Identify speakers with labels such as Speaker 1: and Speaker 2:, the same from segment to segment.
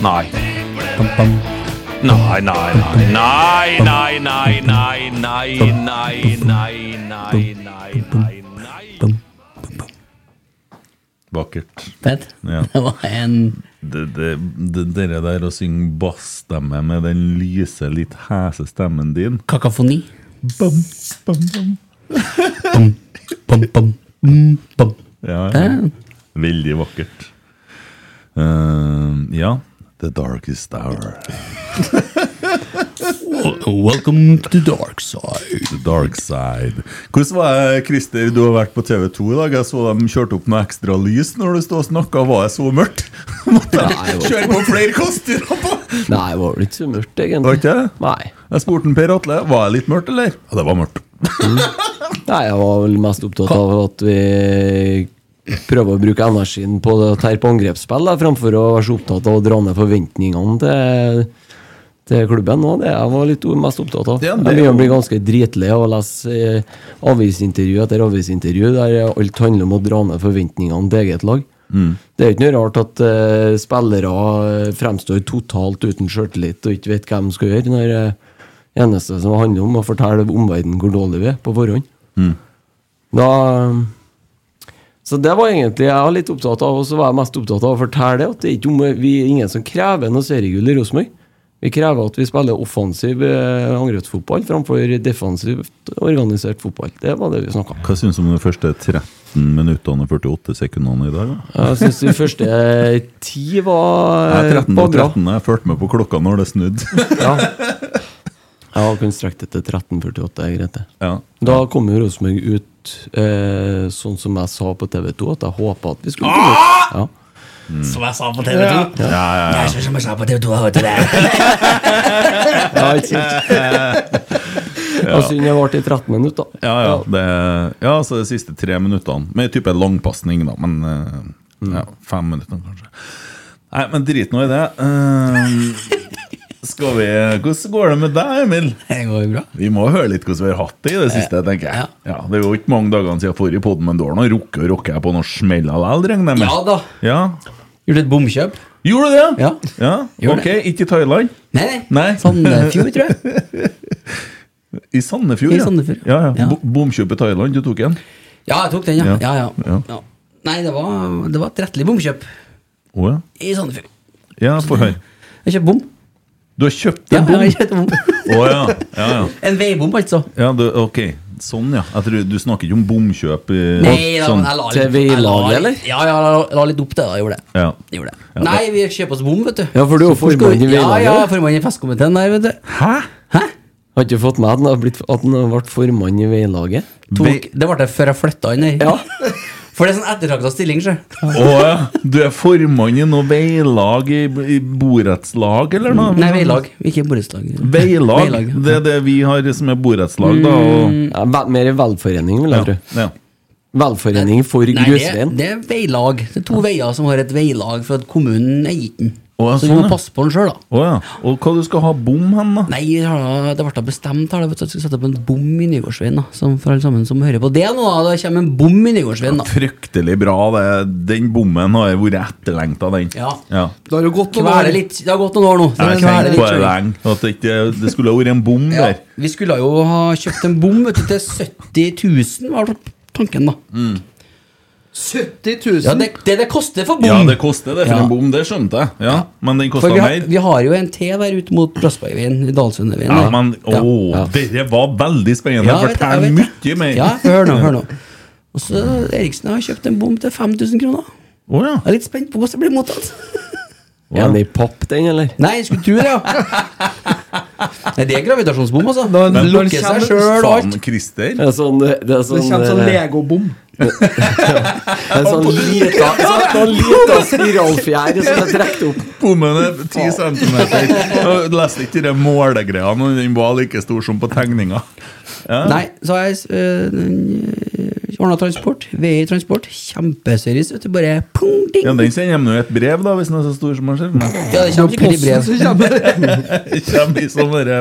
Speaker 1: Nei. Nei, nei, nei, nei, nei, nei, nei, nei, nei, nei, nei, nei, nei, nei.
Speaker 2: Vakkert.
Speaker 3: Fett.
Speaker 2: Ja.
Speaker 3: Det var en
Speaker 2: Det, det, det, der å synge bassstemme med den lyse, litt hese stemmen din
Speaker 3: kakafoni.
Speaker 2: bam, bam, bam.
Speaker 3: Bum, bum, bum.
Speaker 2: Ja,
Speaker 3: Ja.
Speaker 2: ja. Veldig vakkert. Uh, ja. The darkest hour.
Speaker 3: Welcome to the dark side.
Speaker 2: The dark side. Hvordan var det, Christer, du har vært på TV 2 i dag? Jeg så dem kjørte opp noe ekstra lys når du stod og snakka. Var det så mørkt? Måtte
Speaker 4: Nei, var-
Speaker 2: kjøre på flere kostymer på?
Speaker 4: Nei, det var vel ikke så mørkt,
Speaker 2: Var
Speaker 4: egentlig.
Speaker 2: ikke det?
Speaker 4: Nei.
Speaker 2: Jeg spurte Per Atle var det litt mørkt, eller? Ja, det var mørkt.
Speaker 4: Nei, jeg var vel mest opptatt av at vi prøver å bruke energien på det å terpe angrepsspill, da, framfor å være så opptatt av å dra ned forventningene til, til klubben. Og det jeg var litt mest opptatt av.
Speaker 2: Ja,
Speaker 4: jeg
Speaker 2: det er
Speaker 4: begynner å bli ganske dritlei av å lese eh, avisintervju etter avisintervju der alt handler om å dra ned forventningene til eget lag. Det er jo ikke noe rart at eh, spillere eh, fremstår totalt uten sjøltillit og ikke vet hva de skal gjøre, når uh, eneste som handler om å fortelle omverdenen hvor dårlig vi er på forhånd. Da Så det var egentlig jeg var litt opptatt av, og så var jeg mest opptatt av å fortelle at det er ikke om, vi er ingen som krever noe seriegull i Rosenborg. Vi krever at vi spiller offensiv eh, angrepsfotball framfor defensivt organisert fotball. Det var det vi snakka om.
Speaker 2: Hva syns du om de første 13 minuttene og 48 sekundene i dag? da?
Speaker 4: Jeg syns de første ti var,
Speaker 2: Jeg er 13 og 13. Jeg fulgte med på klokka når det snudde.
Speaker 4: Ja. Jeg kunne strekt det til 13.48, er greit det.
Speaker 2: Ja.
Speaker 4: Da kom jo Rosenborg ut eh, sånn som jeg sa på TV 2, at jeg håpa at vi skulle komme ut. Ja.
Speaker 3: Som jeg sa på TV 2.
Speaker 2: Ja, ja, ja.
Speaker 3: Det er sånn som jeg sa på TV 2. jeg hørte det?
Speaker 4: Ja, ikke sant? Og synd det varte i 13 minutter.
Speaker 2: Ja, ja, det, ja, så de siste tre minuttene. Med type langpasning, da. Men eh, ja, fem minutter, kanskje. Nei, men drit nå i det. Eh, skal vi Hvordan går det med deg, Emil?
Speaker 3: Det går jo bra.
Speaker 2: Vi må høre litt hvordan vi har hatt det i det siste. tenker jeg ja. Det er jo ikke mange dagene siden forrige podden, men du har nå rukket å rocke på noen smell likevel?
Speaker 3: Ja da.
Speaker 2: Ja.
Speaker 3: Gjorde et bomkjøp.
Speaker 2: Gjorde du det?
Speaker 3: Ja.
Speaker 2: ja.
Speaker 3: Gjorde
Speaker 2: Ok, ikke i Thailand?
Speaker 3: Nei, nei. Sandefjord, tror jeg.
Speaker 2: I Sandefjord,
Speaker 3: I
Speaker 2: ja.
Speaker 3: Sandefjord.
Speaker 2: Ja, ja.
Speaker 3: Ja.
Speaker 2: Bomkjøp i Thailand, du tok en?
Speaker 3: Ja, jeg tok den, ja.
Speaker 2: Ja.
Speaker 3: ja, ja.
Speaker 2: Ja.
Speaker 3: ja. Nei, det var, det var et rettelig bomkjøp
Speaker 2: Oh, ja.
Speaker 3: i Sandefjord.
Speaker 2: Ja, få høre.
Speaker 3: Jeg kjøpte bom.
Speaker 2: Du har kjøpt en bom?
Speaker 3: Ja, jeg har kjøpt en bom.
Speaker 2: oh, ja. ja, ja.
Speaker 3: En veibom, altså.
Speaker 2: ja du, ok, sånn ja. Jeg tror, du snakker ikke om bomkjøp i
Speaker 3: Nei, da,
Speaker 2: sånn.
Speaker 3: jeg la litt
Speaker 4: Til
Speaker 3: jeg la
Speaker 4: veilaget, eller?
Speaker 3: Ja, ja, jeg la, la litt opp til det. Jeg gjorde det.
Speaker 2: Ja.
Speaker 3: Jeg gjorde det.
Speaker 2: Ja,
Speaker 3: Nei, vi kjøper oss bom, vet du.
Speaker 4: Ja, for du er formann i
Speaker 3: veilaget? Ja, ja, formann i festkomiteen der, vet du.
Speaker 2: Hæ?
Speaker 3: Hæ?
Speaker 4: Har ikke fått med at han ble formann i veilaget?
Speaker 5: Tok, det ble det før jeg flytta inn her.
Speaker 4: Ja.
Speaker 5: For det er sånn ettertrakta stilling, sjø.
Speaker 2: Å ja. Du er formann i noe veilag i, i borettslag, eller noe?
Speaker 5: Nei, veilag, ikke borettslag.
Speaker 2: Veilag.
Speaker 5: Veilag.
Speaker 2: Det er det vi har som er borettslag, da. Og,
Speaker 4: Ja, vel- mer velforening, vil jeg tro.
Speaker 2: ja.
Speaker 4: Velforening for
Speaker 5: Nei, det, det er veilag. Det er to veier som har et veilag, for at kommunen eier den.
Speaker 2: Ja,
Speaker 5: Så vi
Speaker 2: sånn,
Speaker 5: må
Speaker 2: ja.
Speaker 5: passe på den sjøl, da.
Speaker 2: Oh, ja. Og hva du skal ha bom hen, da?
Speaker 5: Nei, det ble bestemt her, at vi skal sette opp en bom i Nygårdsveien. da, som For alle sammen som hører på det nå, da, det kommer en bom i Nygårdsveien. da.
Speaker 2: Fryktelig bra. Det. Den bommen har vært etterlengta, den.
Speaker 5: Ja.
Speaker 2: ja.
Speaker 6: Det har jo gått noen år.
Speaker 5: litt, det har gått noen år nå.
Speaker 2: Jeg
Speaker 5: Det
Speaker 2: har
Speaker 5: kveler
Speaker 2: tenkt
Speaker 5: litt
Speaker 2: på det lenge. At det, ikke, det skulle ha vært en bom
Speaker 5: Ja,
Speaker 2: der.
Speaker 5: vi skulle jo ha kjøpt en bom vet du, til 70 000, var tanken, da.
Speaker 6: 70 000?
Speaker 5: Ja, det, det det koster for bom.
Speaker 2: Ja, det koster det for
Speaker 5: Ja.
Speaker 2: en bom, det skjønte jeg. Ja, Men den kosta mer.
Speaker 5: vi har jo en til der ute mot Brassbergveien, i Dalsundveien.
Speaker 2: Ja, men
Speaker 5: Ja.
Speaker 2: å, var veldig spennende.
Speaker 5: Ja,
Speaker 2: Fortell mye mer.
Speaker 5: Ja, hør nå, hør nå. Og så Eriksen har kjøpt en bom til 5000 kroner.
Speaker 2: Oh, ja.
Speaker 5: Jeg er litt spent på hvordan det blir mottatt.
Speaker 4: Er den i papp, den, eller?
Speaker 5: Nei, jeg skulle tro det, ja. Nei, det er gravitasjonsbom, altså. Den
Speaker 6: men
Speaker 5: lukker seg sjøl og alt.
Speaker 4: Det er sånn, det er
Speaker 6: Det
Speaker 4: sånn,
Speaker 6: kommer sånn
Speaker 4: eh,
Speaker 6: legobom.
Speaker 4: det er sånn lita, sånn lita spiralfjær som er trukket opp.
Speaker 2: Bommen er 10 centimeter. Jeg leste ikke de målegreiene, og den var like stor som på tegninga. Ja.
Speaker 5: Nei, så har jeg uh, ordna transport. VI Transport. Kjempeservice. vet du, Bare pung, ding.
Speaker 2: Ja, Den sender de jo et brev, da, hvis den er så stor som den ser.
Speaker 5: Ja, det kommer sikkert i brev.
Speaker 6: Kommer
Speaker 2: i sånne der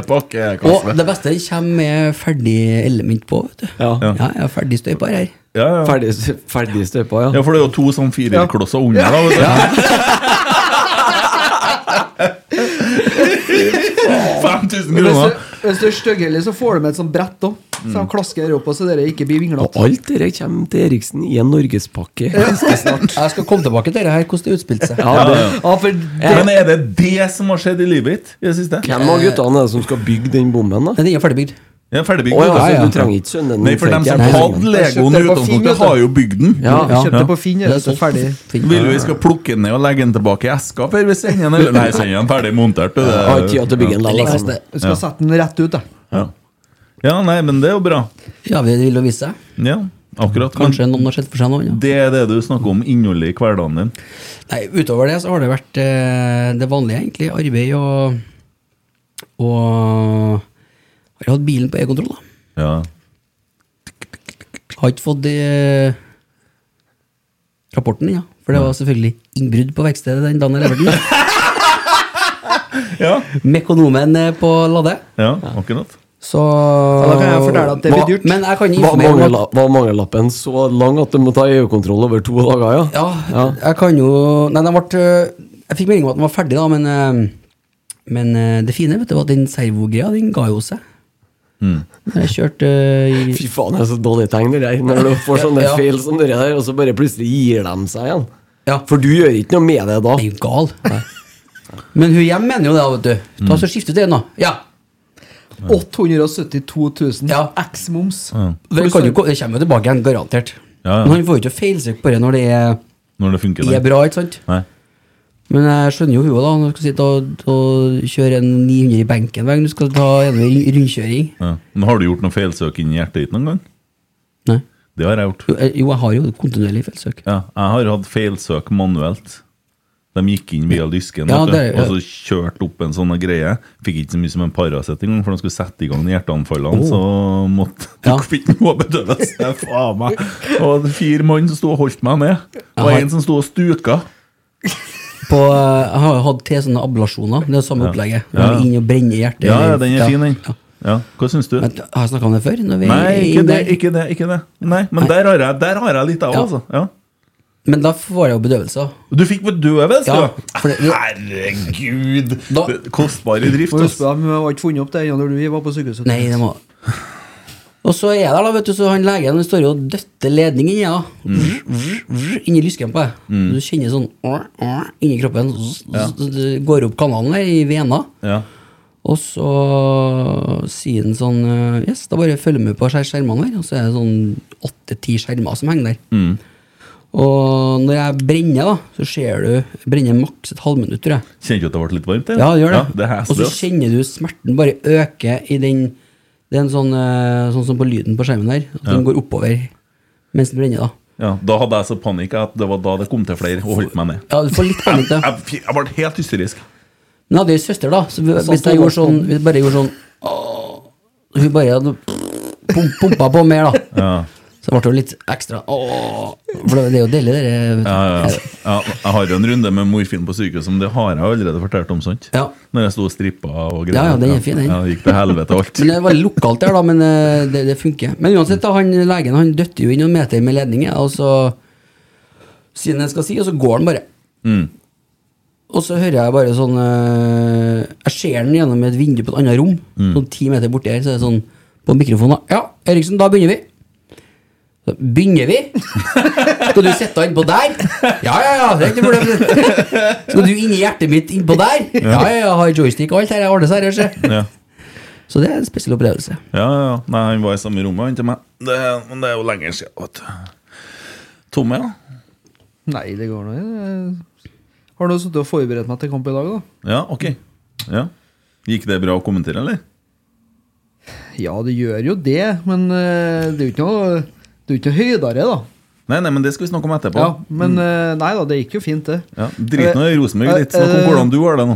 Speaker 5: Og det beste kommer med ferdig element på. vet du
Speaker 4: Ja.
Speaker 5: Ja, jeg har ferdig støyper her.
Speaker 2: Ja, ja.
Speaker 4: Ferdig, ferdig støypa, ja.
Speaker 2: ja, for det er jo to sånn firerklosser under, da. Vet du. 5000 kroner.
Speaker 6: Hvis du er styggheldig, så får du med et sånt brett òg. Så de klasker opp, så dere ikke blir
Speaker 4: Og alt dere kommer til Eriksen i en norgespakke ganske snart.
Speaker 5: Jeg skal komme tilbake til det her, hvordan det utspilte seg.
Speaker 4: Ja, det,
Speaker 6: Ja, for det,
Speaker 2: Men er det det som har skjedd i livet ditt i det siste?
Speaker 4: hvem av guttene er det som skal bygge den bommen, da?
Speaker 5: Den er ferdigbygd.
Speaker 2: Ja, ferdigbygd.
Speaker 4: Oh, ja,
Speaker 2: ja, ja.
Speaker 4: så du trenger ikke sønnen din.
Speaker 2: Nei, for dem som hadde Legoen utgangspunktet, har jo bygd den.
Speaker 4: Ja,
Speaker 2: ja.
Speaker 6: kjøpte på Finn, er det så ferdig.
Speaker 2: Vil du vi skal plukke den ned og legge den tilbake i eska før vi sender den? Eller? Nei, send den ferdig montert. du. Det-
Speaker 4: har ikke tid til å bygge den, da altså.
Speaker 6: Du skal sette den rett ut, da.
Speaker 2: Ja. ja, nei, men det er jo bra.
Speaker 5: Ja, vi vil jo vise seg.
Speaker 2: Ja, akkurat.
Speaker 5: Kanskje noen har sett for seg noe annet.
Speaker 2: det er det du snakker om, innholdet i hverdagen din.
Speaker 5: Nei, utover det så har det vært eh, det vanlige, egentlig. Arbeid og Og har hatt bilen på e-kontroll, da.
Speaker 2: Ja.
Speaker 5: Har ikke fått eh, rapporten ennå. For det var selvfølgelig innbrudd på verkstedet den dagen jeg leverte den.
Speaker 2: Ja.
Speaker 5: Mekonomen eh, på Lade.
Speaker 2: ja, akkurat.
Speaker 5: Så
Speaker 6: da kan jeg fortelle at det blir dyrt.
Speaker 5: Men jeg kan
Speaker 4: Var,
Speaker 5: informere om at
Speaker 4: mangel, var mangellappen så lang at du må ta EU-kontroll over to dager, ja?
Speaker 5: Ja,
Speaker 4: Ja.
Speaker 5: jeg kan jo Nei, den ble Jeg fikk melding om at den var ferdig, da, men eh, Men eh, det fine vet du, var at den servogreia, den ga jo seg. Når jeg kjørte i
Speaker 4: Fy faen, jeg er så dårlig tegn det der. Når du får sånne
Speaker 5: Ja.
Speaker 4: feil som det der, og så bare plutselig gir de seg igjen.
Speaker 5: Ja.
Speaker 4: For du gjør ikke noe med det da.
Speaker 5: Jeg er jo gal. Men hun hjemme mener jo det, vet du. Ta så Skifte til den, da. Ja.
Speaker 6: 872 000
Speaker 5: Ja.
Speaker 6: x moms.
Speaker 5: Det, kan jo, det kommer jo tilbake igjen, garantert.
Speaker 2: Ja, ja.
Speaker 5: Men han får jo ikke feilsøkt på det når det er,
Speaker 2: Når det funker.
Speaker 5: er bra, ikke sant?
Speaker 2: Nei.
Speaker 5: Men jeg skjønner jo hun da, når du skal sitte og, og kjøre en 900 i benken hver gang du skal ta gjennom rundkjøring.
Speaker 2: Ja. Men har du gjort noe feilsøk inni hjertet ditt noen gang?
Speaker 5: Nei.
Speaker 2: Det har jeg gjort.
Speaker 5: Jo, jeg- jo, jeg har jo kontinuerlig feilsøk.
Speaker 2: Ja, jeg har hatt feilsøk manuelt. De gikk inn via lysken
Speaker 5: Ja, det- ja.
Speaker 2: og så kjørte opp en sånn greie. Fikk ikke så mye som en Paracet engang, for de skulle sette i gang hjerteanfallene. Så måtte
Speaker 5: Ja.
Speaker 2: Fikk noe bedøves. Faen meg. Og fire mann som sto og holdt meg ned. Og en som sto og stuka.
Speaker 5: På, eh, jeg har jo hatt til sånne ablasjoner. Det er det samme opplegget.
Speaker 2: Ja.
Speaker 5: Ja. Inn og brenne hjertet.
Speaker 2: Ja, ja, den er fin, den.
Speaker 5: Ja.
Speaker 2: Ja, Hva syns du?
Speaker 5: Men, har jeg snakka om det før? Når vi
Speaker 2: Nei, ikke det. ikke det, ikke det Nei, Men
Speaker 5: Nei.
Speaker 2: der har jeg, der har jeg litt av,
Speaker 5: Ja.
Speaker 2: altså. Ja.
Speaker 5: Men da får jeg jo bedøvelse.
Speaker 2: Du fikk bedøvelse,
Speaker 5: Ja,
Speaker 2: du!
Speaker 5: for det-
Speaker 2: Herregud!
Speaker 5: Da-
Speaker 2: er Kostbar i drift.
Speaker 6: De har ikke funnet opp det ennå når du var på sykehuset.
Speaker 5: Nei, det må Og så er der, da, vet du, så han legen han står jo og døtter ledning inni ja. Vrr, inni lysken på deg. Du kjenner sånn inni kroppen. Så, så, det går opp kanalen der i vena.
Speaker 2: Ja.
Speaker 5: Og så sier han sånn Yes, da bare følg med på skjermene her. Og så er det sånn åtte-ti skjermer som henger der. Og når jeg brenner, da, så ser du brenner maks et halvminutt, tror jeg.
Speaker 2: Kjenner du at det ble litt varmt? eller?
Speaker 5: Ja, det gjør det.
Speaker 2: Ja, det
Speaker 5: og så kjenner du smerten bare øke i den Det er en sånn, eh, sånn som på lyden på skjermen der. At
Speaker 2: Ja.
Speaker 5: den går oppover mens den brenner, da.
Speaker 2: Ja, Da hadde jeg så panikk at det var da det kom til flere og holdt meg ned.
Speaker 5: Ja, du får litt panikk, da.
Speaker 2: Jeg, jeg, jeg ble helt hysterisk.
Speaker 5: Men jeg hadde ei søster, da. Så
Speaker 6: Sånn
Speaker 5: hvis jeg gjorde sånn Hvis jeg bare gjorde sånn Hun bare hadde pum, pumpa på mer, da.
Speaker 2: Ja.
Speaker 5: Så ble det jo litt ekstra åh, For det er jo deilig, det der.
Speaker 2: Ja, ja, ja. jeg har jo en runde med morfin på sykehuset, men det har jeg allerede fortalt om. sant?
Speaker 5: Ja.
Speaker 2: Når jeg sto og strippa og greier.
Speaker 5: Ja, ja, den er fin, den.
Speaker 2: Ja, det gikk til helvete alt.
Speaker 5: Men det var lokalt der, da. Men eh, det, det funker. Men uansett, da, han legen han døtter jo inn noen meter med ledninger, og så sier han det skal si, og så går han bare.
Speaker 2: Mm.
Speaker 5: Og så hører jeg bare sånn eh, Jeg ser den gjennom et vindu på et annet rom.
Speaker 2: Mm.
Speaker 5: Sånn ti meter borti her, så er det sånn på mikrofonen. Ja, Eriksen, da begynner vi. Så, begynner vi? Skal du sette den innpå der? Ja, ja, ja. Det er ikke problem. Skal du inn i hjertet mitt innpå der? Ja, ja, ja. Har joystick og alt her. Jeg ordner seg her, se.
Speaker 2: Ja.
Speaker 5: Så det er en spesiell opplevelse.
Speaker 2: Ja, ja, ja. Nei, han var i samme rommet han til meg. Det, men det er jo lenger siden. vet du. Tomme, ja.
Speaker 6: Nei, det går nå. Jeg har nå sittet og forberedt meg til kamp i dag, da.
Speaker 2: Ja, ok. Ja. Gikk det bra å kommentere, eller?
Speaker 6: Ja, det gjør jo det, men eh, det er jo ikke noe Det er jo ikke noe høydere, da.
Speaker 2: Nei, nei, men det skal vi snakke om etterpå.
Speaker 6: Ja, men mm. nei da, det gikk jo fint, det.
Speaker 2: Ja, Drit nå i Rosenborg litt. Snakk om
Speaker 6: Eh,
Speaker 2: hvordan du har det nå.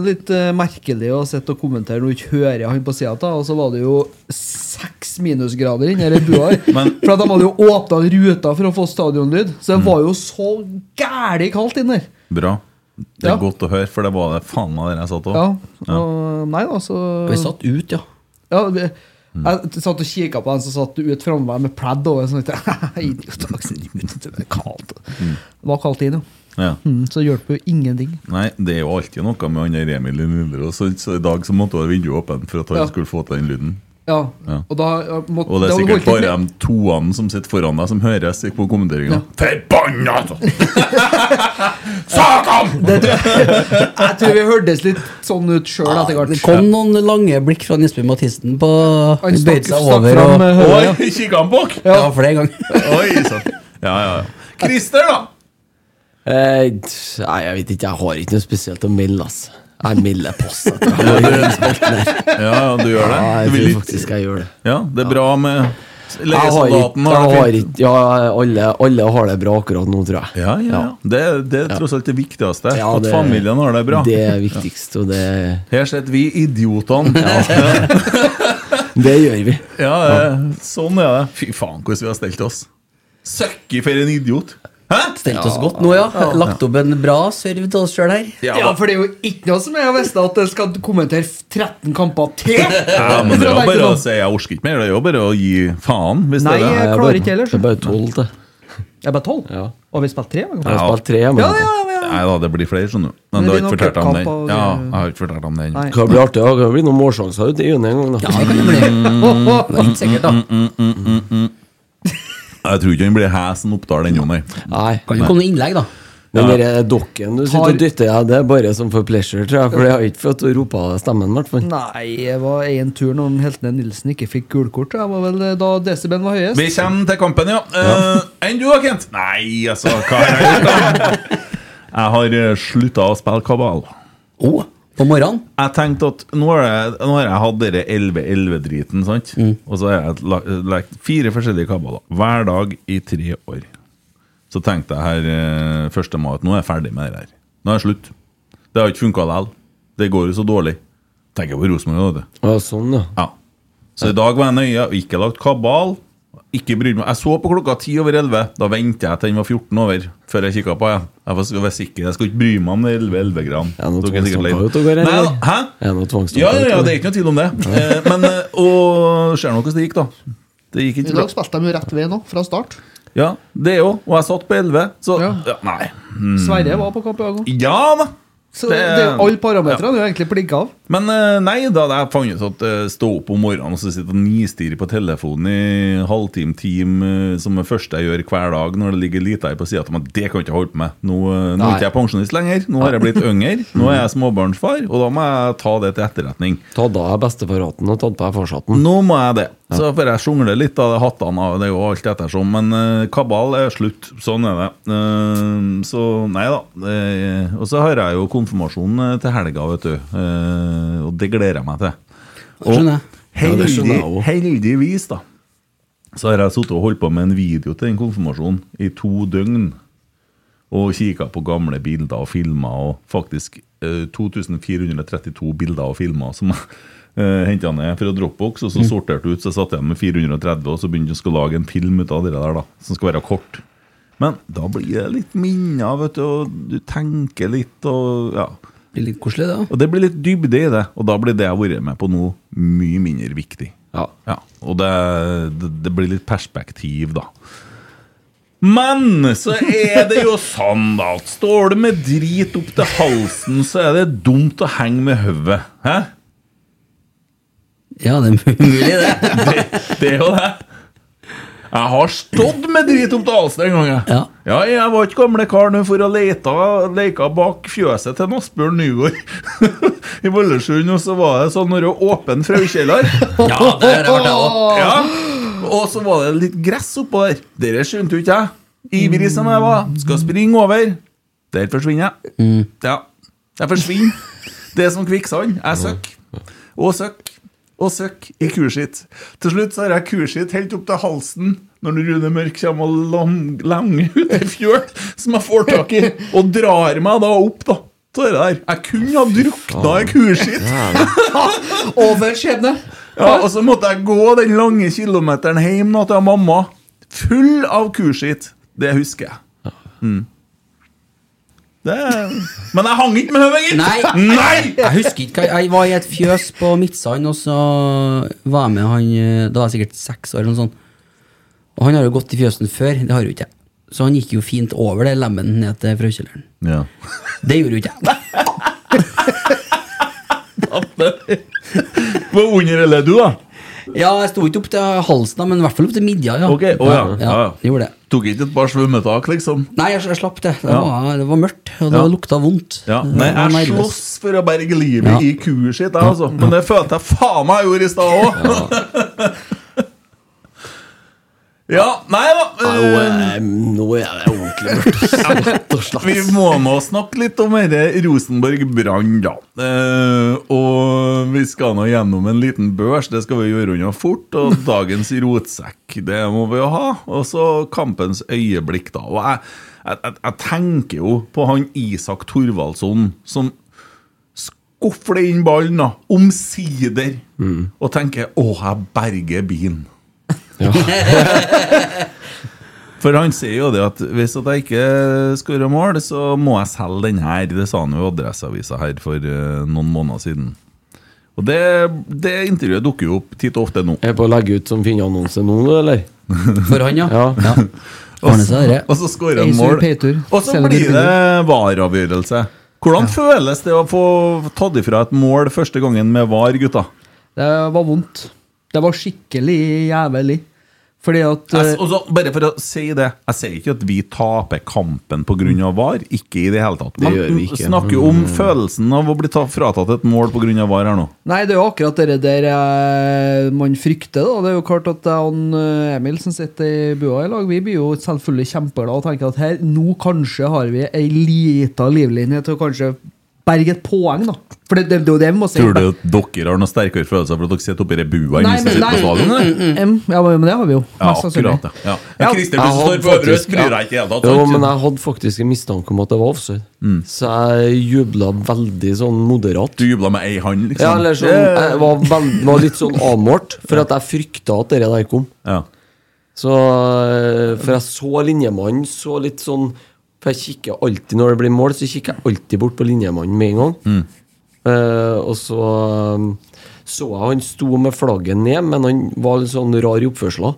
Speaker 6: Litt uh, merkelig å sitte og kommentere når du ikke hører han på sida av, og så var det jo seks minusgrader inni den bua her.
Speaker 2: Men-
Speaker 6: For de hadde jo åpna ruta for å få stadionlyd, så
Speaker 2: Mm.
Speaker 6: det var jo så gæli kaldt inni der.
Speaker 2: Bra. Det er
Speaker 6: Ja.
Speaker 2: godt å høre, for det var det faen meg der jeg satt òg.
Speaker 6: Ja, Ja. nei da, så
Speaker 5: Vi satt ut, ja.
Speaker 6: Ja, vi, jeg satt og kikka på en som satt ut framme meg med pladd over. Sånn, Idiot, det var kaldt. Det var kaldt inn, jo.
Speaker 2: Ja.
Speaker 6: Mm, så det hjelper jo ingenting.
Speaker 2: Nei, det er jo alltid noe med han Emil i så, så i dag så måtte det være vinduet åpent for at han
Speaker 6: Ja.
Speaker 2: skulle få til den lyden.
Speaker 6: Ja,
Speaker 2: Ja.
Speaker 6: og da må,
Speaker 2: Og det er sikkert bare de toene som sitter foran deg, som høres på kommenteringa.
Speaker 6: Ja.
Speaker 2: Forbanna! Satan!
Speaker 6: jeg, jeg tror vi hørtes litt sånn ut sjøl etter hvert.
Speaker 5: Det kom noen lange blikk fra Nisbjørn Mathisen på
Speaker 6: Han stakk-
Speaker 5: seg
Speaker 6: stakk
Speaker 5: over
Speaker 6: fram,
Speaker 5: og
Speaker 6: eh, høyre, ja.
Speaker 2: Oi, kikka han bak?
Speaker 5: Ja, flere ganger.
Speaker 2: Oi, sant. Ja, ja, ja. Christer, da?
Speaker 4: Eh, nei, jeg vet ikke. Jeg har ikke noe spesielt å melde, altså. Jeg gjøre spalten her.
Speaker 2: Ja, ja, du gjør det?
Speaker 4: Ja, jeg tror faktisk jeg gjør det.
Speaker 2: Ja, det er bra med
Speaker 4: Jeg har
Speaker 2: har
Speaker 4: har ikke Ja, alle, alle har det bra akkurat nå, tror jeg.
Speaker 2: Ja, ja, ja. Det, det er tross alt det viktigste.
Speaker 4: Ja,
Speaker 2: at familien har det bra.
Speaker 4: Det er viktigst, og det,
Speaker 2: Her sitter vi idiotene.
Speaker 4: det gjør vi.
Speaker 2: Ja, sånn er det. Fy faen, hvordan vi har stelt oss. Søkki for en idiot. Hæ?
Speaker 5: Stelt oss godt nå, ja. Lagt opp en bra serve til oss sjøl her.
Speaker 6: Ja, for det er jo ikke noe som jeg visste at jeg skal kommentere 13 kamper til.
Speaker 2: Ja, men det er jo bare å si jeg orker ikke mer. Det er jo bare å gi faen. Hvis
Speaker 6: Nei,
Speaker 2: det er
Speaker 6: jeg
Speaker 4: er
Speaker 6: klarer ikke heller.
Speaker 4: Det er bare tolv det.
Speaker 6: Jeg er bare 12.
Speaker 4: Ja.
Speaker 6: Og vi spilte tre.
Speaker 4: Jeg har spilt tre
Speaker 6: Ja, ja, ja, ja.
Speaker 2: Nei da, det blir flere, skjønner du. Men
Speaker 6: Men
Speaker 2: du har ikke fortalt om den.
Speaker 6: og-
Speaker 2: Ja, jeg har ikke fortalt om den.
Speaker 6: Nei.
Speaker 4: Det blir bli artig. Det kan bli noen målsjanser uti i en gang. Da.
Speaker 5: Ja, det kan det bli. Helt sikkert, da.
Speaker 2: Jeg tror ikke han blir hæsen Oppdal ennå, nei.
Speaker 4: Nei.
Speaker 5: Kan jo komme noen innlegg, da.
Speaker 4: Den der dokken du sitter og dytter i, det er bare som for pleasure, tror jeg. For jeg har ikke fått ropa stemmen, i hvert fall.
Speaker 6: Nei, det var en tur når Heltene Nilsen ikke fikk gulkort. Det var vel da desibelen var høyest.
Speaker 2: Vi kommer til kampen, ja. Eh, Enn du, Kent? Nei, altså, hva har jeg gjort, da? Jeg har slutta å spille kabal.
Speaker 5: Å, på morgenen?
Speaker 2: Jeg tenkte at nå har jeg, nå har jeg hatt dere 11-11-driten, sant? Og så har jeg lagt fire forskjellige kabaler hver dag i tre år. Så tenkte jeg her første 1. mai at nå er jeg ferdig med det her. Nå er det slutt. Det har ikke funka likevel. Det går jo så dårlig. Tenker på Rosenborg, vet du.
Speaker 4: Ja, sånn, ja.
Speaker 2: Ja. Så i dag var jeg nøye og ikke lagt kabal. Ikke brydde meg. Jeg så på klokka 10 over 11. Da venter jeg til den var 14 over, før jeg kikka på. Jeg, jeg skal være sikker. Jeg skal ikke bry meg om de 11-11-greiene.
Speaker 4: Er det noe
Speaker 2: Dere er
Speaker 4: det noe tvangstamper
Speaker 2: Ja, ja, ja, det er ikke noe tvil om det. Eh, men, eh, og ser nå hvordan det gikk, da. Det gikk ikke bra.
Speaker 6: dag spilte de jo rett ved nå, fra start.
Speaker 2: Ja, det òg. Og jeg satt på 11, så
Speaker 6: Ja.
Speaker 2: ja, Nei.
Speaker 6: Sverre var på kamp i dag òg.
Speaker 2: Ja da!
Speaker 6: Så det, det, alle parametrene er jo egentlig blinka av.
Speaker 2: Men eh, nei, da hadde jeg fant ut at eh, stå opp om morgenen og så sitte og nistirre på telefonen i halvtime, time, eh, som det første jeg gjør hver dag når det ligger lite her på sida av meg, det kan jeg ikke holde på med. Nå, nå er ikke jeg pensjonist lenger, nå har jeg blitt yngre, nå er jeg småbarnsfar, og da må jeg ta det til etterretning.
Speaker 4: Ta da deg bestefarhatten og tatt på deg.
Speaker 2: Nå må jeg det. Så får jeg sjongle litt av det hattene det er jo alt ettersom. Men uh, kabal er slutt. Sånn er det. Uh, så nei da. Uh, og så har jeg jo konfirmasjon eh, til helga, vet du. Og det gleder jeg meg til.
Speaker 4: Og
Speaker 2: heldig, heldigvis, da, så har jeg sittet og holdt på med en video til den konfirmasjonen i to døgn. Og kikka på gamle bilder og filmer, og faktisk eh, 2432 bilder og filmer som jeg uh, henta ned fra Dropbox, og så sorterte ut, så satt jeg med 430, og så begynte jeg å lage en film ut av det der, da, som skal være kort. Men da blir det litt minner, vet du, og du tenker litt, og ja.
Speaker 5: Det blir litt koselig, da.
Speaker 2: Og det blir litt dybde i det, og da blir det jeg har vært med på nå, mye mindre viktig.
Speaker 4: Ja.
Speaker 2: Og det, det, det blir litt perspektiv, da. Men så er det jo sånn, da, at står du med drit opp til halsen, så er det dumt å henge med hodet.
Speaker 5: Ja, det er mulig, det.
Speaker 2: Det, det er jo det. Jeg har stått med drit opp til halsen en gang. jeg.
Speaker 5: Ja.
Speaker 2: Ja, jeg var ikke gamle kar nå for å lete, leke bak fjøset til Asbjørn Nygaard i Valdresund, og så var det sånn åpen frøkjeller.
Speaker 5: Ja, det har jeg vært, jeg.
Speaker 2: Ja. Og så var det litt gress oppå der. Dere skjønte jo ikke jeg. Ivrig som jeg var. Skal springe over. Der forsvinner jeg. Ja. Jeg forsvinner. Det er som kvikksand. Jeg søkker. Og søkker. Og søkk i kurskitt. Til slutt så har jeg kurskitt helt opp til halsen når Rune Mørk kommer og lang- langer ut ei fjøl som jeg får tak i, og drar meg da opp, da. Så det der. Jeg kunne ha drukna i kurskitt.
Speaker 6: Over skjebne!
Speaker 2: Ja, og så måtte jeg gå den lange kilometeren hjem nå til mamma, full av kurskitt. Det husker jeg. Mm. Det Men jeg hang ikke med høved, gitt!
Speaker 5: Nei.
Speaker 2: Nei!
Speaker 5: Jeg husker ikke Jeg var i et fjøs på Midtsand, og så var jeg med han eh, Da var jeg sikkert seks år, eller noe sånt. Og han har jo gått i fjøsen før, det har jo ikke jeg. Så han gikk jo fint over det lemmen ned til frøkjelleren.
Speaker 2: Ja.
Speaker 5: Det gjorde jo ikke jeg.
Speaker 2: På under eller du, da?
Speaker 5: Ja, jeg sto ikke opp til halsen, men i hvert fall opp til midja. Ja.
Speaker 2: Ok, Oh, ja.
Speaker 5: ja, gjorde det.
Speaker 2: Tok ikke et par svømmetak, liksom?
Speaker 5: Nei, jeg, jeg slapp det. Det,
Speaker 2: Ja.
Speaker 5: var, det var mørkt, og det
Speaker 2: Ja.
Speaker 5: lukta vondt.
Speaker 2: Ja. Nei, jeg slåss for å berge livet
Speaker 5: Ja.
Speaker 2: i sitt, jeg, altså. Men det følte jeg faen meg jeg gjorde i stad òg. Ja, nei da.
Speaker 4: Er, nå er det ordentlig mørkt.
Speaker 2: Vi må nå snakke litt om dette Rosenborg Brann, da. Eh, og vi skal nå gjennom en liten børs, det skal vi gjøre unna fort. Og dagens rotsekk, det må vi jo ha. Og så kampens øyeblikk, da. Og jeg, jeg, jeg, tenker jo på han Isak Thorvaldsson som skufler inn ballen, da. Omsider. Og tenker 'Å, jeg berger bilen'. For han sier jo det at hvis at jeg ikke skårer mål, så må jeg selge den her. Det sa han jo i Adresseavisa her for eh, noen måneder siden. Og det, det intervjuet dukker jo opp titt og ofte nå.
Speaker 4: Er på å legge ut som finneannonse nå, eller?
Speaker 5: For han, ja.
Speaker 4: Ja.
Speaker 5: ja.
Speaker 2: Og så, skårer han mål. Og så blir det VAR-avgjørelse. Hvordan føles det å få tatt ifra et mål første gangen med VAR, gutta?
Speaker 6: Det var vondt. Det var skikkelig jævlig. Fordi at
Speaker 2: Jeg, også, bare for å si det, jeg sier ikke at vi taper kampen pga. VAR. Ikke i det hele tatt. Man snakker jo om følelsen av å bli ta, fratatt et mål pga. VAR her nå.
Speaker 6: Nei, det er jo akkurat det der eh, man frykter. da Det er jo klart at han eh, Emil som sitter i bua i lag, vi blir jo selvfølgelig kjempeglade og tenker at her, nå kanskje har vi ei lita livlinje til å kanskje berge et poeng, da. For det, det, det er jo det vi må si.
Speaker 2: Tror du at dere har noen sterkere følelser for at dere sitter oppi det bua enn dere sitter på stadion? eller?
Speaker 6: nei, em, ja, men det har vi jo.
Speaker 2: Ja,
Speaker 6: mest sannsynlig.
Speaker 2: akkurat ja. Ja.
Speaker 6: Ja,
Speaker 2: Men Christer,
Speaker 4: Jeg
Speaker 2: du
Speaker 4: hadde
Speaker 2: står på øvre bryr deg ikke i det hele tatt?
Speaker 4: Jo, men jeg hadde faktisk en mistanke om at det var offside. Så jeg jubla veldig sånn moderat.
Speaker 2: Du jubla med ei hand, liksom?
Speaker 4: Ja, eller sånn, jeg var, veld, var litt sånn avmålt, for at jeg frykta at det der kom.
Speaker 2: Ja.
Speaker 4: Så, eh, For jeg så linjemannen så litt sånn For jeg kikker alltid når det blir mål, så kikker jeg alltid bort på linjemannen med en gang. Eh, og så um, så jeg han sto med flagget ned, men han var litt sånn rar i oppførselen.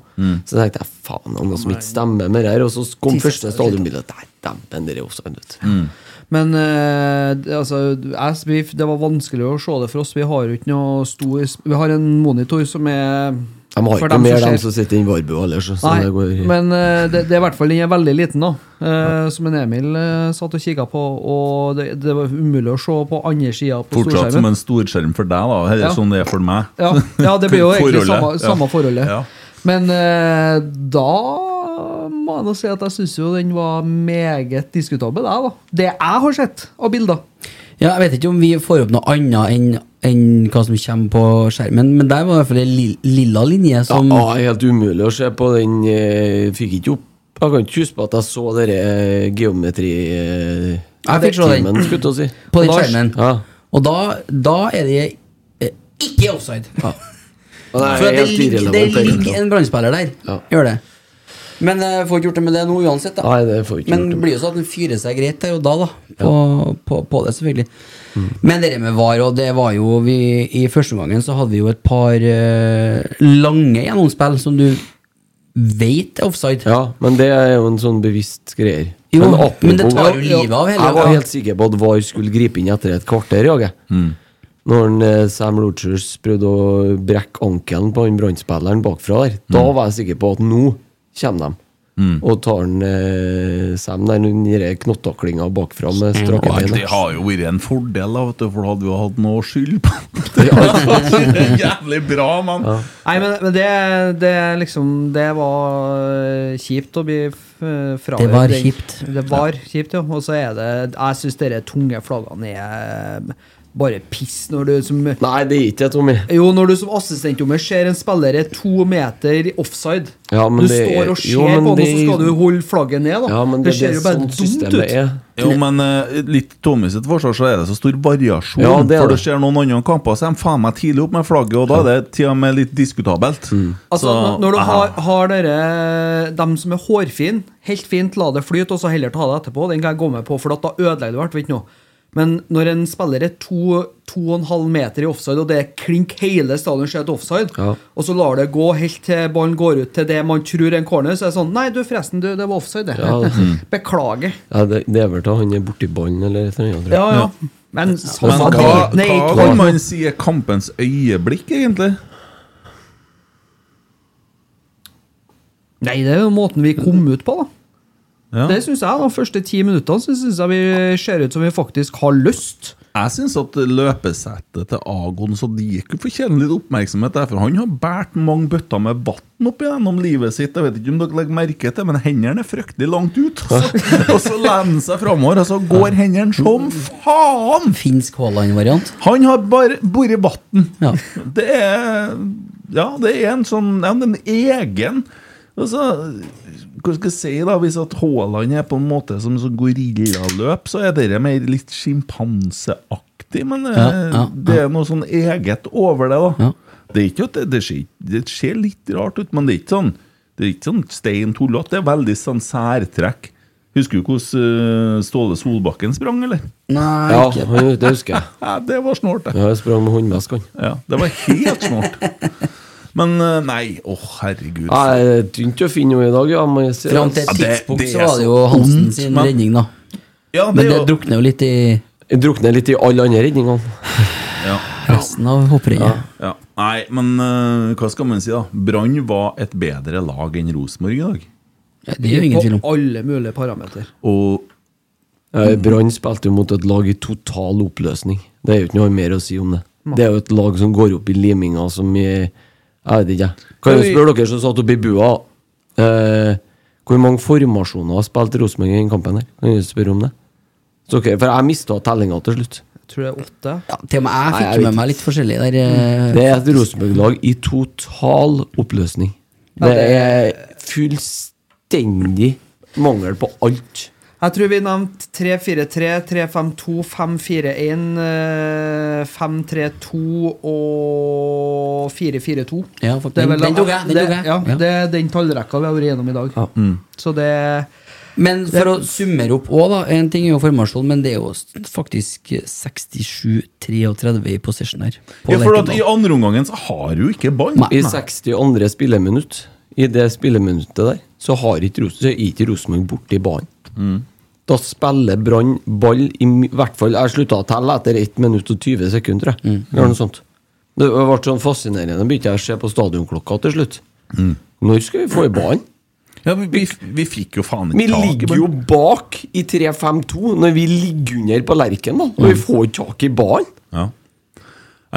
Speaker 4: Så tenkte jeg faen, han noe som ikke stemmer med det her. Og så kom første stadionbildet. Nei, dæven, det er offside. vet.
Speaker 6: Men eh, altså, det var vanskelig å se det for oss. Vi har ikke noe stor Vi har en monitor som er
Speaker 4: De har ikke mer
Speaker 6: de
Speaker 4: dem som sitter i Varbu ellers. Så
Speaker 6: Nei,
Speaker 4: går
Speaker 6: men eh, det, det er i hvert fall den er veldig liten, da. Ja. Som en Emil eh, satt og kikka på, og det, det var umulig å se på andre sida på
Speaker 2: Fortsatt som en storskjerm for deg, da. Eller
Speaker 6: Ja.
Speaker 2: sånn det er for meg.
Speaker 6: Ja, ja, det blir jo egentlig samme,
Speaker 2: ja.
Speaker 6: samme forholdet.
Speaker 2: Ja.
Speaker 6: Men eh, da må jeg nå si at jeg syns jo den var meget diskutabel, jeg, da. Det jeg har sett av bilder.
Speaker 5: Ja, jeg vet ikke om vi får opp noe annet enn enn hva som kommer på skjermen, men der var i hvert fall ei li lilla linje som
Speaker 4: Ja, helt umulig å se på den. eh, Fikk ikke opp Jeg kan ikke huske på at jeg så dere geometri... eh,
Speaker 5: Jeg fikk se den.
Speaker 4: jeg si.
Speaker 5: på den skjermen.
Speaker 4: Ja.
Speaker 5: Og da, da er det eh, ikke offside.
Speaker 4: Ja.
Speaker 5: For det ligger, det ligger en brannspiller der.
Speaker 4: Ja.
Speaker 5: Gjør det. Men jeg får ikke gjort det med det nå uansett. da
Speaker 4: Nei, det får ikke
Speaker 5: Men
Speaker 4: gjort
Speaker 5: det blir jo sånn at den fyrer seg greit der og da, da. På, på, på det, selvfølgelig.
Speaker 4: Mm.
Speaker 5: Men det med VAR, og det var jo vi I første omgangen så hadde vi jo et par uh, lange gjennomspill som du vet er offside.
Speaker 4: Ja, men det er jo en sånn bevisst greier.
Speaker 5: Jo,
Speaker 4: apropos-
Speaker 5: men det tar jo livet av hele-
Speaker 4: Jeg var helt sikker på at VAR skulle gripe inn etter et kvarter, jeg. Når han, eh, Sam Rogers prøvde å brekke ankelen på han brannspilleren bakfra der, da var jeg sikker på at nå kommer de. Og tar han eh, Sam der den knottaklinga bakfra med strake bein. Mm.
Speaker 2: Det har jo vært en fordel, da, vet du, for da hadde vi jo hatt noe skyld på det. Det Jævlig bra, mann!
Speaker 6: Nei, men, men det, det liksom Det var eh, kjipt å bli f- fra
Speaker 5: Det var kjipt.
Speaker 6: Det var kjipt, ja. Og så er det Jeg syns de tunge flaggene er bare piss når du som
Speaker 4: Nei, det gir ikke jeg, Tommy.
Speaker 6: Jo, når du som assistentdommer ser en spiller er to meter offside
Speaker 4: Ja, men
Speaker 6: Du
Speaker 4: det
Speaker 6: står og ser
Speaker 4: jo, men
Speaker 6: på han, og så skal du holde flagget ned, da.
Speaker 4: Ja, men
Speaker 6: det,
Speaker 4: det,
Speaker 6: ser
Speaker 4: det
Speaker 6: jo bare
Speaker 4: sånn
Speaker 6: dumt ut.
Speaker 4: er.
Speaker 2: Jo, men uh, litt Tommy sitt forsvar så er det så stor variasjon.
Speaker 4: Ja, det er
Speaker 2: for
Speaker 4: det.
Speaker 2: du ser noen andre kamper, så er de faen meg tidlig opp med flagget, og da er det til og med litt diskutabelt.
Speaker 6: Altså,
Speaker 2: Så,
Speaker 6: når- du
Speaker 2: aha.
Speaker 6: har, har dere dem som er hårfine, helt fint, la det flyte, og så heller ta det etterpå. Den kan jeg gå med på, for at da ødelegger du hvert vet ikke noe. Men når en spiller er to, to og en halv meter i offside, og det er klink hele stadion ser et offside,
Speaker 4: Ja.
Speaker 6: og så lar det gå helt til ballen går ut til det man tror er en corner, så er det sånn Nei, du, forresten, du, det var offside, det.
Speaker 4: Ja.
Speaker 6: Beklager.
Speaker 4: Ja, det, det er vel til han er borti ballen eller et eller.
Speaker 6: Ja, ja. Men
Speaker 2: Men hva,
Speaker 6: det. Nei,
Speaker 2: hva kan man si er kampens øyeblikk, egentlig?
Speaker 6: Nei, det er jo måten vi kom ut på, da.
Speaker 2: Ja.
Speaker 6: Det syns jeg. De første ti minuttene så synes jeg vi ser ut som vi faktisk har lyst.
Speaker 2: Jeg syns at løpesettet til Agon Sadiku fortjener litt oppmerksomhet. der, For han har båret mange bøtter med vann opp gjennom livet sitt. Jeg vet ikke om dere legger merke til men hendene er fryktelig langt ut. Og så, og så lener han seg framover, og så går hendene som faen!
Speaker 5: Finsk Haaland-variant.
Speaker 2: Han har bare båret vann.
Speaker 5: Ja.
Speaker 2: Det er Ja, det er en sånn ja, en egen Altså, hva skal jeg si da Hvis at Haaland er på en måte som sånn gorillaløp, så er dette mer litt sjimpanseaktig. Men eh,
Speaker 5: Ja, ja,
Speaker 2: det er noe sånn eget over det. da
Speaker 5: Ja.
Speaker 2: Det er ikke at det, det, ser, det ser litt rart ut, men det er ikke sånn Det er ikke sånn stein tullete. Det er veldig sånn særtrekk. Husker du hvordan eh, Ståle Solbakken sprang, eller?
Speaker 5: Nei,
Speaker 4: Ja,
Speaker 5: ikke
Speaker 4: det husker jeg.
Speaker 2: Ja, det var snålt, det.
Speaker 4: Ja, jeg sprang med håndvesk.
Speaker 2: Ja, det var helt snålt. Men eh, nei, å herregud.
Speaker 4: Nei, det er tynt å finne noe i dag, ja.
Speaker 5: Fram til et tidspunkt så var det jo Hansen sin
Speaker 2: men-
Speaker 5: redning, da.
Speaker 2: Ja, det
Speaker 5: Men det
Speaker 2: jo
Speaker 5: drukner jo litt i
Speaker 4: Jeg drukner litt i alle andre redningene.
Speaker 2: ja,
Speaker 5: resten av hopprennet.
Speaker 2: ja. Nei, men uh, hva skal man si, da? Brann var et bedre lag enn Rosenborg i dag.
Speaker 5: Ja, det er jo ingen tvil om.
Speaker 6: På alle mulige parametere.
Speaker 2: Og
Speaker 4: Brann spilte jo mot et lag i total oppløsning. Det er jo ikke noe mer å si om det. Det er jo et lag som går opp i liminga som i Jeg vet ikke, jeg. Kan jeg spørre dere som satt oppe i bua. Eh, hvor mange formasjoner har spilt Rosenborg i den kampen her? Kan jeg spørre om det? Så okay, for jeg mista tellinga til slutt.
Speaker 6: Jeg tror det er åtte.
Speaker 5: Ja, til og med jeg
Speaker 4: Nei,
Speaker 5: fikk
Speaker 4: jeg
Speaker 5: med meg litt forskjellig der. eh,
Speaker 4: Det er et Rosenborg-lag i total oppløsning. Det
Speaker 6: det-
Speaker 4: er fullstendig mangel på alt.
Speaker 6: Jeg tror vi nevnte 3-4-3, 3-5-2, 5-4-1, eh, 5-3-2 og 4-4-2.
Speaker 5: Ja, faktisk.
Speaker 6: Det er
Speaker 5: den,
Speaker 6: vel-
Speaker 5: den tok jeg. Den
Speaker 6: det,
Speaker 5: tok jeg.
Speaker 6: Ja,
Speaker 5: Ja.
Speaker 6: Det er den tallrekka vi har vært gjennom i dag.
Speaker 4: Ja.
Speaker 6: Så det
Speaker 5: Men for å summere opp òg, da. En ting er jo formasjon, men det er jo faktisk 67-33 i possession her. på
Speaker 2: ja, for at I andre omgangen så har du ikke ball.
Speaker 4: I 62. spilleminutt, i det spilleminuttet der, så har ikke, Rosenborg borti banen. Da spiller Brann ball i hvert fall Jeg slutta å telle etter 1 minutt og 20 sekunder. jeg. Eller noe sånt. Det ble sånn fascinerende. Begynte jeg å se på stadionklokka til slutt. Når skal vi få i ballen?
Speaker 2: Ja, vi, vi, vi fikk jo faen ikke tak i
Speaker 4: ligger jo bak i 3-5-2 når vi ligger under på Lerken, da. Og vi får ikke tak i ballen.
Speaker 2: Ja.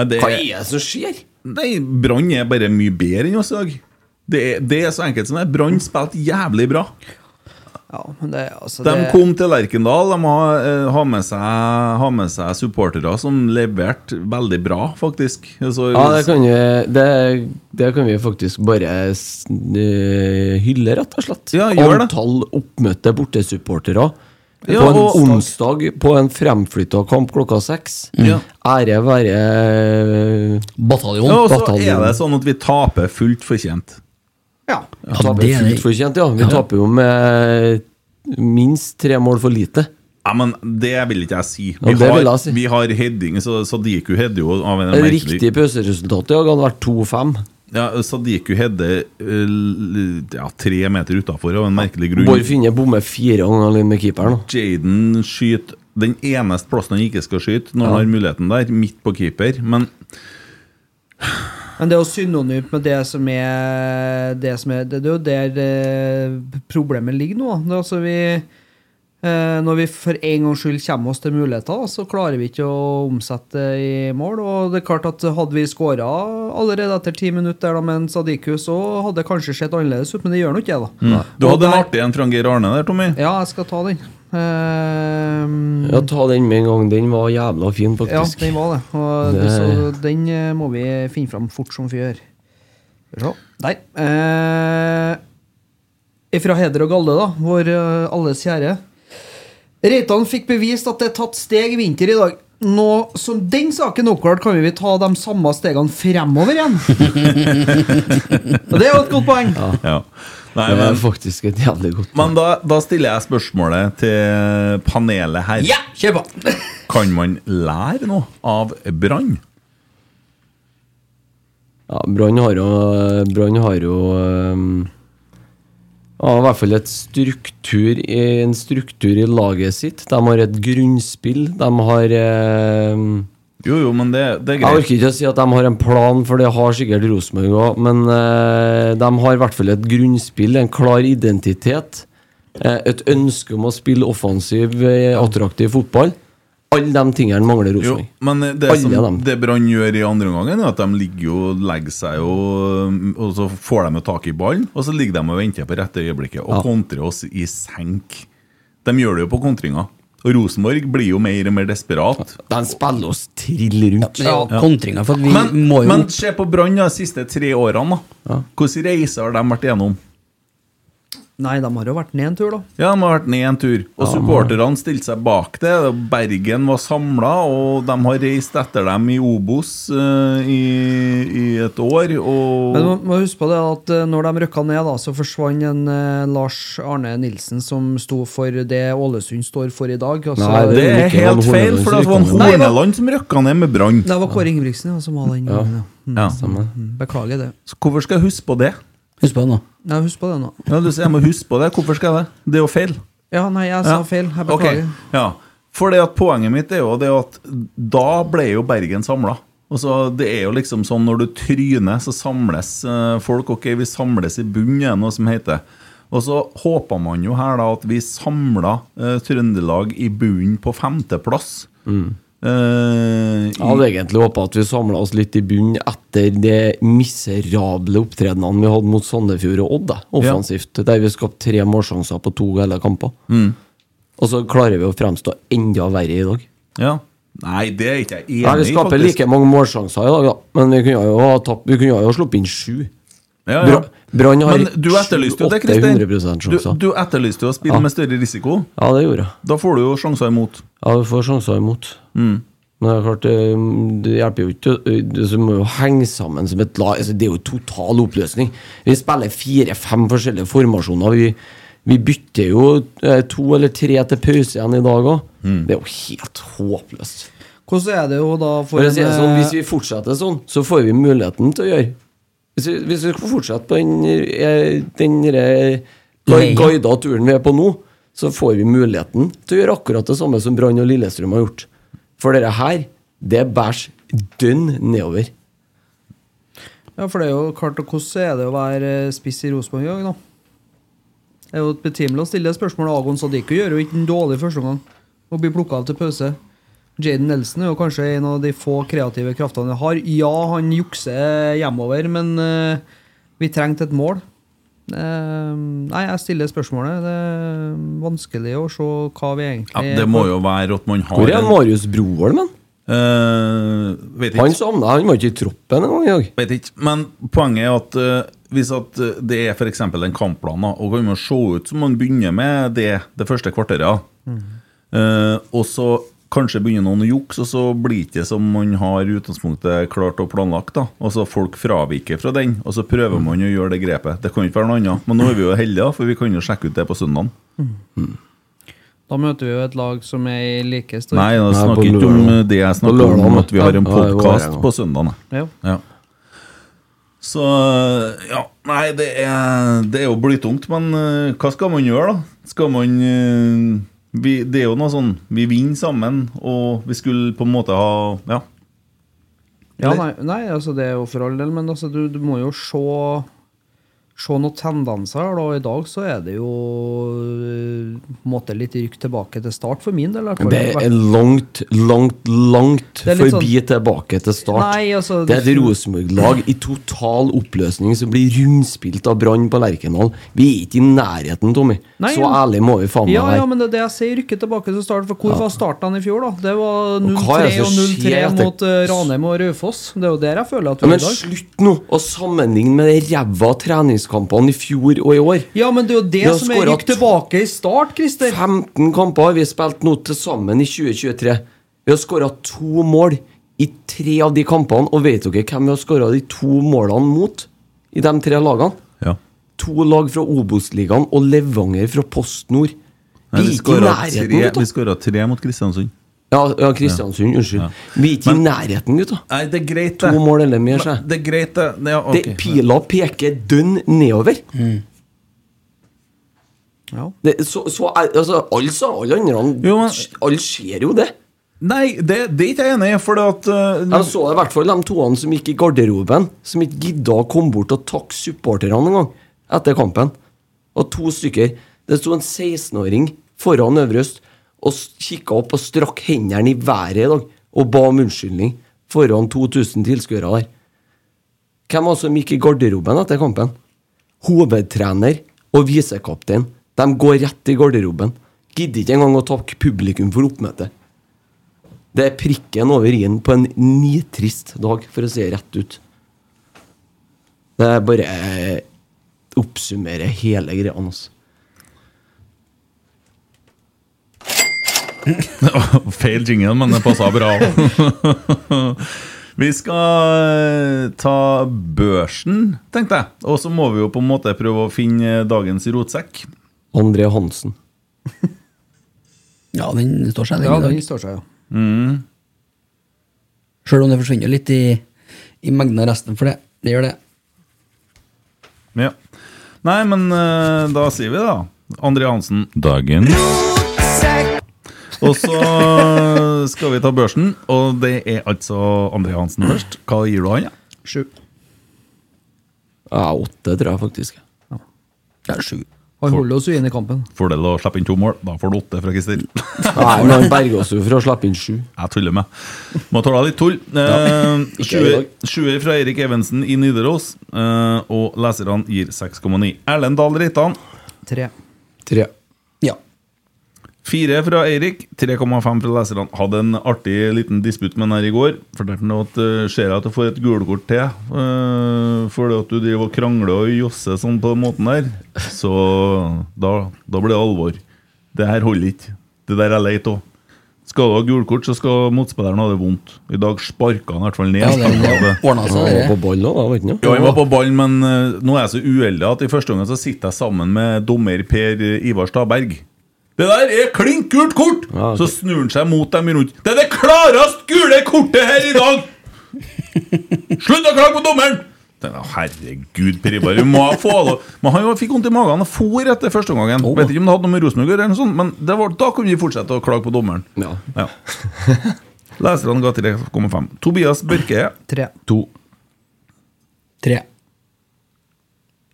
Speaker 2: Det,
Speaker 4: Hva er det som skjer?
Speaker 2: Nei, Brann er bare mye bedre enn oss i dag. Det er, det er så enkelt som det. Brann spilte jævlig bra.
Speaker 6: Ja, men det, altså,
Speaker 2: De
Speaker 6: det,
Speaker 2: kom til Lerkendal. De har, eh, har, med seg, har med seg supportere som leverte veldig bra, faktisk. Så,
Speaker 4: Ja, det kan vi, det, det kan vi faktisk bare eh, hylle, rett og slett.
Speaker 2: Ja, gjør det.
Speaker 4: Antall oppmøtte bortesupportere.
Speaker 2: Ja,
Speaker 4: på en
Speaker 2: og-
Speaker 4: onsdag på en fremflytta kamp klokka seks.
Speaker 2: Ja.
Speaker 4: Ære være
Speaker 5: Bataljon.
Speaker 2: ja, og så
Speaker 4: bataljon.
Speaker 2: er det sånn at vi taper fullt fortjent.
Speaker 6: Ja.
Speaker 4: Vi taper
Speaker 5: det er
Speaker 4: fullt fortjent, ja. Vi taper jo med minst tre mål for lite.
Speaker 2: Ja, men Det vil ikke jeg si. Vi,
Speaker 4: ja,
Speaker 2: har,
Speaker 4: si.
Speaker 2: vi har heading, så Sadiku header jo av en merkelig
Speaker 4: Riktig pauseresultat i dag hadde vært 2-5.
Speaker 2: Ja, Sadiku header eh, ja, tre meter utafor av en merkelig grunn.
Speaker 4: Bård Finne bommer fire ganger alene med keeperen.
Speaker 2: Jaden skyter den eneste plassen han ikke skal skyte, når han har muligheten der, midt på keeper. Men
Speaker 6: Men det er jo synonymt med det som er Det, som er, det er jo der eh, problemet ligger nå. Altså vi, eh, når vi for en gangs skyld kommer oss til muligheter, så klarer vi ikke å omsette i mål. Og det er klart at Hadde vi skåra allerede etter ti minutter med en Sadiku, så hadde det kanskje sett annerledes ut, men det gjør nå ikke det. da.
Speaker 2: du
Speaker 6: hadde
Speaker 2: hadde en artig en fra Geir Arne der, Tommy.
Speaker 6: Ja, jeg skal ta den. Eh,
Speaker 4: Ja, ta den med en gang. Den var jævla fin, faktisk.
Speaker 6: ja, den var det. Og
Speaker 4: Det-
Speaker 6: Så den eh, må vi finne fram fort som. Skal vi se. Der. Uh, fra heder og galde, da. Vår eh, alles kjære. Reitan fikk bevist at det er tatt steg i vinter i dag. Nå som den saken er oppklart, kan vi ta de samme stegene fremover igjen. og det er jo et godt poeng.
Speaker 2: Ja. Ja. Nei,
Speaker 4: Det er faktisk et jævlig godt
Speaker 2: men da, da stiller jeg spørsmålet til panelet her.
Speaker 5: Ja, kjør på!
Speaker 2: Kan man lære noe av Brann?
Speaker 4: Ja, Brann har jo Brann har jo um, ja, I hvert fall et struktur i, en struktur i laget sitt. De har et grunnspill. De har um,
Speaker 2: Jo, jo, men det, det er
Speaker 4: Jeg
Speaker 2: greit.
Speaker 4: orker ikke å si at de har en plan, for det har sikkert Rosenborg òg, men eh, de har i hvert fall et grunnspill, en klar identitet. eh, et ønske om å spille offensiv, eh, attraktiv fotball. Alle de tingene mangler Rosenborg.
Speaker 2: men det,
Speaker 4: Alle
Speaker 2: som, det Brann gjør i andre omgang, er at de ligger jo legger seg og, Og så får de tak i ballen, og så ligger de og venter på rette øyeblikket og
Speaker 4: Ja.
Speaker 2: kontrer oss i senk. De gjør det jo på kontringa. Og Rosenborg blir jo mer og mer desperat.
Speaker 4: De spiller oss trill rundt.
Speaker 5: Ja, er kontringa, for vi
Speaker 2: Men,
Speaker 5: må jo
Speaker 2: men se på Brann de siste tre årene. da Hvilke reiser har de vært gjennom?
Speaker 6: Nei, de har jo vært ned en tur, da.
Speaker 2: Ja, De har vært ned en tur. Og supporterne stilte seg bak det. Bergen var samla, og de har reist etter dem i Obos uh, i, i et år. Og
Speaker 6: Men man må huske på det at eh, når de rykka ned, da, så forsvant en uh, Lars Arne Nilsen som sto for det Ålesund står for i dag. Altså,
Speaker 4: Nei,
Speaker 2: det er helt feil, for det var en. Horneland som rykka ned med Brann.
Speaker 6: det var Kåre Ingebrigtsen ja, som var den. Ja.
Speaker 2: Ja.
Speaker 4: Stemmer.
Speaker 6: Beklager det.
Speaker 2: Så hvorfor skal jeg huske på det?
Speaker 5: Husk på det nå.
Speaker 6: Ja, husk på det nå.
Speaker 2: Ja, du jeg må huske på det. Hvorfor skal jeg det? Det er jo feil.
Speaker 6: Ja, nei, jeg sa
Speaker 2: Ja.
Speaker 6: feil. Jeg
Speaker 2: Ok,
Speaker 6: Okay.
Speaker 2: Ja. For det at poenget mitt er jo det at da ble jo Bergen samla. det er jo liksom sånn når du tryner, så samles eh, folk. Ok, vi samles i bunnen, er noe som heter. Og så håpa man jo her da at vi samla eh, Trøndelag i bunnen på femteplass. Eh,
Speaker 4: Jeg hadde egentlig håpa at vi samla oss litt i bunnen etter de miserable opptredenene vi hadde mot Sandefjord og Odd, offensivt, offensivt. Der vi skapte tre målsjanser på to hele kamper.
Speaker 2: Mm.
Speaker 4: Og så klarer vi å fremstå enda verre i dag.
Speaker 2: ja. Nei, det er ikke jeg enig
Speaker 4: i. Vi skaper
Speaker 2: faktisk.
Speaker 4: like mange målsjanser i dag, da. men vi kunne jo ha, tapp, vi kunne jo ha sluppet inn sju.
Speaker 2: Ja, ja.
Speaker 4: Brann har
Speaker 2: Men du etterlyste jo det,
Speaker 4: 7-800%
Speaker 2: Du,
Speaker 4: sjanser.
Speaker 2: du etterlyste jo å spille
Speaker 4: Ja.
Speaker 2: med større risiko.
Speaker 4: Ja, det gjorde jeg.
Speaker 2: Da får du jo sjanser imot.
Speaker 4: Ja, du får sjanser imot.
Speaker 2: Mm.
Speaker 4: Men det er klart, det, det hjelper jo ikke. Det må jo henge sammen som et lag. Altså, det er jo total oppløsning. Vi spiller fire-fem forskjellige formasjoner. Vi, vi bytter jo eh, to eller tre til pause igjen i dag òg.
Speaker 2: Mm.
Speaker 4: Det er jo helt håpløst.
Speaker 6: Hvordan er det jo da for
Speaker 4: For si det
Speaker 6: en,
Speaker 4: sånn,
Speaker 6: eh,
Speaker 4: Hvis vi fortsetter sånn, så får vi muligheten til å gjøre Hvis vi, hvis vi skal fortsette på den, eh, den eh,
Speaker 5: Leia.
Speaker 4: guida turen vi er på nå, så får vi muligheten til å gjøre akkurat det samme som Brann og Lillestrøm har gjort. For dette her, det bærs dønn nedover.
Speaker 6: Ja, for det er jo klart, og hvordan er det å være eh, spiss i Rosenborg i dag, da? Det er jo betimelig å stille det spørsmålet. Agon Sadiku gjør jo ikke en dårlig første omgang og blir plukka av til pause. Jaden Nelson er jo kanskje en av de få kreative kraftene vi har. Ja, han jukser hjemover, men uh, vi trengte et mål. Eh, nei, jeg stiller spørsmålet. Det er vanskelig å se hva vi egentlig
Speaker 2: Ja, det må jo være at man har
Speaker 4: Hvor er Marius Broholm, men?
Speaker 2: Eh, vet ikke.
Speaker 4: Han savna Han var ikke i troppen engang i dag.
Speaker 2: Vet ikke. Men poenget er at uh, hvis at eh, det er f.eks. en kampplan, da, og kan må se ut som man begynner med det det første kvarteret, eh, og så kanskje begynner noen å jukse, og så blir det ikke som man har i utgangspunktet klart og planlagt. da, og så Folk fraviker fra den, og så prøver man å gjøre det grepet. Det kan ikke være noe annet. Men nå er vi jo heldige, for vi kan jo sjekke ut det på søndagen.
Speaker 6: Da møter vi jo et lag som er i like stor
Speaker 2: Nei, jeg snakker ikke om det jeg snakker
Speaker 4: om,
Speaker 2: om, at vi har en podkast på søndagen.
Speaker 6: Ja.
Speaker 2: Ja. Så ja, nei, det er, det er jo blytungt, men eh, hva skal man gjøre, da? Skal man eh, vi, Det er jo noe sånn Vi vinner sammen, og vi skulle på en måte ha Ja.
Speaker 6: Ja, nei, nei, altså det er jo for all del, men altså, du, du må jo se Se noen tendenser da. I dag så er det jo en måte litt rykk tilbake til start, for min del.
Speaker 4: Det er langt, langt, langt forbi sånn... tilbake til start.
Speaker 6: Nei, altså,
Speaker 4: det er et
Speaker 6: det-
Speaker 4: Rosenborg-lag i total oppløsning som blir rundspilt av Brann på Lerkendal. Vi er ikke i nærheten, Tommy.
Speaker 6: Nei,
Speaker 4: Så ærlig må vi faen meg
Speaker 6: Ja,
Speaker 4: være.
Speaker 6: ja, men det er det jeg sier, rykke tilbake til start. For hvor var starten i fjor, da? Det var
Speaker 4: Og hva er
Speaker 6: 0-3 og 0-3
Speaker 4: etter-
Speaker 6: mot uh, Ranheim og Raufoss. Det er jo der jeg føler at
Speaker 4: Ja,
Speaker 6: vi er i dag.
Speaker 4: Men slutt nå å sammenligne med det ræva treningskampene i fjor og i år.
Speaker 6: Ja, men det er jo det som er gikk tilbake i start, Christer.
Speaker 4: 15 kamper har vi spilt nå til sammen i 2023. Vi har skåra to mål i tre av de kampene, og vet dere hvem vi har skåra de to målene mot? I de tre lagene?
Speaker 2: Ja.
Speaker 4: To lag fra Obos-ligaen og Levanger fra Post Nord.
Speaker 2: Nei,
Speaker 4: Vi
Speaker 2: skåra tre, tre mot Kristiansund.
Speaker 4: Ja, ja Kristiansund, unnskyld. Vi er ikke i nærheten, gutta.
Speaker 2: Nei, det er greit, det.
Speaker 4: To mål eller mer, sier
Speaker 2: Det er greit, det. Ja, okay.
Speaker 4: Det- Pila peker dønn nedover.
Speaker 6: Ja.
Speaker 4: Det, så, så er, altså, alle sa alle andre Alle ser jo det.
Speaker 2: Nei, det, det er ikke jeg enig i, for at eh,
Speaker 4: Jeg så i hvert fall de toene som gikk i garderoben, som ikke gidda å komme bort og takke supporterne engang etter kampen. Og to stykker. Det sto en 16-åring foran Øverøst og kikka opp og strakk hendene i været i dag og ba om unnskyldning foran 2000 tilskuere der. Hvem var det som gikk i garderoben etter kampen? Hovedtrener og visekaptein. De går rett i garderoben. Gidder ikke engang å takke publikum for oppmøtet. Det er prikken over i-en på en nitrist dag, for å si det rett ut. Det er bare eh, oppsummerer hele greia hans.
Speaker 2: Feil jingle, men det passa bra. vi skal eh, ta børsen, tenkte jeg. Og så må vi jo på en måte prøve å finne dagens rotsekk.
Speaker 4: André Hansen.
Speaker 5: Ja, den står seg, den
Speaker 6: Ja,
Speaker 5: i dag.
Speaker 6: den står seg, ja.
Speaker 5: Sjøl om det forsvinner litt i, i mengden av resten, for det. Det gjør det.
Speaker 2: Ja. Nei, men eh, da sier vi det, da. André Hansen, dagen. Og så skal vi ta børsen, og det er altså André Hansen først. Hva gir du han? Ja?
Speaker 6: Sju.
Speaker 4: Ja, åtte, tror jeg faktisk.
Speaker 5: Ja, sju.
Speaker 6: Han holder oss jo inn i kampen.
Speaker 2: Fordel å slippe inn to mål. Da får du åtte fra Christer.
Speaker 4: Nei, men han berger oss jo for å slippe inn sju.
Speaker 2: Jeg tuller med. Må tåle litt tull. Eh, Sjuer fra Eirik Evensen i Nidaros, eh, og leserne gir 6,9. Erlend Dahl Reitan,
Speaker 6: Tre.
Speaker 4: Tre.
Speaker 2: Fire fra Eirik, 3,5 fra leserne. Hadde en artig liten disputt med den her i går. Fortalte han at uh, ser jeg at du får et gulkort til uh, fordi at du driver og krangler og josser sånn på den måten der, så da, da blir det alvor. Det her holder ikke. Det der er leit òg. Skal du ha gulkort, så skal motspilleren ha det vondt. I dag sparka han i hvert fall ned.
Speaker 5: Ja, det, det
Speaker 4: Han var på ball nå, da, ikke?
Speaker 2: Ja, han var på ball, men uh, nå er jeg så uheldig at i første omgang så sitter jeg sammen med dommer Per Ivar Staberg. Det der er klink gult kort!
Speaker 4: Ja, okay.
Speaker 2: Så snur han seg mot dem rundt. Det er det klarest gule kortet her i dag! Slutt å klage på dommeren! Det er, herregud, Per Ivar, vi må få lov Men han jo fikk vondt i magen og for etter første omgangen.
Speaker 5: Oh.
Speaker 2: Vet ikke om det hadde noe med Rosenborg å gjøre, sånt, men det var, da kunne vi fortsette å klage på dommeren.
Speaker 4: Ja.
Speaker 2: Ja. Leserne ga 3,5. Tobias Børke
Speaker 6: Tre.
Speaker 2: to.
Speaker 5: Tre.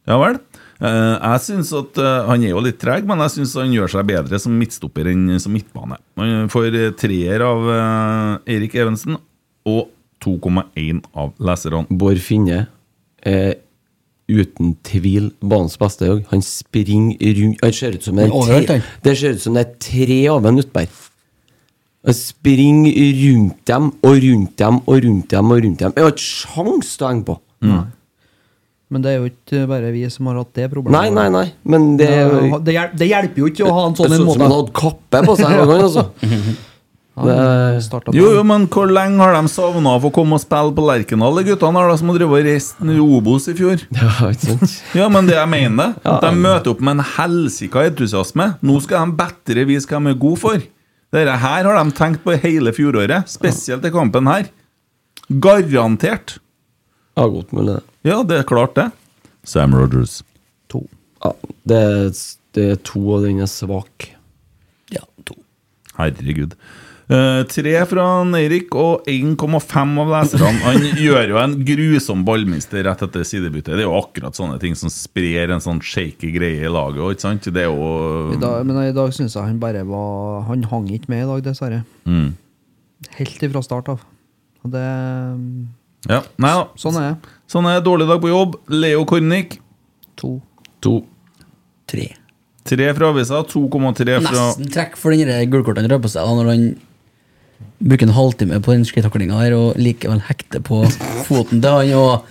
Speaker 2: Ja vel. Eh, jeg synes at eh, Han er jo litt treg, men jeg syns han gjør seg bedre som midtstopper enn som midtbane. Han får eh, treer av Eirik Evensen og 2,1 av leserne.
Speaker 4: Bård Finne er uten tvil banens beste. Han springer rundt Han ser ut som det er tre, det ser ut som det er tre av en Utberg. Han springer rundt dem og rundt dem og rundt dem og rundt dem. Jeg har ikke sjans til å henge på.
Speaker 6: Men det er jo ikke bare vi som har hatt det problemet.
Speaker 4: Nei, nei, nei, men det
Speaker 6: det, det, hjelper, det hjelper jo ikke å ha en sånn
Speaker 4: Det
Speaker 6: en
Speaker 4: så ut som
Speaker 6: måte.
Speaker 4: han hadde kappe på seg. en gang, Altså.
Speaker 6: Det...
Speaker 2: Jo, jo, men hvor lenge har de savna å få komme og spille på Lerkendal, de guttene her som har drevet og reist Obos i fjor?
Speaker 4: Ja, ikke sant?
Speaker 2: Ja, men det jeg mener
Speaker 4: det.
Speaker 2: De møter opp med en helsika entusiasme. Nå skal de bedre vise hva de er gode for. Dette her har de tenkt på hele fjoråret, spesielt i kampen her. Garantert.
Speaker 4: Ja, godt mulig, det.
Speaker 2: Ja, det er klart, det. Sam Rogers.
Speaker 6: To.
Speaker 4: Ja, det, er, det er to, og den er svak.
Speaker 5: Ja, to.
Speaker 2: Herregud. Uh, tre fra Eirik og 1,5 av leserne. Han gjør jo en grusom ballmister rett etter sidebyttet. Det er jo akkurat sånne ting som sprer en sånn shaky greie i laget. Ikke sant? Det er jo
Speaker 6: I dag, men i dag syns jeg han bare var Han hang ikke med i dag, dessverre.
Speaker 2: mm.
Speaker 6: Helt ifra start av. Og det
Speaker 2: Ja, nei da.
Speaker 6: Sånn er det.
Speaker 2: Sånn er. Dårlig dag på jobb. Leo Kornik.
Speaker 6: To.
Speaker 4: To.
Speaker 5: Tre.
Speaker 2: Tre fra avisa, 2,3 fra
Speaker 5: Nesten trekk for den gullkortet han drar på seg da, når han bruker en halvtime på den skrittaklinga der og likevel hekter på foten til han og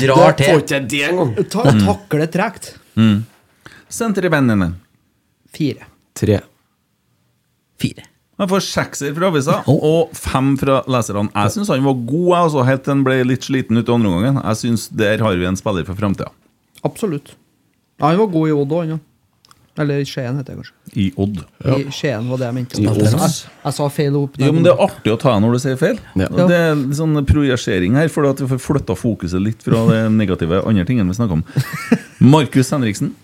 Speaker 5: drar til.
Speaker 4: Får ikke det engang!
Speaker 6: Ta, takle tregt.
Speaker 2: mm. Sentervennene.
Speaker 6: Fire.
Speaker 4: Tre.
Speaker 5: Fire.
Speaker 2: Han får sekser fra avisa og fem fra leserne. Jeg syns han var god, altså, helt til han ble litt sliten ut i andre omgangen. Jeg synes Der har vi en spiller for framtida.
Speaker 6: Absolutt. Ja, han var god i Odd òg, han ja. Eller i Skien, heter det kanskje.
Speaker 2: I Odd.
Speaker 6: I Skien var det jeg mente. Jeg, jeg, sa feil opp.
Speaker 2: Jo, men Det er artig å ta når du sier feil.
Speaker 4: Ja.
Speaker 2: Det er litt sånn projisering her, for at vi får flytta fokuset litt fra det negative andre tingene vi snakker om. Markus Henriksen.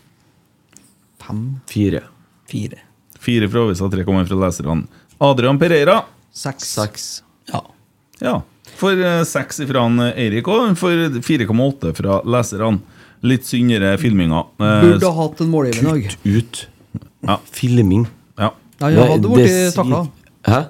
Speaker 6: Fem.
Speaker 4: Fire.
Speaker 5: Fire.
Speaker 2: Fire fra avisa, tre kommer fra leserne. Adrian Pereira.
Speaker 6: Seks.
Speaker 4: Seks.
Speaker 5: Ja.
Speaker 2: Ja. For eh, seks fra eh, Eirik, og For 4,8 fra leserne. Litt syndere filminga. Eh,
Speaker 6: Burde ha hatt en målgivende i dag.
Speaker 4: Ut.
Speaker 2: Ja.
Speaker 4: Filming.
Speaker 2: ja.
Speaker 6: Nei, jeg hadde blitt
Speaker 4: det
Speaker 6: takla.
Speaker 4: Hæ?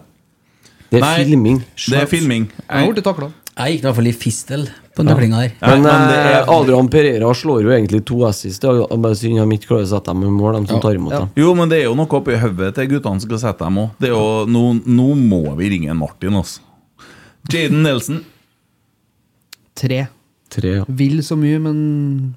Speaker 4: Det er
Speaker 2: Nei,
Speaker 4: filming.
Speaker 2: Det er filming.
Speaker 6: Jeg hadde blitt takla.
Speaker 5: Jeg gikk i hvert fall i fistel på den taklinga der.
Speaker 4: Men,
Speaker 2: men det
Speaker 4: eh,
Speaker 2: er-
Speaker 4: Adrian Pereira slår jo egentlig to assist. Det dag, Bare synd de ikke klarer å sette dem i mål, de som tar imot
Speaker 6: Ja.
Speaker 4: dem.
Speaker 2: Jo, men det er jo noe oppi hodet til guttene som skal sette dem òg. Nå, nå må vi ringe en Martin, altså. Jaden Nelson.
Speaker 6: Tre.
Speaker 4: Tre, ja.
Speaker 6: Vil så mye, men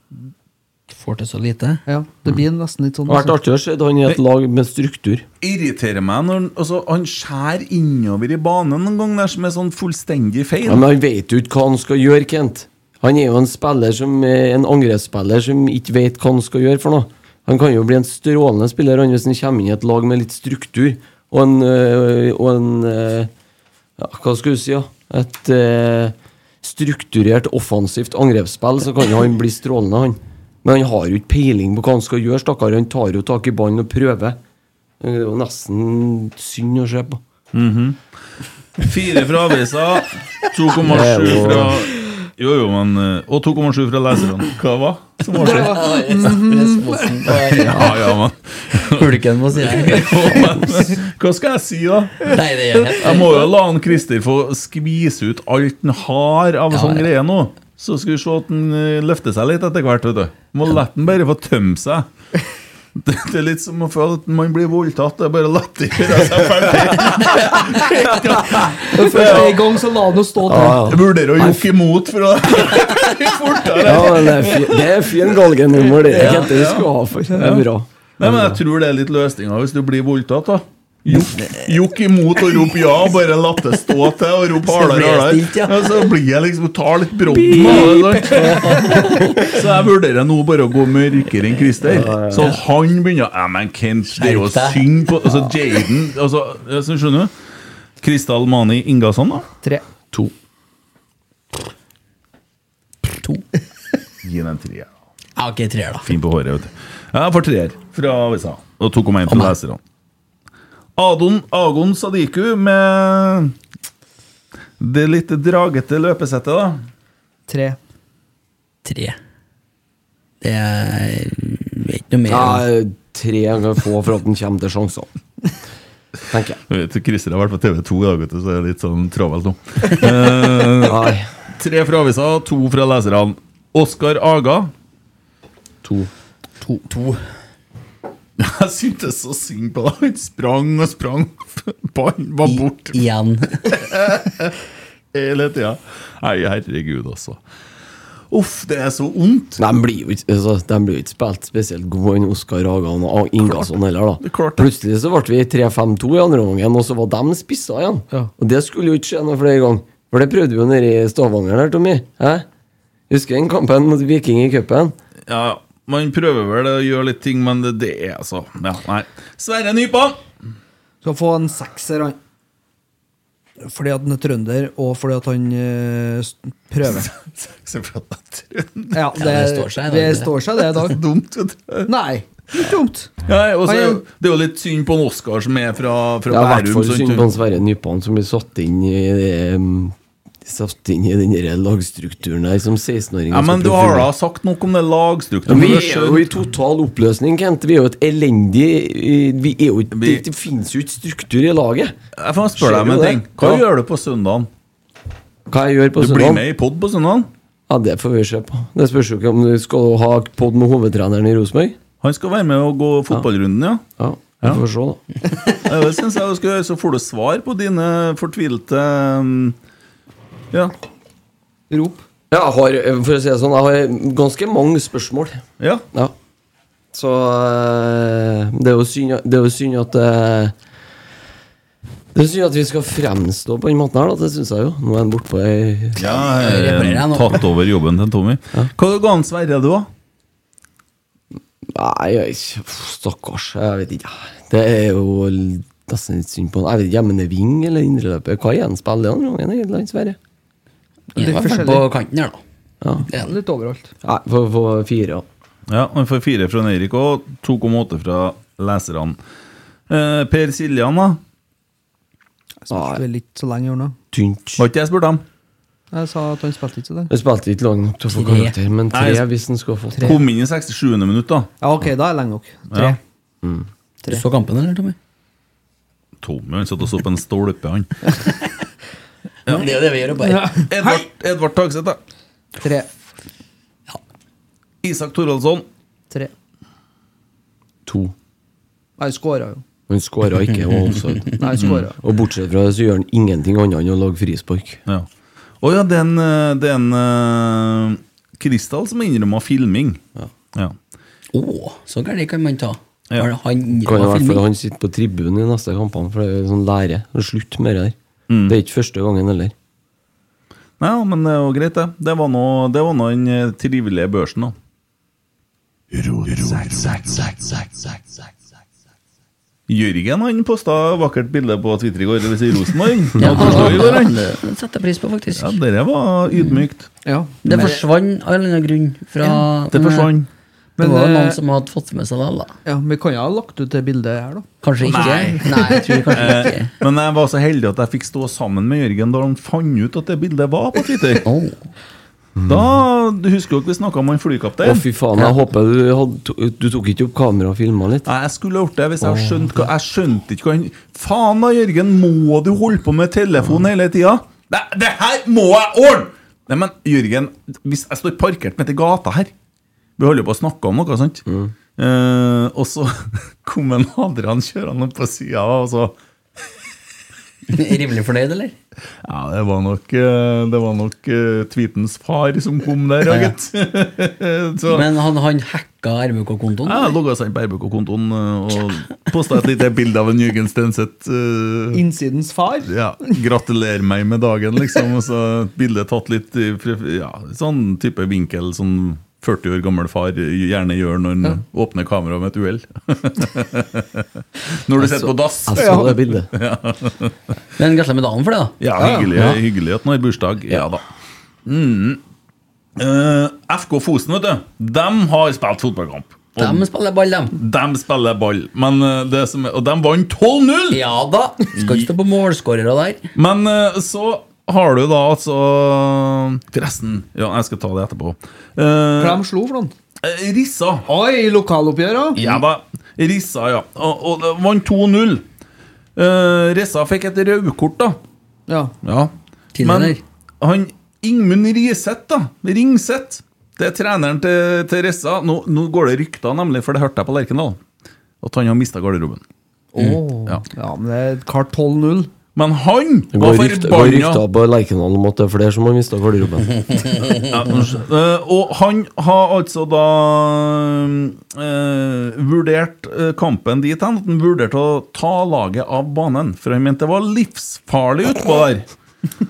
Speaker 5: Får til så lite.
Speaker 6: ja, det blir nesten litt sånn.
Speaker 4: Det har vært artig å se han i et lag med struktur.
Speaker 2: Irriterer meg når han- altså, han skjærer innover i banen noen gang der som er sånn fullstendig feil.
Speaker 4: Ja, men han vet jo ikke hva han skal gjøre, Kent. Han er jo en spiller som en angrepsspiller som ikke vet hva han skal gjøre for noe. Han kan jo bli en strålende spiller han, hvis han kommer inn i et lag med litt struktur og en, øh, og en øh, ja, Hva skal du si, ja? Et øh, strukturert, offensivt angrepsspill, så kan jo han bli strålende, han. Men han har jo ikke peiling på hva han skal gjøre, stakkar. Han tar jo tak i ballen og prøver. Det er jo nesten synd å se på.
Speaker 2: Fire fra avisa, 2,7 fra Jo, jo, men eh, Og 2,7 fra leserne. Hva var som var
Speaker 5: skjedd?
Speaker 2: Ja, ja, men
Speaker 5: Hulken må si det.
Speaker 2: Hva skal jeg si, da?
Speaker 5: Nei, det gjør Jeg
Speaker 2: Jeg må jo la han Christer få skvise ut alt han har av
Speaker 5: Ja,
Speaker 2: sånn greie nå. Så skal vi se at han eh, løfter seg litt etter hvert. vet du Må la den bare få tømme seg. Det, det er litt som å føle at man blir voldtatt. Det er bare å la det gjøre seg ferdig.
Speaker 6: Første gang så la han jo stå der.
Speaker 2: Jeg vurderer å jokke imot for å fortere.
Speaker 4: Ja, det er fin, det er fin galgenhumor, det.
Speaker 2: Ja,
Speaker 4: ikke det
Speaker 2: ja.
Speaker 4: skal ha for. Det er bra.
Speaker 2: Nei, men Jeg tror det er litt løsninga hvis du blir voldtatt. da Jokk imot og rop ja, bare la det stå til og rop hardere.
Speaker 5: det
Speaker 2: hardere.
Speaker 5: ja.
Speaker 2: Ja, så blir jeg liksom tar litt brodden av det. Så jeg vurderer nå bare å gå mørkere enn Christer. Så han begynner Ja, men Kent, det er jo
Speaker 5: å synge
Speaker 2: synd på Altså Jaden altså, ja, så Skjønner du? Kristal Mani Ingasson, da?
Speaker 6: Tre.
Speaker 4: To.
Speaker 5: To.
Speaker 2: Gi den en treer.
Speaker 5: Ja, ok, treer, da.
Speaker 2: Fin på håret, vet du. Jeg får treer fra avisa. Og 2,1 fra leserne. Adon Agon Sadiku med det litt dragete løpesettet, da.
Speaker 6: Tre.
Speaker 5: Tre. Det er ikke noe mer.
Speaker 4: Ja, tre ganger få for at den kommer til sjanser. Tenker jeg.
Speaker 2: Jeg vet, Christer har vært på TV2 i dag, så det er litt sånn travelt nå. Eh, tre fra avisa, to fra leserne. Oskar Aga.
Speaker 4: To.
Speaker 5: To. to.
Speaker 2: Jeg syntes så synd på deg. Han sprang og sprang. Ballen var borte
Speaker 5: Igjen.
Speaker 2: hele tida. Nei, herregud, altså. Uff, det er så vondt.
Speaker 4: De blir jo ikke, altså, blir ikke spilt spesielt gode enn Oskar Hagan og Ingasson heller, da. Plutselig så ble vi 3-5-2 i andre omgang, og så var de spissa igjen.
Speaker 6: Ja.
Speaker 4: Og det skulle jo ikke skje noe flere ganger. For det prøvde vi jo nede i Stavanger der, Tommy. Hæ? Husker den kampen mot Viking i cupen?
Speaker 2: Ja, man prøver vel å gjøre litt ting, men det, det er altså Ja, nei. Sverre Nypa.
Speaker 6: Skal få en sekser, han. Fordi at han er trønder, og fordi at han øh, prøver.
Speaker 2: Sekser fordi han er trønder?
Speaker 6: Ja, det,
Speaker 5: det står seg
Speaker 6: det
Speaker 5: det.
Speaker 6: står seg det i dag.
Speaker 2: Dumt, vet du.
Speaker 6: Nei, dumt.
Speaker 2: Ja,
Speaker 6: også,
Speaker 2: det er jo litt synd på en Oskar som er fra, fra
Speaker 4: Det er i hvert fall synd på Sverre Nypan som blir satt inn i det, um, Satt inn i den lagstrukturen her som 16-åringer.
Speaker 2: Ja, men du har da sagt noe om det lagstrukturen.
Speaker 4: vi er jo i total oppløsning, Kent. Vi er jo et elendig Vi er jo
Speaker 2: Vi-
Speaker 4: Det, finnes jo ikke struktur i laget.
Speaker 2: Jeg får spørre deg om en ting. Hva
Speaker 4: Ja.
Speaker 2: gjør du på søndagen?
Speaker 4: Hva jeg gjør på
Speaker 2: Du blir med i pod på søndagen?
Speaker 4: Ja, Det får vi se på. Det spørs jo ikke om du skal ha pod med hovedtreneren i Rosenborg.
Speaker 2: Han skal være med og gå fotballrunden, ja.
Speaker 4: Ja, vi får se, da.
Speaker 2: Ja, Det syns jeg du skal gjøre, så får du svar på dine fortvilte um, Ja.
Speaker 6: Rop.
Speaker 4: Ja, jeg har, for å si det sånn, jeg har ganske mange spørsmål.
Speaker 2: ja.
Speaker 4: Ja. Så eh, det er jo synd, det er jo synd at eh, Det er synd at vi skal fremstå på den måten her, da. Det syns jeg jo. Nå er han bortpå ei
Speaker 2: ja
Speaker 5: Jeg
Speaker 2: har tatt over jobben til Tommy. Hva ga han Sverre, du, da?
Speaker 4: Nei, jeg, stakkars. Jeg vet ikke. Det er jo nesten litt synd på han. Jeg vet ikke, men det er ving eller indreløper? Hva igjen spiller han egentlig, han Sverre?
Speaker 5: Det er på kanten her, da.
Speaker 4: Ja.
Speaker 5: Det er
Speaker 6: Litt overalt.
Speaker 4: Nei, for, for fire, ja.
Speaker 2: Ja, Han får fire fra Eirik og 2,8 fra leserne. Eh, per Siljan, da?
Speaker 6: Jeg spilte vel ikke så lenge i år nå.
Speaker 4: Tynt.
Speaker 2: Var ikke jeg spurte om?
Speaker 6: Jeg sa at han spilte ikke så lenge.
Speaker 4: Vi spilte ikke lang nok til å få
Speaker 5: Tre.
Speaker 4: karakter, men tre
Speaker 2: Nei,
Speaker 4: hvis han skal få
Speaker 2: Kom inn i 67. minutt, da.
Speaker 6: Ja, ok, da er det lenge nok. Tre.
Speaker 2: Ja.
Speaker 5: Du så kampen, eller, Tommy?
Speaker 2: Tommy han satt og så på en stolpe, han.
Speaker 5: Ja. Det er jo det vi gjør bare ja.
Speaker 2: Edvard, Edvard Tagseth, da.
Speaker 6: Tre.
Speaker 2: Isak Thoraldsson.
Speaker 6: Tre.
Speaker 4: to.
Speaker 6: Nei, skåra jo.
Speaker 4: Han skåra ikke. Og, også,
Speaker 6: Nei, skåra.
Speaker 4: og bortsett fra det så gjør han ingenting annet enn å lage frispark.
Speaker 2: Ja. Å ja, det er en, eh, det er en eh, Kristal som innrømmer filming. Ja.
Speaker 5: Å, så gærent kan man ta.
Speaker 2: Ja.
Speaker 5: Han
Speaker 4: Kan i hvert fall han sitte på tribunen i neste kampene, for det er sånn lære. Slutt med det der.
Speaker 2: Mm.
Speaker 4: Det er ikke første gangen heller.
Speaker 2: Nei, ja, men det er jo greit, det. Det var nå det var nå den eh, trivelige børsen, da. Jørgen han posta vakkert bilde på Twitter i går, dvs. Si Rosenborg.
Speaker 5: Ja, det setter jeg pris på, faktisk.
Speaker 2: Ja, Dere var ydmykt.
Speaker 6: Ja.
Speaker 5: Det forsvant av en eller annen grunn. Fra,
Speaker 2: Det forsvant.
Speaker 5: Det var
Speaker 6: jo
Speaker 5: noen som hadde fått med seg det, da.
Speaker 6: ja, Vi kan jo ha lagt ut det bildet her, da.
Speaker 5: Kanskje ikke.
Speaker 2: Nei.
Speaker 5: Nei, jeg tror kanskje
Speaker 2: Eh,
Speaker 5: ikke.
Speaker 2: Men jeg var så heldig at jeg fikk stå sammen med Jørgen da han fant ut at det bildet var på Twitter.
Speaker 5: Oh.
Speaker 2: Da, Du husker jo ikke vi snakka om han
Speaker 4: Å,
Speaker 2: flykapteinen?
Speaker 4: fy faen. Jeg håper du, hadde, du tok ikke opp kamera og filma litt.
Speaker 2: Nei, jeg skulle ha gjort det hvis jeg skjønte hva Jeg skjønte ikke hva han Faen da, Jørgen, må du holde på med telefon hele tida? Det, det her må jeg ordne! Nei, men Jørgen, hvis jeg står parkert midt i gata her Vi holder på å snakke om noe, sant? Eh, og så kom en Adrian kjørende opp på sida, og så
Speaker 5: Rimelig fornøyd, eller?
Speaker 2: Ja, det var nok, eh, det var nok uh, tweetens far som kom der, ja, gitt. Så-
Speaker 5: Men han, han hacka RBK-kontoen?
Speaker 2: Ja, logga seg inn på RBK-kontoen eh, og posta et lite bilde av en Jørgen Stenseth. Uh,
Speaker 6: Innsidens far.
Speaker 2: ja, Gratulerer meg med dagen, liksom. Og så bildet bilde tatt litt i ja, sånn type vinkel som 40 år gammel far gjerne gjør når han åpner kameraet med et uhell. når du sitter på dass.
Speaker 4: Jeg så det bildet.
Speaker 5: Men gratulerer med dagen for det, da.
Speaker 2: Ja, hyggelig, hyggelig at han har bursdag. Ja da. Mm. Uh, FK Fosen, vet du, de har spilt fotballkamp. Og
Speaker 5: De spiller ball, dem.
Speaker 2: de spiller ball, men eh, det som er, og de vant 12-0!
Speaker 5: Ja da. Skal ikke stå på målskårere der.
Speaker 2: Men eh, så har du da altså Forresten, ja, jeg skal ta det etterpå. Eh,
Speaker 6: Hvem slo for noen?
Speaker 2: eh, Rissa.
Speaker 6: Oi, lokaloppgjøret? ja.
Speaker 2: Da. Rissa, ja. Og, og det vant 2-0. Eh, Rissa fikk et rødkort, da.
Speaker 6: Ja.
Speaker 2: Ja. Men han Ingmund Riseth, da. Ringseth. Det er treneren til, til Rissa. Nå, nå går det rykter, nemlig, for det hørte jeg på Lerkendal, at han har mista garderoben.
Speaker 6: Åh.
Speaker 2: Ja.
Speaker 6: ja, men det er klart 12-0.
Speaker 2: Men han
Speaker 4: Det
Speaker 2: var
Speaker 4: går Det går rykter
Speaker 2: forbanna!
Speaker 4: på Lerkendal om at det er flere som har mista garderoben.
Speaker 2: Ja. Eh, og han har altså da eh, vurdert eh, kampen dit hen at han vurderte å ta laget av banen, for han mente det var livsfarlig utpå der.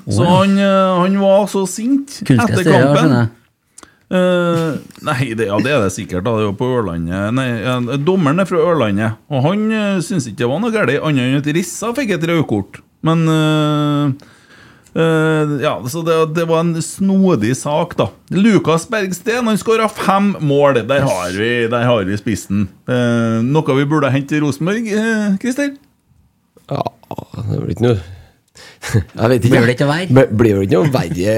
Speaker 2: Så han, han var så sint
Speaker 5: Kunstgress,
Speaker 2: etter kampen. Eh, nei, det, ja, det er det sikkert. da Det er jo på Ørlandet Nei, ja, Dommeren er fra Ørlandet, og han uh, syntes ikke det var noe galt, annet enn at Rissa fikk et rødkort. Men uh, uh, Ja, så det, det var en snodig sak, da. Lukas Bergsten han skåra fem mål. Der har vi, der har vi spissen. Eh, noe vi burde hente i Rosenborg, eh, Christer?
Speaker 4: Ja, det blir ikke noe Jeg vet ikke.
Speaker 5: Blir det ikke verre?
Speaker 4: Blir- Blir det ikke noe verre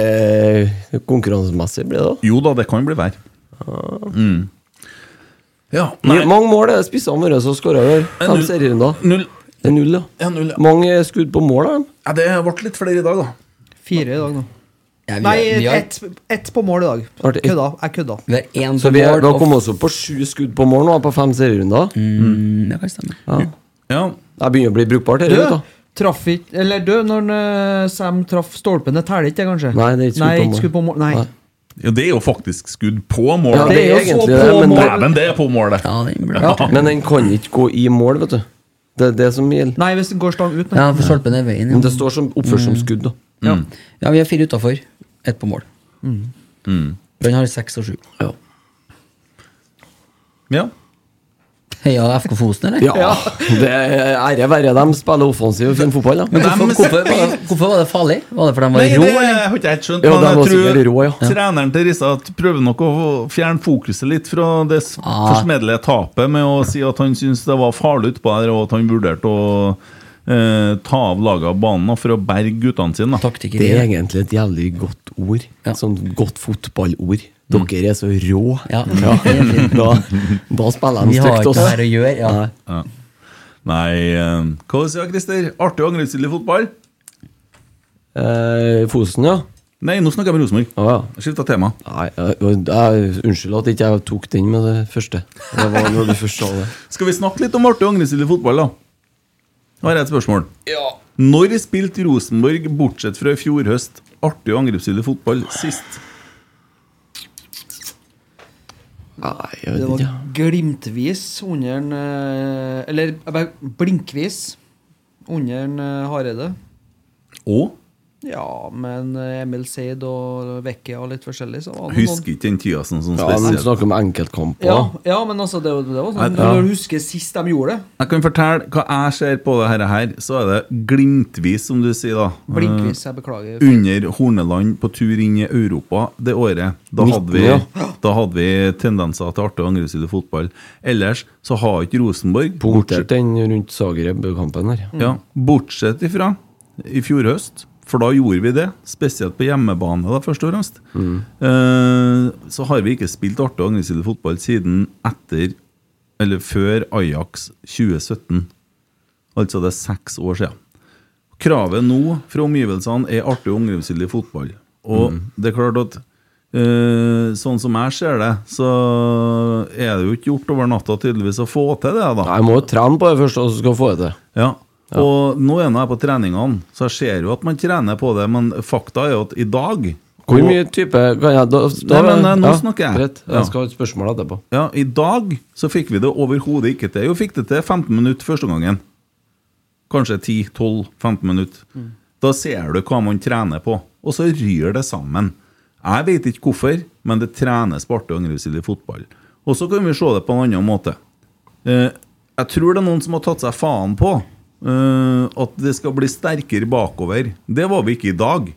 Speaker 4: eh, konkurransemessig? Blir det da?
Speaker 2: Jo da, det kan bli verre. Mm. Ja,
Speaker 4: Nei. Mange mål er det spissene våre som skåra i år. Fem serierunder.
Speaker 2: Null.
Speaker 4: Det er null, ja.
Speaker 2: Ja, null, ja.
Speaker 4: Mange skudd på mål, da.
Speaker 2: Ja, det ble litt flere i dag, da.
Speaker 6: Fire i dag da.
Speaker 5: Ja, vi,
Speaker 6: Nei,
Speaker 5: vi,
Speaker 6: ett et på mål i dag. Kødda. Jeg kødda.
Speaker 5: vi har én
Speaker 4: Så
Speaker 5: på
Speaker 4: vi,
Speaker 5: mål.
Speaker 4: vi har
Speaker 5: og-
Speaker 4: kommet oss opp på sju skudd på mål nå, på fem serierunder.
Speaker 5: Mm, det kan stemme.
Speaker 4: Ja.
Speaker 2: Ja,
Speaker 4: Det begynner å bli brukbart. Her,
Speaker 6: du. Traff ikke Eller du, når eh, Sam traff stolpen, det teller ikke det, kanskje?
Speaker 4: Nei, det er ikke skudd på
Speaker 6: ikke
Speaker 4: mål.
Speaker 6: skudd på mål. Nei.
Speaker 4: Nei.
Speaker 2: Ja, det er jo faktisk skudd på mål.
Speaker 4: Ja, det er
Speaker 6: jo
Speaker 4: egentlig
Speaker 6: på
Speaker 4: det, men det-
Speaker 2: Dæven, det er på målet.
Speaker 5: Ja, den ble
Speaker 4: Men den kan ikke gå i mål, vet du. Det er det som gjelder.
Speaker 6: Nei, hvis den går stang ut, nei.
Speaker 5: Ja, for stolpen er veien.
Speaker 4: Men
Speaker 5: Ja,
Speaker 4: det står som oppført som skudd, da.
Speaker 5: ja. ja vi har fire utafor. Ett på mål. Brann har seks og sju.
Speaker 4: Ja.
Speaker 2: Ja.
Speaker 5: Heia FK Fosen, eller?
Speaker 4: Ja, det er ære være dem spiller offensiv og fin fotball, da.
Speaker 5: Men hvorfor, hvorfor, var det, hvorfor var det farlig? Var det fordi de var
Speaker 2: Nei, det
Speaker 5: rå,
Speaker 2: har
Speaker 5: eller?
Speaker 2: jeg ikke helt skjønt.
Speaker 4: Ja,
Speaker 2: men jeg tror
Speaker 4: rå, ja.
Speaker 2: treneren til Rissa prøver nok å fjerne fokuset litt fra det
Speaker 5: Ah.
Speaker 2: forsmedelige tapet med å si at han syntes det var farlig utpå der, og at han vurderte å eh, ta av laget av banen for å berge guttene sine. da.
Speaker 4: Det er egentlig et jævlig godt ord.
Speaker 5: Ja.
Speaker 4: Sånn godt fotballord. Dere er så rå.
Speaker 5: Ja, Ja.
Speaker 4: Da, da spiller de
Speaker 5: Vi har ikke
Speaker 4: også.
Speaker 5: noe her å gjøre. Ja.
Speaker 4: Nei.
Speaker 2: Ja. Nei, eh, hva sier du, Christer? Artig og angrepsstilig fotball?
Speaker 4: Eh, Fosen, ja.
Speaker 2: Nei, nå snakker jeg med Rosenborg.
Speaker 4: Ah, ja.
Speaker 2: Skifta tema.
Speaker 4: Nei, jeg, jeg, unnskyld at ikke jeg tok den med det første. Det var når du først sa det.
Speaker 2: Skal vi snakke litt om artig og angrepsstilig fotball, da? Nå har jeg et spørsmål. Når spilte Rosenborg, bortsett fra i fjor høst, artig og angrepsstilig fotball sist?
Speaker 4: Nei, jeg
Speaker 6: Det var glimtvis under en eh, Eller blinkvis under en eh, Hareide.
Speaker 2: Og
Speaker 6: Ja, men eh, Emil Seid og Vekke og litt forskjellig, så var det noen
Speaker 2: husker ikke den tida som sånn
Speaker 4: Ja, men snakker om enkeltkamper.
Speaker 6: ja, ja, men altså, det, det var sånn
Speaker 2: Ja.
Speaker 6: Når du husker sist de gjorde det.
Speaker 2: Jeg kan fortelle hva jeg ser på det her, her så er det glimtvis, som du sier, da.
Speaker 6: Blinkvis, jeg beklager.
Speaker 2: Eh, Under Horneland på tur inn i Europa det året. Da hadde vi, da hadde vi tendenser til artig og angrepsstilig fotball. Ellers så har ikke Rosenborg
Speaker 4: Punktert den rundt Zagreb-kampen her.
Speaker 2: Ja, bortsett ifra i fjor høst, for da gjorde vi det. Spesielt på hjemmebane, da, først og fremst. Eh, så har vi ikke spilt artig og aggressiv fotball siden etter Eller før Ajax 2017. Altså det er seks år siden. Kravet nå fra omgivelsene er artig og aggressiv fotball. Og det er klart at eh, sånn som jeg ser det, så er det jo ikke gjort over natta tydeligvis å få til det. da
Speaker 4: Nei, Jeg må jo trene på det først, og så skal jeg få det til.
Speaker 2: ja. Og nå er jeg på treningene, så jeg ser jo at man trener på det, men fakta er jo at i dag
Speaker 4: Hvor mye type kan jeg, da, da,
Speaker 2: Nei, men, eh, nå snakker jeg.
Speaker 4: Rett.
Speaker 2: Ja.
Speaker 4: jeg skal ha et spørsmål etterpå.
Speaker 2: Ja, I dag så fikk vi det overhodet ikke til. Jo, fikk det til 15 minutter første gangen. Kanskje 10-12-15 minutter. Da ser du hva man trener på, og så ryr det sammen. Jeg vet ikke hvorfor, men det trenes på artig og i fotball. Og så kan vi se det på en annen måte. Eh, jeg tror det er noen som har tatt seg faen på eh, at det skal bli sterkere bakover. Det var vi ikke i dag.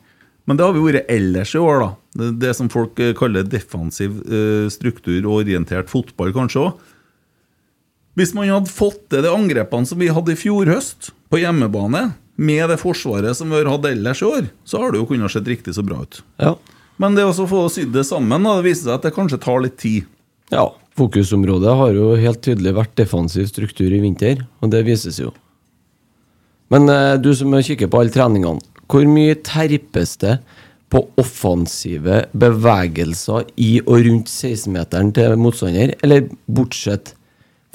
Speaker 2: Men det har vi vært ellers i år, da. Det, det som folk eh, kaller defensiv uh, struktur og orientert fotball, kanskje òg. Hvis man hadde fått til de angrepene som vi hadde i fjor høst, på hjemmebane, med det forsvaret som vi har hatt ellers i år, så har det jo kunnet sett riktig så bra ut.
Speaker 4: Ja.
Speaker 2: Men det å få sydd det sammen, da, det viser seg at det kanskje tar litt tid.
Speaker 4: Ja, fokusområdet har jo helt tydelig vært defensiv struktur i vinter, og det vises jo. Men eh, du som kikker på alle treningene, hvor mye terpes det på offensive bevegelser i og rundt 16-meteren til motstander, eller bortsett?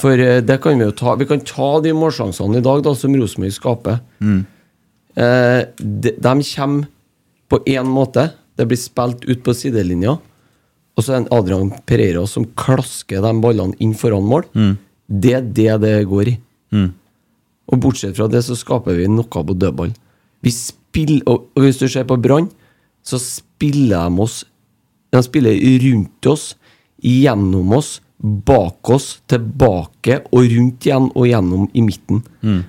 Speaker 4: For eh, det kan vi jo ta Vi kan ta de målsjansene i dag da som Rosenborg skaper. Eh, de, de kommer på én måte. Det blir spilt ut på sidelinja. Og så er det Adrian Pereira som klasker de ballene inn foran mål. Det er det det går i. Og bortsett fra det så skaper vi noe på dødball. Vi spiller, og, og hvis du ser på Brann, så spiller de oss De spiller rundt oss, gjennom oss, bak oss, tilbake og rundt igjen og gjennom i midten.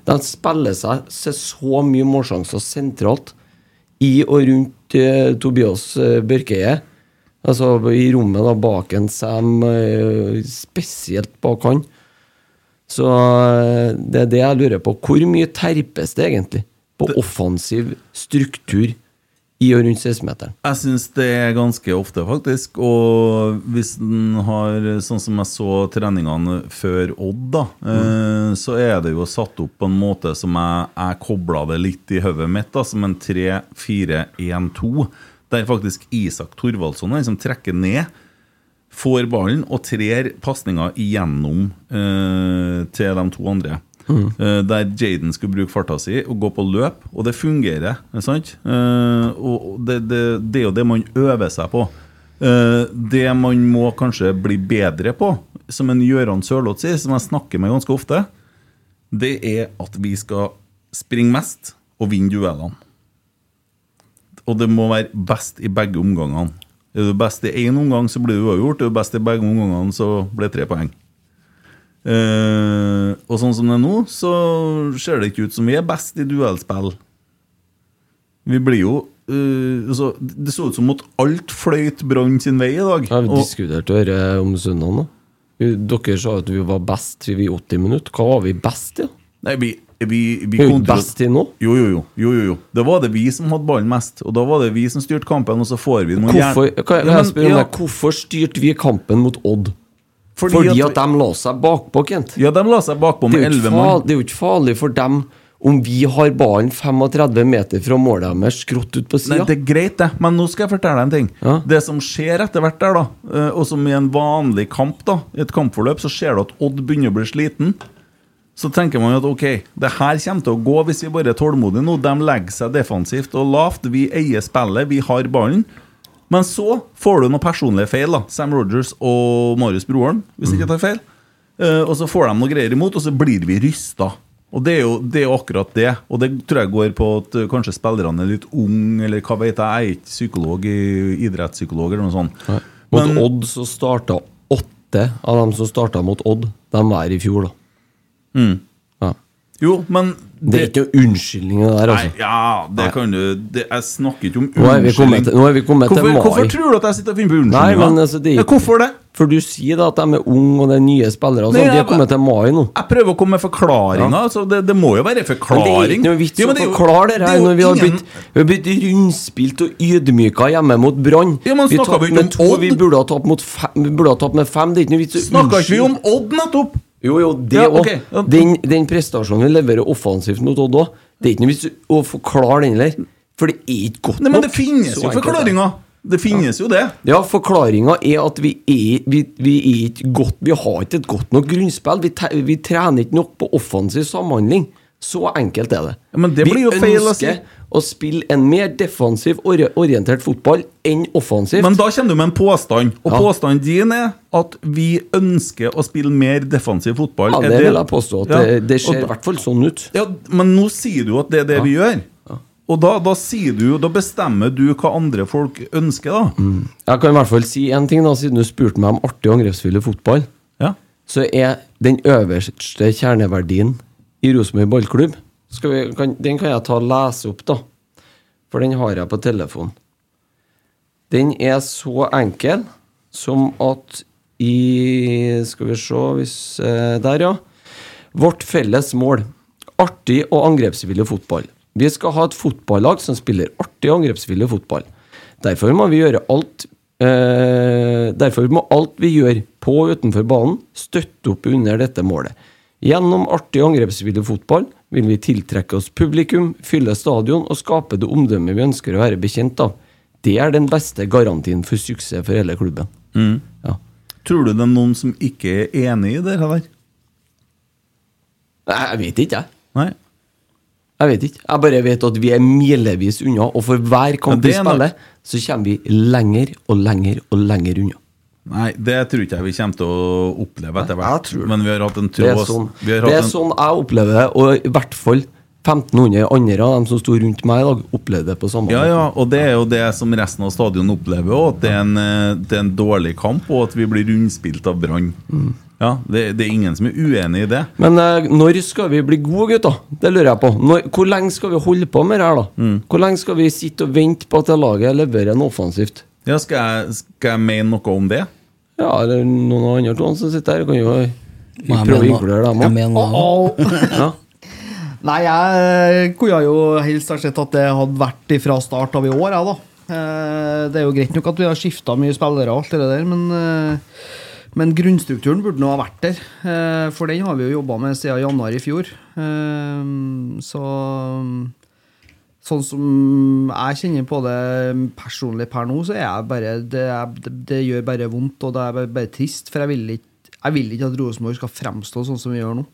Speaker 4: De spiller seg så mye målsjanser sentralt i og rundt eh, Tobias eh, Børkeie. Altså i rommet da bak en Sam, eh, spesielt bak han. Så eh, det er det jeg lurer på. Hvor mye terpes det egentlig på offensiv struktur i og rundt 16-meteren?
Speaker 2: Jeg syns det er ganske ofte, faktisk. Og hvis den har Sånn som jeg så treningene før Odd, da, mm. så er det jo satt opp på en måte som jeg, jeg kobla det litt i hodet mitt, da, som en 3-4-1-2. Der faktisk Isak Thorvaldsson er den som trekker ned, får ballen og trer pasninger igjennom eh, til de to andre. Eh, der Jaden skulle bruke farta si og gå på løp, og det fungerer. sant? Eh, og det, det, det er jo det man øver seg på. Eh, det man må kanskje bli bedre på, som en Gøran Sørloth sier, som jeg snakker med ganske ofte, det er at vi skal springe mest og vinne duellene. Og det må være best i begge omgangene. Er du best i én omgang, så blir du uavgjort. Er du best i begge omgangene, så blir det tre poeng. Eh, og sånn som det er nå, så ser det ikke ut som vi er best i duellspill. Vi blir jo uh, altså, Det så ut som at alt fløyt Brann sin vei i dag.
Speaker 4: Ja, vi diskuterte dette om søndagen. Dere sa at vi var best i 80 minutter. Hva var vi best i?
Speaker 2: Nei, vi, vi, vi
Speaker 4: Vi er best til nå.
Speaker 2: Jo, jo, jo, jo, jo, jo. Det var det vi som hadde ballen mest. Og da var det vi som styrte kampen, og så får vi
Speaker 4: Hvorfor, kan jeg, kan
Speaker 2: ja,
Speaker 4: hvorfor styrte vi kampen mot Odd?
Speaker 2: Fordi
Speaker 4: Fordi,
Speaker 2: at
Speaker 4: at, de la seg bakpå, Kent.
Speaker 2: Ja, de la seg bakpå
Speaker 4: Det
Speaker 2: med
Speaker 4: jo ikke
Speaker 2: 11
Speaker 4: fa-
Speaker 2: mann.
Speaker 4: det er jo ikke farlig for dem om vi har ballen 35 meter fra målet deres, skrått ut på sida.
Speaker 2: det er greit, det. Men nå skal jeg fortelle deg en ting.
Speaker 4: Ja.
Speaker 2: Det som skjer etter hvert der, da, eh, og som i en vanlig kamp, da, i et kampforløp, så ser du at Odd begynner å bli sliten. Så tenker man jo at ok, det her kommer til å gå hvis vi bare er tålmodige nå. De legger seg defensivt og lavt. Vi eier spillet, vi har ballen. Men så får du noen personlige feil. da Sam Rogers og Marius Broholm, hvis jeg ikke tar feil. Uh, og så får de noe greier imot, og så blir vi rysta. Og det er, jo, det er jo akkurat det. Og det tror jeg går på at eh, kanskje spillerne er litt unge, eller hva vet jeg. Jeg er ikke psykolog, idrettspsykolog eller noe sånt.
Speaker 4: Mot
Speaker 2: Men-
Speaker 4: Odd så starta åtte av dem som starta mot Odd, de var i fjor, da.
Speaker 2: Mm.
Speaker 4: Ja.
Speaker 2: Jo, men
Speaker 4: Det er ikke noen unnskyldning, det der,
Speaker 2: Nei,
Speaker 4: altså.
Speaker 2: ja, det kan du det, Jeg snakker ikke om
Speaker 4: Nå er vi kommet til, nå er vi kommet
Speaker 2: Hvorfor,
Speaker 4: til mai.
Speaker 2: hvorfor tror du at jeg sitter og finner på
Speaker 4: Nei,
Speaker 2: unnskyldninger?
Speaker 4: men altså, det
Speaker 2: ja, hvorfor det?
Speaker 4: For du sier da at de er unge og det er nye spillere. Altså,
Speaker 2: Nei.
Speaker 4: De er kommet til mai nå.
Speaker 2: Jeg prøver å komme med forklaringer. Altså, det, det må jo være
Speaker 4: Men det er ikke noe vits
Speaker 2: Ja,
Speaker 4: å
Speaker 2: det
Speaker 4: forklare det
Speaker 2: det er
Speaker 4: her når vi har
Speaker 2: ingen-
Speaker 4: blitt, vi har blitt rundspilt og ydmyka hjemme mot Brann.
Speaker 2: Ja,
Speaker 4: vi
Speaker 2: vi ikke om Odd?
Speaker 4: vi burde ha tapt med fem. Det er ikke noe vits å
Speaker 2: Snakka ikke vi om. Odd nettopp?
Speaker 4: Jo, jo, det
Speaker 2: Ja,
Speaker 4: òg.
Speaker 2: Ja.
Speaker 4: Den, den prestasjonen vi leverer offensivt mot Odd òg, det er ikke noe vits å forklare den heller. For det er ikke godt
Speaker 2: Nei, men
Speaker 4: nok.
Speaker 2: det finnes jo
Speaker 4: er
Speaker 2: forklaringer. Det finnes jo det.
Speaker 4: Ja, forklaringa er at vi er, vi, vi er ikke godt Vi har ikke et godt nok grunnspill. Vi, vi trener ikke nok på offensiv samhandling. Så enkelt er det.
Speaker 2: Ja, men det
Speaker 4: vi
Speaker 2: ønsker å si.
Speaker 4: å spille en mer defensiv ori- orientert fotball enn offensivt.
Speaker 2: Men da kommer du med en påstand, og
Speaker 4: Ja.
Speaker 2: påstanden din er at vi ønsker å spille mer defensiv fotball.
Speaker 4: ja, det vil jeg påstå.
Speaker 2: Ja,
Speaker 4: det, det ser i hvert fall sånn ut.
Speaker 2: Ja, men nå sier du at det er det vi gjør. Og da, da sier du Da bestemmer du hva andre folk ønsker, da.
Speaker 4: Jeg kan i hvert fall si én ting, da, siden du spurte meg om artig og angrepsvillig fotball.
Speaker 2: Ja.
Speaker 4: Så er den øverste kjerneverdien i Rosenborg ballklubb vi, kan, Den kan jeg ta og lese opp, da. For den har jeg på telefon. Den er så enkel som at i Skal vi se hvis eh, Der, ja. Vårt felles mål. Artig og angrepsvillig fotball. Vi skal ha et fotballag som spiller artig og angrepsvillig fotball. Derfor må vi gjøre alt eh, Derfor må alt vi gjør på og utenfor banen, støtte opp under dette målet. Gjennom artig angrepsvillig fotball vil vi tiltrekke oss publikum, fylle stadion og skape det omdømmet vi ønsker å være bekjent av. Det er den beste garantien for suksess for hele klubben.
Speaker 2: Mm.
Speaker 4: Ja.
Speaker 2: Tror du det er noen som ikke er enig i det her?
Speaker 4: Nei, jeg vet ikke, jeg.
Speaker 2: Nei.
Speaker 4: Jeg vet ikke. Jeg bare vet at vi er milevis unna, og for hver kamp vi
Speaker 2: er
Speaker 4: spiller, så kommer vi lenger og lenger og lenger unna.
Speaker 2: Nei, det tror ikke jeg vi kommer til å oppleve etter hvert. Men vi har hatt en
Speaker 4: Det er sånn, det er sånn jeg opplever det, og i hvert fall 1500 andre av dem som sto rundt meg i dag, opplevde det på samme
Speaker 2: Ja,
Speaker 4: måte.
Speaker 2: ja, og det er jo det som resten av stadion opplever òg, at det er, en, eh, det er en dårlig kamp, og at vi blir rundspilt av Brann.
Speaker 4: Mm.
Speaker 2: Ja, det, det er ingen som er uenig i det.
Speaker 4: Men eh, når skal vi bli gode, gutter? Det lurer jeg på. Når, hvor lenge skal vi holde på med det her, da?
Speaker 2: Mm.
Speaker 4: Hvor lenge skal vi sitte og vente på at det laget leverer noe offensivt?
Speaker 2: Ja, skal jeg, skal jeg mene noe om det?
Speaker 4: Ja, eller noen av andre to som sitter her, kan jo prøve å inkludere dem òg. Ja.
Speaker 6: Nei, jeg kunne jo helst ha sett at det hadde vært fra start av i år, jeg, da. Eh, Det er jo greit nok at vi har skifta mye spillere og alt det der, men, eh, men grunnstrukturen burde nå ha vært der. Eh, For den har vi jo jobba med siden januar i fjor. Så Sånn som jeg kjenner på det personlig per nå, så er jeg bare Det, det, gjør bare vondt, og det er bare, bare trist. For jeg vil ikke, jeg vil ikke at Rosenborg skal fremstå sånn som vi gjør nå.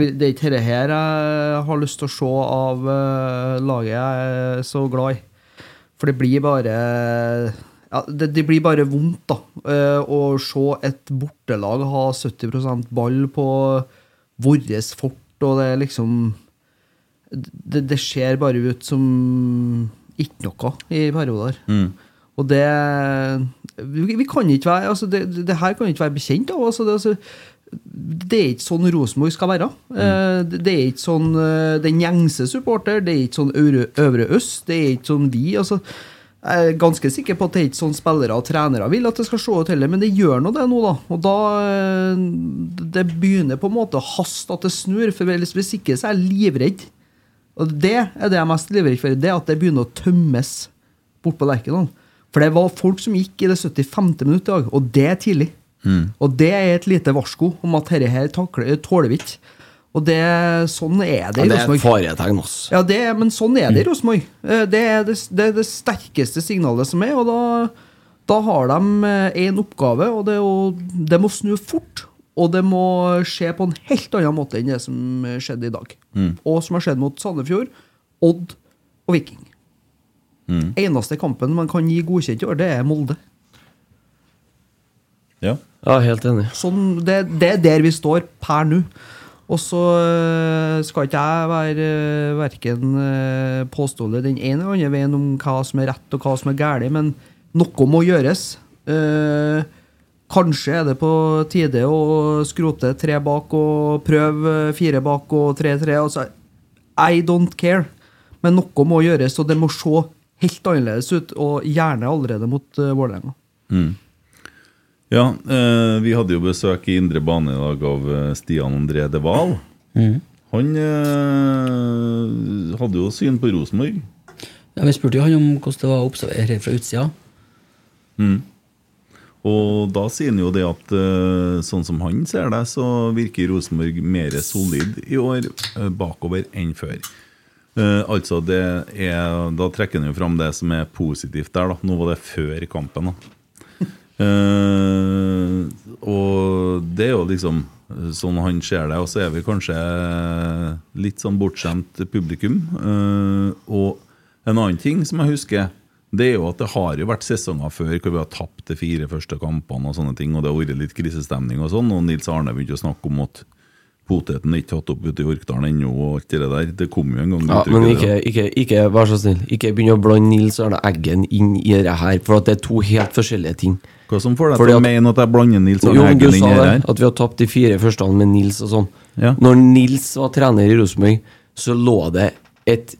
Speaker 6: Vil, det er ikke dette jeg har lyst til å se av eh, laget jeg er så glad i. For det blir bare ja, det, det blir bare vondt, da. eh, å se et bortelag ha 70% ball på vårt fort, og det er liksom det, det ser bare ut som ikke noe i perioder.
Speaker 2: Mm.
Speaker 6: Og det vi, vi kan ikke være altså det, det, her kan ikke være bekjent av. Altså det, altså, det er ikke sånn Rosenborg skal være. Mm. det, det er ikke sånn eh, den gjengse supporter, det er ikke sånn Øvre, Øst, det er ikke sånn vi. altså jeg er ganske sikker på at det er ikke sånn spillere og trenere vil at det skal se ut heller, men det gjør nå det nå, da. Og da eh, Det begynner på en måte å haste at det snur, for hvis ikke så er jeg livredd. Og det er det jeg er mest livredd for, det at det begynner å tømmes bort på Lerkendal. For det var folk som gikk i det 75. minutt i dag, og det er tidlig. Og det er et lite varsko om at dette her takler, tåler vi ikke. Og det, sånn er det
Speaker 4: Ja, det er et faretegn, ass.
Speaker 6: Ja, det, men sånn er det i Rosenborg. Eh, Det er det, det det sterkeste signalet som er, og da, da har de én oppgave, og det, og det må snu fort. Og det må skje på en helt annen måte enn det som skjedde i dag.
Speaker 2: Mm.
Speaker 6: Og som har skjedd mot Sandefjord, Odd og Viking.
Speaker 2: Mm.
Speaker 6: Eneste kampen man kan gi godkjent i år, det er Molde.
Speaker 2: Ja.
Speaker 4: Ja, helt enig.
Speaker 6: Sånn, det, det er der vi står per nå. Og så øh, skal ikke jeg være øh, verken øh, påståelig den ene eller andre veien om hva som er rett og hva som er galt, men noe må gjøres. Eh, kanskje er det på tide å skrote tre bak og prøve fire bak og tre-tre. Altså, I don't care. Men noe må gjøres, og det må se helt annerledes ut, og gjerne allerede mot uh, Vålerenga.
Speaker 2: Mm. Ja, eh, vi hadde jo besøk i Indre bane i dag av eh, Stian André De Waal.
Speaker 5: Mm.
Speaker 2: Han eh, hadde jo syn på Rosenborg.
Speaker 5: Ja, Vi spurte jo han om hvordan det var å observere her fra utsida.
Speaker 2: Mm. Og da sier han jo det at eh, sånn som han ser det, så virker Rosenborg mer solid i år eh, bakover enn før. Uh, altså det er, Da trekker han jo fram det som er positivt der. da Nå var det før kampen. da uh, og det er jo liksom sånn han ser det. Og så er vi kanskje litt sånn bortskjemt publikum. Uh, og en annen ting som jeg husker, det er jo at det har jo vært sesonger før hvor vi har tapt de fire første kampene, og sånne ting, og det har vært litt krisestemning og sånn. Og Nils Arne begynte å snakke om at poteten er ikke tatt opp ute i Orkdalen ennå, og alt det der. Det kom jo en gang.
Speaker 4: Ja, men ikke, ikke, ikke vær så snill. Ikke begynn å blande Nils Arne Eggen inn i det her, for at det er to helt forskjellige ting.
Speaker 2: Hva som får deg til å mene at jeg blander Nils Arne Eggen inn i det
Speaker 4: det,
Speaker 2: her?
Speaker 4: at vi har tapt de fire første med Nils og sånn.
Speaker 2: Ja.
Speaker 4: Når Nils var trener i Rosenborg, så lå det et,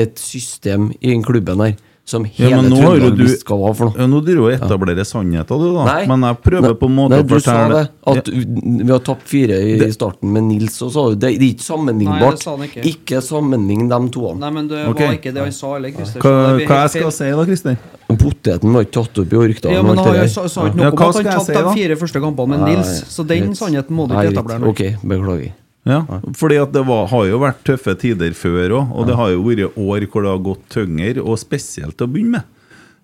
Speaker 4: et system i den klubben her som hele
Speaker 2: ja,
Speaker 4: Trøndelag
Speaker 2: du
Speaker 4: visste hva var for noe.
Speaker 2: ja, Nå driver du og etablerer sannheter, du, da.
Speaker 4: Nei.
Speaker 2: Men jeg prøver på en måte
Speaker 4: Nei,
Speaker 2: å
Speaker 4: du sa det. At vi har tapt fire i
Speaker 2: Det-
Speaker 4: starten med Nils, og så det, det er ikke
Speaker 6: Nei,
Speaker 4: sammenlignbart.
Speaker 6: det sa han ikke.
Speaker 4: ikke sammenlign de to.
Speaker 6: Nei, men det
Speaker 2: okay.
Speaker 6: var ikke det han sa heller, Christer.
Speaker 2: Hva, hva jeg skal
Speaker 6: jeg
Speaker 2: si da, Christer?
Speaker 4: Poteten var ikke tatt opp i Orkdal.
Speaker 6: Ja, men han sa, sa ikke noe om at han tapte de fire første kampene med Nils, så den sannheten må du ikke etablere nå.
Speaker 4: Ok, beklager.
Speaker 2: Ja, fordi at det var, har jo vært tøffe tider før òg, og det har jo vært år hvor det har gått tyngre, og spesielt til å begynne med.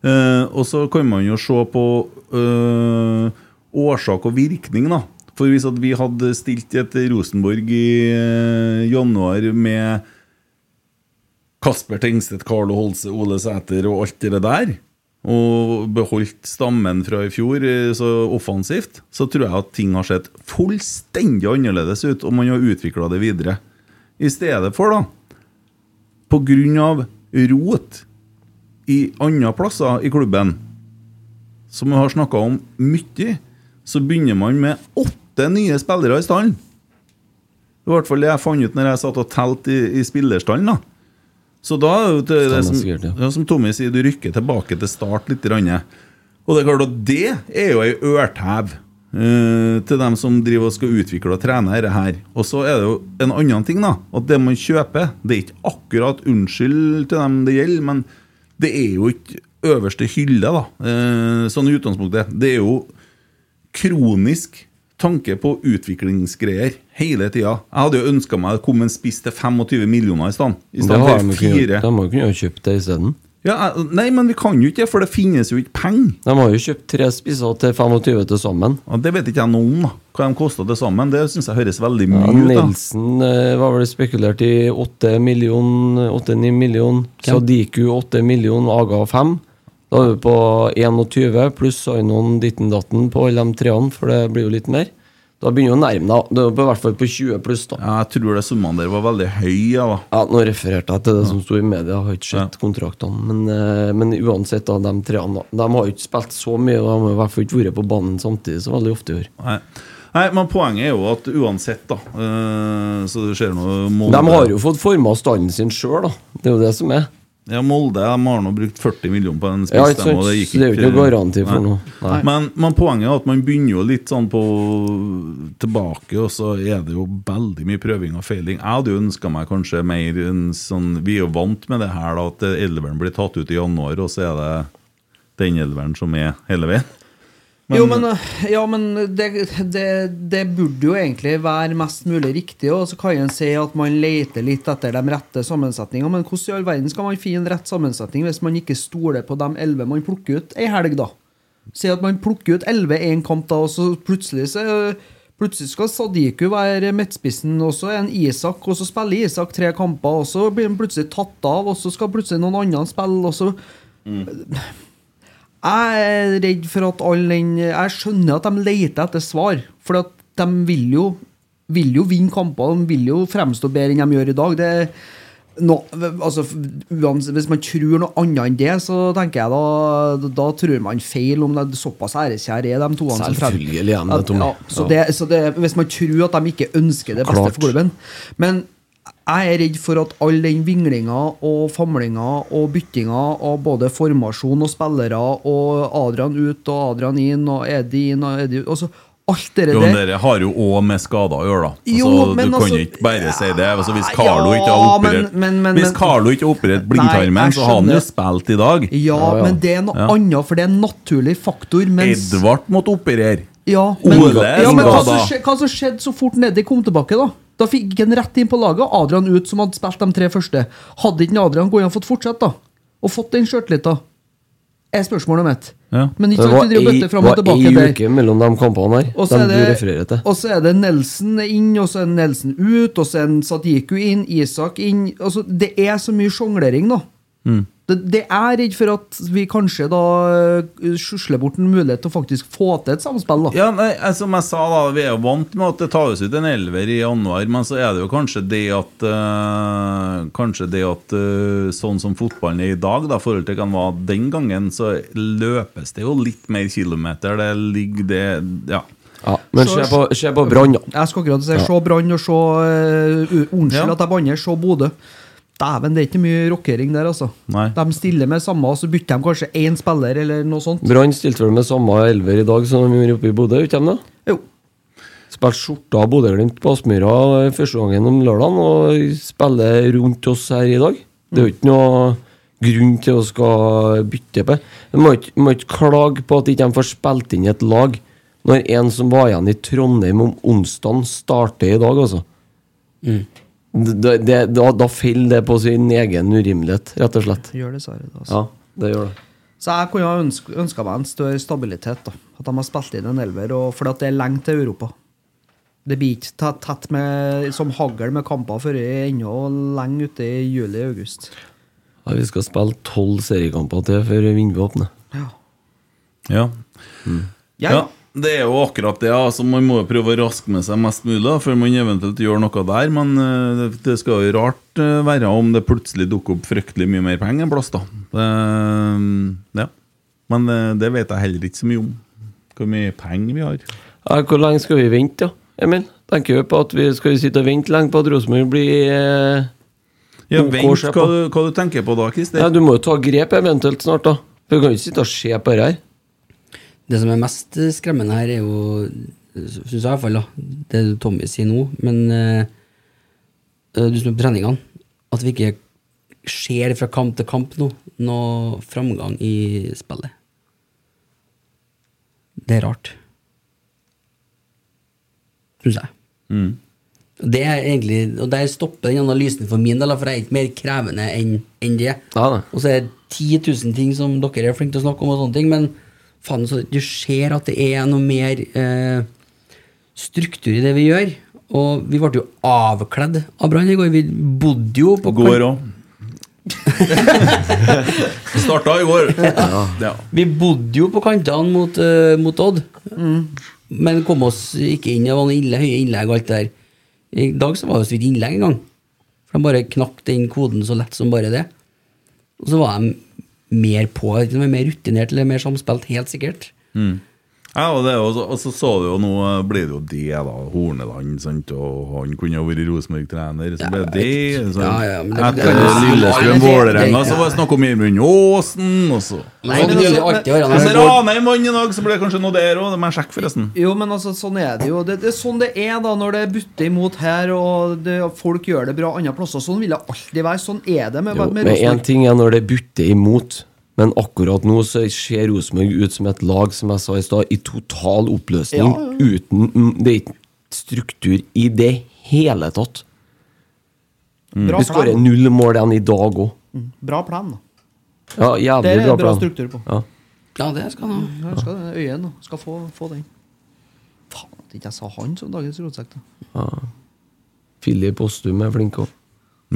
Speaker 2: Uh, og så kan man jo se på uh, årsak og virkning, da. For hvis vi hadde stilt et Rosenborg i uh, januar med Kasper Tengstedt, Carlo Holse, Ole Sæter og alt det der, og beholdt stammen fra i fjor eh, så offensivt, så tror jeg at ting har sett fullstendig annerledes ut, og man har utvikla det videre. I stedet for, da, på grunn av rot i andre plasser i klubben, som vi har snakka om mye, så begynner man med åtte nye spillere i stallen. I hvert fall det jeg fant ut når jeg satt og telte i, i spillerstallen. da. Så da det det, som,
Speaker 4: ja.
Speaker 2: som Tommy sier, du rykker tilbake til start litt. Og det er klart at det er jo ei ørtev uh, til dem som driver og skal utvikle og trene dette her. Og så er det jo en annen ting, da. At det man kjøper, det er ikke akkurat unnskyld til dem det gjelder, men det er jo ikke øverste hylle, da. Uh, sånn i utgangspunktet. Det er jo kronisk tanke på utviklingsgreier hele tida. Jeg hadde jo ønska meg det kom en spiss til 25 millioner i stedet. I stedet for fire.
Speaker 4: De har kunnet kjøpt det isteden.
Speaker 2: Ja, nei, men vi kan jo ikke det, for det finnes jo ikke penger.
Speaker 4: De har jo kjøpt tre spisser til 25 til sammen.
Speaker 2: Ja, det vet ikke jeg noe om. Hva de kosta til sammen. Det syns jeg høres veldig
Speaker 4: Ja,
Speaker 2: mye ut. da
Speaker 4: Nelson eh, var vel spekulert i 8 million, 8-9 million.
Speaker 2: Hvem?
Speaker 4: Sadiku 8 million, Aga 5. Da er vi på 21, pluss Ainon ditten datten på alle de treene, for det blir jo litt mer. Da begynner du å nærme deg. Det er på- i hvert fall på 20 pluss, da.
Speaker 2: Ja, jeg tror det summene der var veldig høye. Ja.
Speaker 4: Ja, Nå refererte jeg til det som sto i media, jeg har ikke sett kontraktene. Men, eh, men uansett, da, de treene da. De har jo ikke spilt så mye, og de har i hvert fall ikke vært på banen samtidig så veldig ofte i år.
Speaker 2: Nei. Nei, men poenget er jo at uansett, da eh, Så det skjer noe Molde
Speaker 4: De har jo fått forma standen sin sjøl, da. Det er jo det som er.
Speaker 2: Ja, Molde de har nå brukt 40 millioner på en spiss.
Speaker 4: Ja, ikke sant?
Speaker 2: det gikk
Speaker 4: det er jo ikke noe garanti for
Speaker 2: Nei.
Speaker 4: noe. Nei.
Speaker 2: Men, men poenget er at man begynner jo litt sånn på tilbake, og så er det jo veldig mye prøving og feiling. Jeg hadde jo ønska meg kanskje mer en sånn Vi er jo vant med det her, da, at elveren blir tatt ut i januar, og så er det den elveren som er hele veien.
Speaker 6: Jo, men, eh, ja, men det, det, det burde jo egentlig være mest mulig riktig. Og så kan en si at man leter litt etter de rette sammensetningene. Men hvordan i all verden skal man finne rett sammensetning hvis man ikke stoler på de elleve man plukker ut ei helg, da? Si at man plukker ut elleve én kamp, da, og så plutselig så Plutselig skal Sadiku være midtspissen, og så er en Isak, og så spiller Isak tre kamper, og så blir han plutselig tatt av, og så skal plutselig noen andre spille, og så Jeg er redd for at alle den Jeg skjønner at de leter etter svar, for at de vil jo vil jo vinne kamper, de vil jo fremstå bedre enn de gjør i dag. Det no, altså, hvis man tror noe annet enn det, så tenker jeg da Da tror man feil om det såpass æreskjære er de to.
Speaker 4: Selvfølgelig er de det, Tommy.
Speaker 6: Ja, så det, så det, hvis man tror at de ikke ønsker det beste
Speaker 4: Klart.
Speaker 6: for klubben Men jeg er redd for at all den vinglinga og famlinga og byttinga av både formasjon og spillere og Adrian ut og Adrian inn og Edi inn og Edi ut altså, Alt det
Speaker 2: Jo, men
Speaker 6: der
Speaker 2: Dere har jo òg med skader å gjøre, da. Altså,
Speaker 6: Jo, men
Speaker 2: du kan
Speaker 6: altså-
Speaker 2: ikke bare si det. Altså, hvis
Speaker 6: Ja,
Speaker 2: Carlo ikke har operert
Speaker 6: men- men- men-
Speaker 2: Hvis Carlo ikke har operert blindtarmen, så har han jo spilt i dag.
Speaker 6: Ja, men det er noe
Speaker 2: Ja.
Speaker 6: annet, for det er en naturlig faktor. Mens,
Speaker 2: Edvard måtte operere.
Speaker 6: ja, men,
Speaker 2: Ole
Speaker 6: ja, men hva, som
Speaker 2: skada.
Speaker 6: hva som skjedde så fort Neddy kom tilbake, da? Da fikk han rett inn på laget. Adrian ut, som hadde spilt de tre første. Hadde ikke Adrian gått inn og fått fortsette, da? Og fått den sjøltillita. Er spørsmålet mitt.
Speaker 2: Ja.
Speaker 6: Men ikke
Speaker 4: Det
Speaker 6: sant, og bøtter fram og
Speaker 4: var ei
Speaker 6: der.
Speaker 4: uke mellom de kampene her.
Speaker 6: Og
Speaker 4: De
Speaker 6: så, er
Speaker 4: du
Speaker 6: det,
Speaker 4: refererer til.
Speaker 6: og så er det Nelson inn, og så er Nelson ut, og så er Sadiku inn, Isak inn altså, Det er så mye sjonglering, da.
Speaker 2: Mm.
Speaker 6: Det, det er redd for at vi kanskje da uh, skusler bort en mulighet til å faktisk få til et samspill. da
Speaker 2: Ja, nei, eh, Som jeg sa, da, vi er jo vant med at det tas ut en elver i januar, men så er det jo kanskje det at øh, Kanskje det at øh, sånn som fotballen er i dag, da, forhold til hva den den gangen, så løpes det jo litt mer kilometer. Det ligger det Ja.
Speaker 4: Ja, men se på, se på Brann, da.
Speaker 6: Jeg skal akkurat si se Brann og se uh, Unnskyld
Speaker 2: Ja.
Speaker 6: at jeg banner, se Bodø. Dæven, det er ikke mye rockering der, altså.
Speaker 2: Nei.
Speaker 6: De stiller med samme, og så bytter de kanskje én spiller, eller noe sånt.
Speaker 4: Brann stilte vel med samme elver i dag som de gjorde oppe i Bodø, ikke de da?
Speaker 6: Jo.
Speaker 4: Spilte skjorta av Bodø-Glimt på Aspmyra første gangen om lørdagen, og spiller rundt oss her i dag. Det er jo ikke noe grunn til å skal bytte på. De må ikke, må ikke klage på at de ikke får spilt inn et lag når en som var igjen i Trondheim om onsdagen, starter i dag, altså. Det, det, da, da faller det på sin egen urimelighet, rett og slett.
Speaker 6: Gjør dessverre det, altså.
Speaker 4: Ja, det gjør det.
Speaker 6: Så jeg kunne ha ønska, ønska meg en større stabilitet. da At de har spilt inn en elver, og fordi det er lenge til Europa. Det blir ikke tett, tett med, som hagl med kamper før ennå lenge ute i juli-august.
Speaker 4: Ja, vi skal spille tolv seriekamper til før vinduet åpner.
Speaker 2: Ja.
Speaker 4: Mm.
Speaker 2: ja. Det er jo akkurat det. Altså, man må jo prøve å raske med seg mest mulig da, før man eventuelt gjør noe der. Men eh, det, skal jo rart eh, være om det plutselig dukker opp fryktelig mye mer penger en plass. da. Det, ja. Men eh, det vet jeg heller ikke så mye om. Hvor mye penger vi har.
Speaker 4: Ja, hvor lenge skal vi vente, da, Emil? Tenker du på at vi skal vi sitte og vente lenge på at Rosenborg blir eh,
Speaker 2: Ja, vent, hva, du- hva du tenker på da, Christer?
Speaker 4: Ja, Du må jo ta grep eventuelt snart, da. For Du kan jo ikke sitte og se på det her.
Speaker 5: Det som er mest skremmende her, er jo Syns jeg i hvert fall, da. Det Tommy sier nå. Men eh, du som er på treningene, at vi ikke ser fra kamp til kamp nå noe framgang i spillet. Det er rart. Syns jeg.
Speaker 2: Mm.
Speaker 5: Det er egentlig, og Der stopper den analysen for min del, for jeg er ikke mer krevende enn enn det. og så er det 10 000 ting som dere er flinke til å snakke om, og sånne ting, men faen, så du ser at det er noe mer eh, struktur i det vi gjør. Og vi ble jo avkledd av Brann i går. Vi bodde jo på
Speaker 2: Går òg. Starta i går. Ja.
Speaker 5: Vi bodde jo på kantene mot, uh, mot Odd, men kom oss ikke inn. Det var noen ille, høye innlegg og alt det der. I dag så var det så vidt innlegg engang. For de bare knakk den koden så lett som bare det. Og så var de mer på, mer rutinert eller mer samspilt, helt sikkert.
Speaker 2: Mm. Ja, og, det, er så- og så så du jo nå eh, blir det jo det, da. Horneland, sant. Og han kunne jo vært Rosenborg-trener. Så ble det. Så,
Speaker 5: Ja, ja, men det-
Speaker 2: etter
Speaker 5: det-
Speaker 2: Lillestrøm
Speaker 5: det-
Speaker 2: Vålerenga så var det snakk om Gjermund Aasen, og så
Speaker 5: Nei, men jo
Speaker 2: Ranheim vant i dag, så ble det kanskje noe der òg. Det må jeg sjekke, forresten.
Speaker 6: Jo, men altså, sånn er det jo. Det, det er sånn det er da når det butter imot her, og det, folk gjør det bra andre plasser. Sånn vil det alltid være. Sånn er det med,
Speaker 4: Jo,
Speaker 6: med
Speaker 4: men én ting er når det butter imot, men akkurat nå så ser Rosenborg ut som et lag som jeg sa i stad, i total oppløsning.
Speaker 6: Ja, ja.
Speaker 4: Uten mm, Det er ikke struktur i det hele tatt.
Speaker 6: Mm.
Speaker 4: Vi skårer
Speaker 6: plan.
Speaker 4: null mål igjen i dag òg.
Speaker 6: Mm, Bra plan, da.
Speaker 4: Ja, jævlig
Speaker 6: Det er
Speaker 4: bra,
Speaker 6: bra
Speaker 4: plan.
Speaker 6: struktur på.
Speaker 4: Ja.
Speaker 5: Ja, det skal han ha.
Speaker 6: Ja, skal øyen. Skal få, få den. Faen at ikke jeg sa han som dagens rotsekk, da.
Speaker 4: Ja. Filip Ostum er flink òg.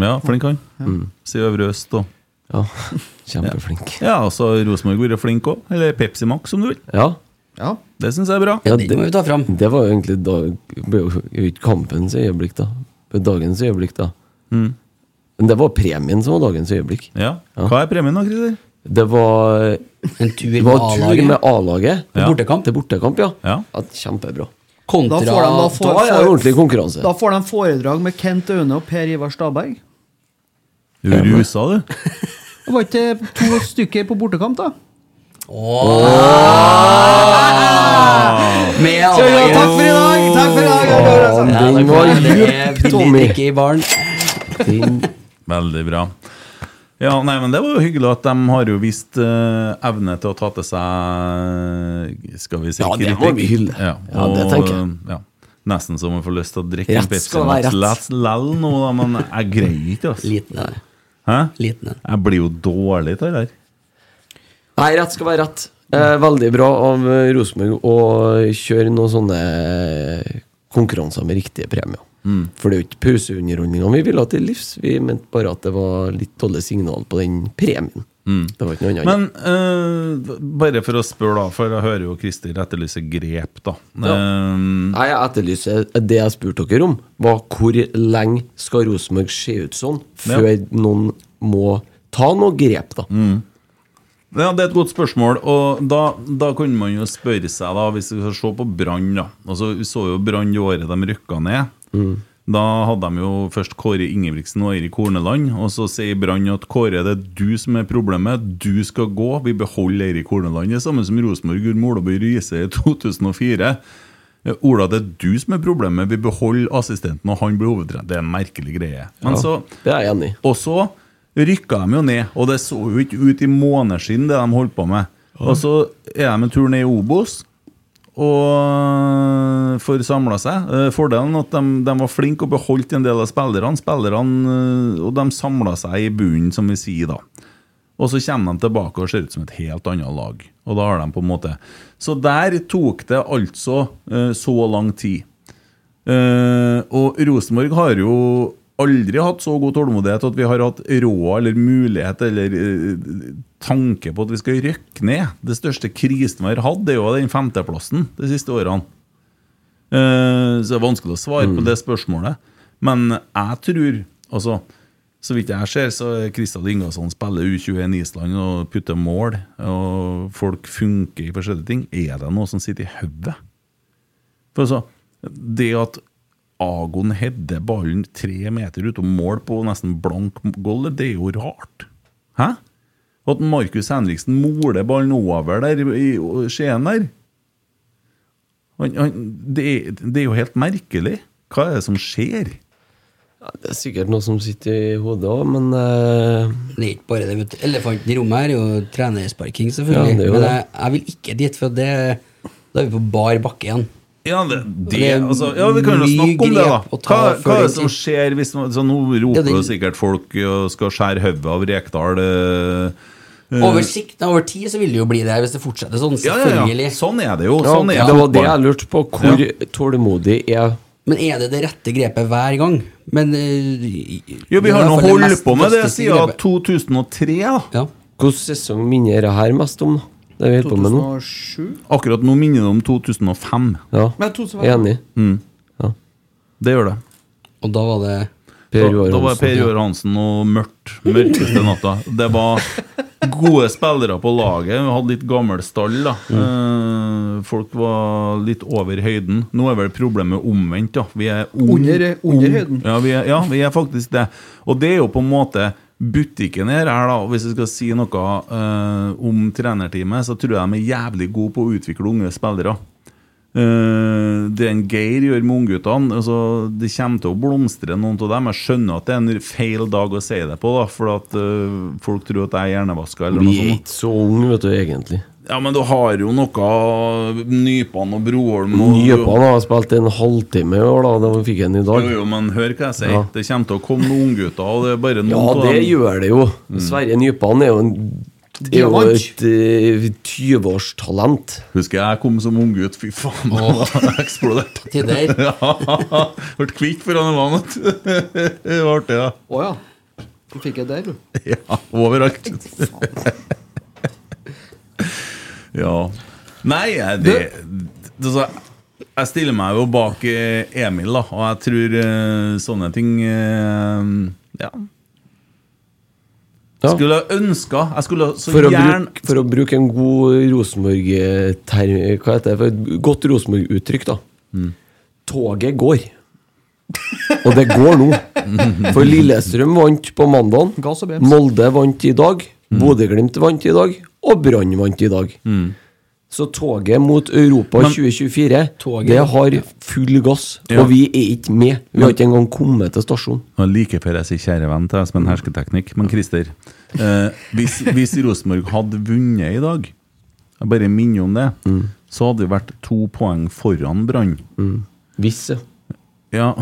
Speaker 2: Ja, flink han.
Speaker 4: Mm.
Speaker 2: Sier Øvre Øst og
Speaker 4: Ja, kjempeflink.
Speaker 2: Ja, og så har Rosenborg vært flink òg. Eller Pepsi Max, om du vil.
Speaker 4: Ja.
Speaker 6: Ja.
Speaker 2: Det syns jeg er bra.
Speaker 4: Ja, det, det var jo egentlig da, ikke kampens øyeblikk, da. Det var Dagens øyeblikk, da.
Speaker 2: Mm.
Speaker 4: Men det var premien som var dagens øyeblikk.
Speaker 2: Ja. Hva er premien, da, Christer?
Speaker 4: Det var
Speaker 5: En tur
Speaker 4: det
Speaker 5: med
Speaker 4: var tur med A-laget.
Speaker 5: Til bortekamp.
Speaker 4: Til bortekamp, ja.
Speaker 2: Ja.
Speaker 4: kjempebra.
Speaker 5: Kontra
Speaker 6: Da får de, da får,
Speaker 4: Da er det ordentlig konkurranse.
Speaker 6: Da får de foredrag med Kent Aune og Per Ivar Staberg.
Speaker 2: Du rusa, du.
Speaker 6: Det var ikke to stykker på bortekamp, da?
Speaker 5: Med
Speaker 6: Så, ja, takk for i dag! Takk for i dag!
Speaker 4: Oh, den var djup, Tommy.
Speaker 5: Ikke i baren.
Speaker 2: Veldig bra. Ja, nei, men Det var jo hyggelig at de har jo vist uh, evne til å ta til seg Skal vi si
Speaker 4: Ja, det må vi hylle.
Speaker 2: Ja,
Speaker 4: Ja, det tenker jeg.
Speaker 2: Ja, nesten så man får lyst til å drikke en Pepsi Max lell nå, da, men jeg greier ikke. Altså.
Speaker 5: Liten det.
Speaker 2: Hæ?
Speaker 5: Liten en.
Speaker 2: Jeg blir jo dårlig av det der.
Speaker 4: Nei, rett skal være rett. Eh, veldig bra av eh, Rosenborg å kjøre noen sånne eh, konkurranser med riktige premier.
Speaker 2: Mm.
Speaker 4: For det er jo ikke pauseunderholdninga vi ville ha til livs. Vi mente bare at det var litt dårlig signal på den premien.
Speaker 2: Mm.
Speaker 4: Det var ikke noe annet.
Speaker 2: Men uh, bare for å spørre, da, for jeg hører jo Kristin etterlyse grep, da.
Speaker 4: Ja.
Speaker 2: Um,
Speaker 4: Nei, jeg etterlyser Det jeg spurte dere om, var hvor lenge skal Rosenborg se ut sånn
Speaker 2: Ja.
Speaker 4: før noen må ta noe grep, da?
Speaker 2: Ja, Det er et godt spørsmål. Og da, da kunne man jo spørre seg, da hvis vi skal se på Brann da. Altså, Vi så jo Brann det året de rykka ned. Da hadde de jo først Kåre Ingebrigtsen og Eirik Horneland, og så sier Brann at Kåre, det er du som er problemet, du skal gå, vi beholder Eirik Horneland. Det er samme som Rosenborg gjorde med Olaby Riise i 2004. Eh, Ola, det er du som er problemet, vi beholder assistenten, og han blir hovedtrener. Det er en merkelig greie. Men
Speaker 4: Ja,
Speaker 2: så,
Speaker 4: det er jeg enig i.
Speaker 2: Og så rykka de jo ned, og det så jo ikke ut i måneskinn, det de holdt på med. Og så er de en tur ned i Obos og får samla seg. Eh, Fordelen er at de, de var flinke og beholdt en del av spillerne. spillerne eh, og de samla seg i bunnen, som vi sier da. Og så kommer de tilbake og ser ut som et helt annet lag. Og da har de på en måte Så der tok det altså eh, så lang tid. Og Rosenborg har jo aldri hatt så god tålmodighet at vi har hatt råd eller mulighet eller eh, tanke på at vi skal rykke ned. Det største krisen vi har hatt, det er jo den femteplassen de siste årene. Eh, så det er vanskelig å svare på det spørsmålet. Men jeg tror altså, Så vidt jeg ser, så er Kristian Ingasson spiller U21 Island og putter mål, og folk funker i forskjellige ting. Er det noe som sitter i hodet? For altså, det at Agon header ballen tre meter utom mål på nesten blank gold, det er jo rart. Hæ? At Markus Henriksen moler ballen over der i Skien der han, han, det, det er jo helt merkelig. Hva er det som skjer?
Speaker 4: Det er sikkert noe som sitter i hodet òg, men uh...
Speaker 5: Det er ikke bare det. vet du. Elefanten i rommet her er jo trenersparking, selvfølgelig.
Speaker 4: Ja, det er jo
Speaker 5: Men jeg, jeg vil ikke dit, for det, da er vi på bar bakke igjen.
Speaker 2: Ja, det, det, altså, ja, vi kan jo snakke om det, da. Hva, hva er det som skjer hvis man, så Nå roper
Speaker 5: Ja, det-
Speaker 2: sikkert folk og skal skjære hodet av Rekdal. eh, eh,
Speaker 5: Over sikt, over tid, så vil det jo bli det, hvis det fortsetter sånn.
Speaker 2: Ja, ja, ja. Sånn er det jo. Sånn er
Speaker 4: det var det jeg lurte på. Hvor tålmodig er
Speaker 5: Men er det det rette grepet hver gang? Men eh,
Speaker 2: Jo, vi har nå holdt på med det siden 2003. da
Speaker 5: Ja.
Speaker 4: Hvilken sesong minner det her mest om? da? Det vi holder på med nå?
Speaker 6: 2007?
Speaker 2: Akkurat nå minner det om 2005.
Speaker 4: Ja,
Speaker 6: Men 2005.
Speaker 4: enig.
Speaker 2: Mm.
Speaker 4: Ja.
Speaker 2: Det gjør det.
Speaker 5: Og da var det
Speaker 4: Per
Speaker 2: Da,
Speaker 4: Joar
Speaker 2: da var
Speaker 4: Hansen.
Speaker 2: Per Joar Hansen og mørkt. Mørkeste natta. Det var gode spillere på laget. Vi hadde litt gammel stall. da Eh, Folk var litt over høyden. Nå er vel problemet omvendt. da Vi er ung-
Speaker 6: Under- under høyden.
Speaker 2: Ja vi, er, ja, vi er faktisk det. Og det er jo på en måte butikken her, her da, hvis jeg skal si noe uh, om trenerteamet, så tror jeg de er jævlig gode på å utvikle unge spillere. Uh, det en Geir gjør med ungguttene altså, Det kommer til å blomstre, noen av dem. Jeg skjønner at det er en feil dag å si det på, da, for at uh, folk tror at jeg er hjernevaska.
Speaker 4: Vi er ikke så unge, vet du, egentlig.
Speaker 2: Ja, men du har jo noe Nypan og Broholm og
Speaker 4: Nypan har spilt en halvtime i år, da. Det fikk han i dag.
Speaker 2: Jo, jo, men hør hva jeg sier.
Speaker 4: Ja.
Speaker 2: Det kommer til å komme noen unggutter, og det er bare noen
Speaker 4: Ja,
Speaker 2: av
Speaker 4: det gjør det jo. Sverre Nypan er jo, en, er jo et eh, 20-årstalent.
Speaker 2: Husker jeg kom som unggutt, fy faen, jeg eksploderte.
Speaker 5: Tider.
Speaker 2: Ja, ble kvitt foran en vann, vet. Det var artig, da.
Speaker 6: Å ja. Du fikk det der, du.
Speaker 2: Ja, overalt. Ja. Nei, jeg- det, det, så, Jeg stiller meg jo bak eh, Emil, da, og jeg tror eh, sånne ting eh, Ja. Skulle ønska Jeg skulle så
Speaker 4: For å,
Speaker 2: gjerne
Speaker 4: bruke, for å bruke en god Rosenborg-term Hva heter det? For et godt Rosenborg-uttrykk, da.
Speaker 2: Mm.
Speaker 4: Toget går. Og det går nå. For Lillestrøm vant på mandag. Molde vant i dag.
Speaker 2: Mm.
Speaker 4: Bodø-Glimt vant i dag. Og Brann vant i dag. Så toget mot Europa
Speaker 2: Men-
Speaker 4: 2024,
Speaker 5: Toget-
Speaker 4: det har full gass.
Speaker 2: Ja.
Speaker 4: Og vi er ikke med. Vi har ikke engang kommet til stasjonen.
Speaker 2: Og Like før jeg sier kjære venn til deg som en hersketeknikk. Men Christer, eh, hvis, hvis Rosenborg hadde vunnet i dag, jeg bare minner om det, så hadde det vært to poeng foran Brann.
Speaker 4: Hvis, ja.
Speaker 2: Ja,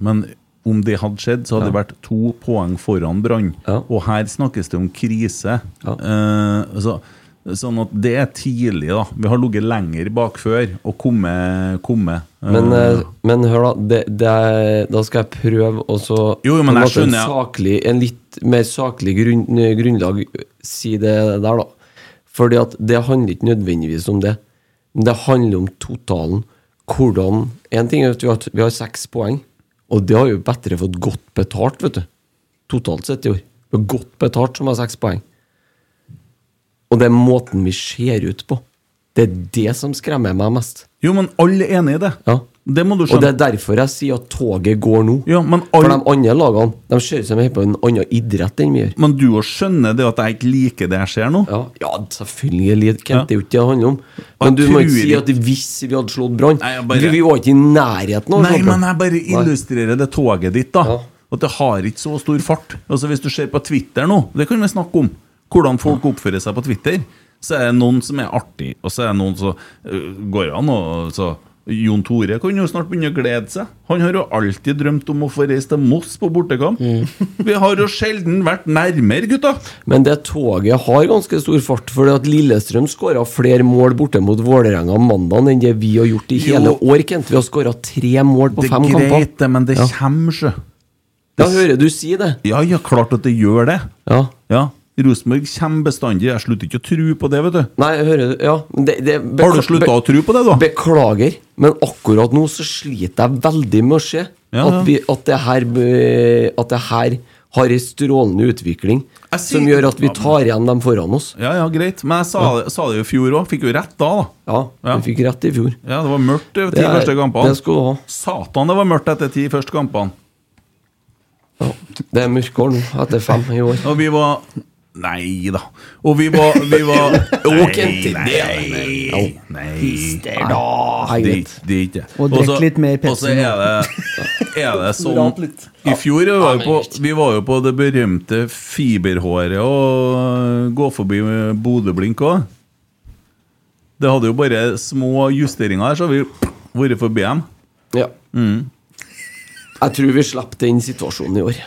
Speaker 2: men om det hadde skjedd, så hadde det vært to poeng foran Brann. Og her snakkes det om krise. Eh, så, sånn at det er tidlig, da. Vi har ligget lenger bak før og kommet. kommet. Eh,
Speaker 4: Men, eh, men hør, da. Det, det er, da skal jeg prøve å så
Speaker 2: Jo, men
Speaker 4: en
Speaker 2: jeg skjønner, en,
Speaker 4: saklig, en litt mer saklig grunn, grunnlag si det der, da. Fordi at det handler ikke nødvendigvis om det. Men det handler om totalen. Hvordan En ting er at vi har, vi har seks poeng, og det har jo bedre fått godt betalt, vet du. Totalt sett i år. Godt betalt som har seks poeng. Og det er måten vi ser ut på. Det er det som skremmer meg mest.
Speaker 2: Jo, men alle er enig i det.
Speaker 4: Ja.
Speaker 2: Det må du
Speaker 4: Og det er derfor jeg sier at toget går nå.
Speaker 2: Ja, men
Speaker 4: For de andre lagene De ser ut som de på en annen idrett enn vi gjør.
Speaker 2: Men du òg skjønner det at jeg ikke liker det jeg ser nå?
Speaker 4: Ja, ja selvfølgelig. Kent,
Speaker 2: Ja.
Speaker 4: Det er jo ikke det det handler om. Men du må ikke si at hvis vi hadde slått Brann
Speaker 2: bare-
Speaker 4: vi, var ikke i nærheten av å
Speaker 2: Nei, men jeg bare
Speaker 4: Nei.
Speaker 2: illustrerer det toget ditt, da.
Speaker 4: Ja.
Speaker 2: At det har ikke så stor fart. Altså Hvis du ser på Twitter nå, det kan vi snakke om, hvordan folk oppfører seg på Twitter, så er det noen som er artig, og så er det noen som uh, går an og så Jon Tore kan jo snart begynne å glede seg. Han har jo alltid drømt om å få reise til Moss på bortekamp. Vi har jo sjelden vært nærmere, gutta!
Speaker 4: Men det toget har ganske stor fart, fordi at Lillestrøm skåra flere mål borte mot Vålerenga mandag enn det vi har gjort i
Speaker 2: Jo.
Speaker 4: hele år. Kent. Vi har skåra tre mål på
Speaker 2: Det
Speaker 4: fem
Speaker 2: er greit, det, men det
Speaker 4: Ja.
Speaker 2: kommer, sjø.
Speaker 4: Ja, hører du si det?
Speaker 2: Ja, ja, klart at det gjør det.
Speaker 4: Ja.
Speaker 2: Ja, Rosenborg kommer bestandig. Jeg slutter ikke å tro på det, vet du.
Speaker 4: Nei, jeg hører Ja, det, det
Speaker 2: Har du slutta å tro på det, da?
Speaker 4: Beklager, men akkurat nå så sliter jeg veldig med å se
Speaker 2: Ja,
Speaker 4: at, vi, at, det her, at det her har en strålende utvikling
Speaker 2: sier-
Speaker 4: som gjør at vi tar igjen dem foran oss.
Speaker 2: Ja, ja, greit. Men jeg sa, sa det jo i fjor òg. Fikk jo rett da, da.
Speaker 4: Ja,
Speaker 2: Ja.
Speaker 4: vi fikk rett i fjor.
Speaker 2: Ja, det var mørkt de ti første kampene.
Speaker 4: det skal du ha.
Speaker 2: Satan, det var mørkt etter ti første kampene.
Speaker 4: Ja. Det er mørkere nå, etter fem i år.
Speaker 2: Og vi var Nei da. Og vi var, vi var nei, nei, nei,
Speaker 4: Nei,
Speaker 2: nei, det, er ikke- det er ikke det.
Speaker 6: Og drikk
Speaker 2: så-
Speaker 6: litt mer
Speaker 2: Og så er det, er det sånn
Speaker 6: litt.
Speaker 2: I fjor var vi, på, vi var jo på det berømte fiberhåret og gå forbi Bodø-blink òg. Det hadde jo bare små justeringer her, så har vi vært forbi dem.
Speaker 4: Ja.
Speaker 2: Mm.
Speaker 4: Jeg tror vi slapp den situasjonen i år.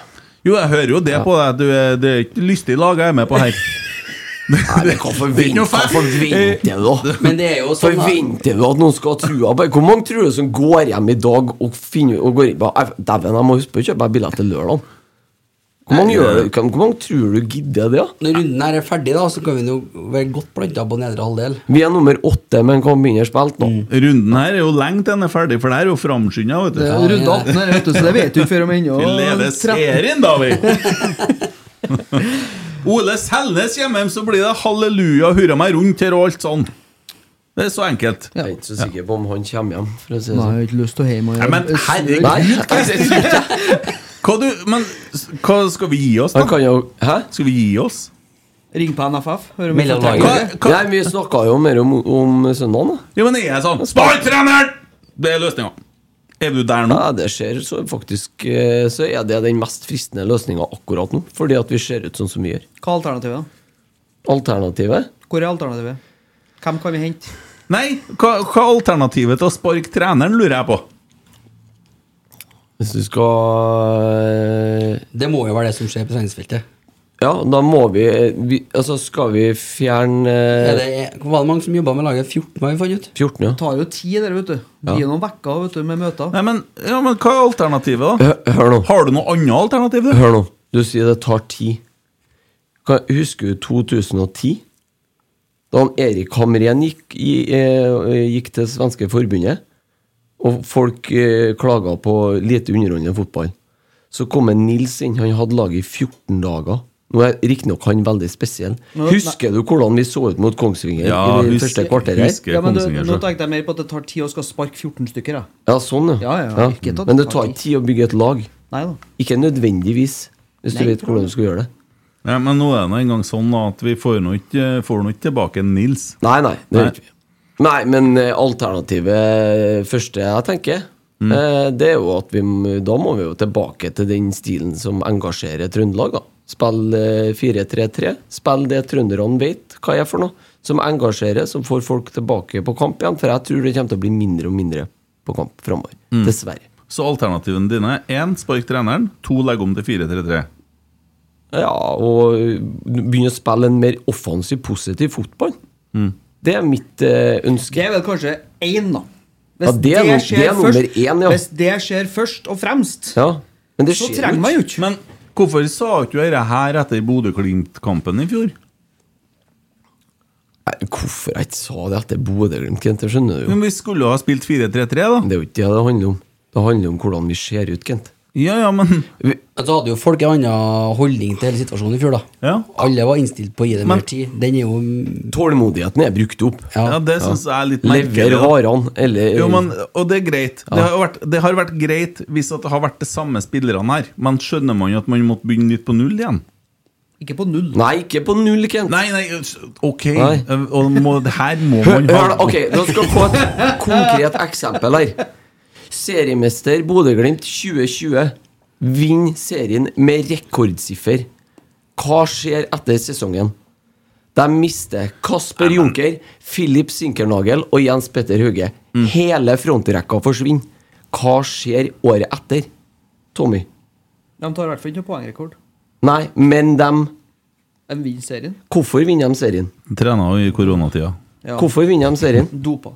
Speaker 2: Jo, jeg hører jo det på deg. Du er, det er ikke lystig lag jeg er med på her.
Speaker 4: Nei, men hva forventer, du, da?
Speaker 5: Men det er jo sånn
Speaker 4: Forventer du at noen skal ha trua på Hvor mange tror du som går hjem i dag og finner og går inn på Dæven, jeg må huske på å kjøpe meg billett til lørdag. Hvor mange, gjør? Kan- hvor mange tror du gidder det? da?
Speaker 5: Når runden her er ferdig, da, så kan vi jo være godt planta på nedre halvdel.
Speaker 4: Vi er nummer åtte, men kan begynne spilt nå.
Speaker 2: Runden her er jo lenge til den er ferdig, for det er jo framskynda. Ja, du.
Speaker 6: Runde 18 her, vet du, så det vet du før om ennå.
Speaker 2: Vi leder serien, da, vi! Ole Selnes kommer hjem, så blir det halleluja, hurra meg rundt her og alt sånn. Det er så enkelt.
Speaker 4: Jeg er ikke så sikker på om han kommer hjem. For å si det
Speaker 6: Nei, jeg
Speaker 4: sånn.
Speaker 6: har ikke lyst til å hjem og
Speaker 2: Nei, men herregud, hva- du, men hva skal vi gi oss, da?
Speaker 4: kan jo Hæ?
Speaker 2: Skal vi gi oss?
Speaker 6: Ring på NFF. Hør vi.
Speaker 4: Nei, vi snakka jo mer om, om søndagen, da.
Speaker 2: Ja, men er jeg sånn Spar treneren! Det er løsninga. Er du der nå?
Speaker 4: Nei, det skjer så faktisk eh, Så er det den mest fristende løsninga akkurat nå. Fordi at vi ser ut sånn som vi gjør.
Speaker 6: Hva er alternativet? da?
Speaker 4: Alternativet?
Speaker 6: Hvor er alternativet? Hvem kan vi hente?
Speaker 2: Nei, hva, hva er alternativet til å sparke treneren, lurer jeg på.
Speaker 4: Hvis du skal
Speaker 5: Det må jo være det som skjer på treningsfeltet.
Speaker 4: Ja, da må vi, vi Altså, skal vi fjerne
Speaker 5: Hvor det, var det mange som jobba med laget? 14, har vi funnet ut?
Speaker 4: 14, ja.
Speaker 6: Det tar jo tid, der, vet du.
Speaker 4: Ja.
Speaker 6: Gi noen vekker vet du, med møter.
Speaker 2: Nei, men, ja, men hva er alternativet, da?
Speaker 4: Hør, nå.
Speaker 2: Har du noe annet alternativ? du?
Speaker 4: Hør nå. Du sier det tar tid. Kan, husker du 2010? Da han Erik Hamren gikk, eh, gikk til svenske forbundet, og folk eh, klaga på lite underholdende fotball. Så kom en Nils inn. Han hadde laget i 14 dager. Nå er riktignok han veldig spesiell.
Speaker 6: Nå-
Speaker 4: Husker du hvordan vi så ut mot Kongsvinger
Speaker 2: Ja,
Speaker 4: i det
Speaker 2: husker-
Speaker 4: første kvarteret?
Speaker 2: husker.
Speaker 6: Ja, men du, nå tenkte jeg mer på at det tar tid å skal sparke 14 stykker. Ja.
Speaker 4: Ja, sånn,
Speaker 6: Ja, ja, ja.
Speaker 4: Men det tar ikke tid å bygge et lag.
Speaker 6: Nei da.
Speaker 4: Ikke nødvendigvis, hvis du vet hvordan du skal gjøre det.
Speaker 2: Nei, men nå er det nå engang sånn at vi får nå ikke, får nå ikke tilbake Nils.
Speaker 4: Nei, nei, det
Speaker 2: Nei.
Speaker 4: gjør ikke vi. Nei, men eh, alternativet første jeg tenker,
Speaker 2: Mm.
Speaker 4: eh, det er jo at vi Da må vi jo tilbake til den stilen som engasjerer Trøndelag, da. Spill eh, 4-3-3. Spill det trønderne vet hva er for noe. Som engasjerer, som får folk tilbake på kamp igjen. For jeg tror det kommer til å bli mindre og mindre på kamp framover.
Speaker 2: Mm.
Speaker 4: Dessverre.
Speaker 2: Så alternativene dine er én, spark treneren. To, legge om til 4-3-3.
Speaker 4: Ja, og begynne å spille en mer offensiv, positiv fotball.
Speaker 2: Mm.
Speaker 4: Det er mitt eh, ønske.
Speaker 6: Det er vel kanskje én, da.
Speaker 4: Ja, det er no- det er nummer én, ja.
Speaker 6: Hvis det skjer først og fremst,
Speaker 4: Ja, men det
Speaker 6: så
Speaker 4: skjer
Speaker 6: trenger man jo ikke
Speaker 2: Men hvorfor sa ikke du dette her etter Bodø-Glimt-kampen i fjor?
Speaker 4: Nei, Hvorfor jeg ikke sa det etter Bodø-Glimt, Kent? Skjønner du jo.
Speaker 2: Men vi skulle jo ha spilt 4-3-3, da.
Speaker 4: Det er jo ikke det det handler om. Det handler om hvordan vi ser ut, Kent.
Speaker 2: Ja, ja, men
Speaker 5: Så hadde jo folk en annen holdning til hele situasjonen i fjor, da.
Speaker 2: Ja.
Speaker 5: Alle var innstilt på å gi det
Speaker 2: Men-
Speaker 5: mer tid. Den er jo
Speaker 4: Tålmodigheten er brukt opp.
Speaker 2: Ja, det syns jeg er litt merkelig.
Speaker 4: Lever varene, eller
Speaker 2: Jo, men, og det er greit.
Speaker 4: Ja.
Speaker 2: Det, har vært, det har vært greit hvis at det har vært de samme spillerne her, men skjønner man jo at man måtte begynne litt på null igjen?
Speaker 6: Ikke på null.
Speaker 4: Nei, ikke på null, Kent.
Speaker 2: Nei, nei, ok.
Speaker 4: Nei.
Speaker 2: Og må, her må man ha
Speaker 4: ok, du skal få et konkret eksempel her. Seriemester Bodø-Glimt 2020 vinner serien med rekordsiffer. Hva skjer etter sesongen? De mister Kasper Junker, Philip Sinkernagel og Jens Petter Hauge. Hele frontrekka forsvinner. Hva skjer året etter? Tommy?
Speaker 6: De tar i hvert fall ikke noen poengrekord.
Speaker 4: Nei, men de
Speaker 6: De vinner serien.
Speaker 4: Hvorfor vinner de serien?
Speaker 2: Trena i koronatida.
Speaker 6: Ja.
Speaker 4: Hvorfor vinner de serien?
Speaker 6: Dopa.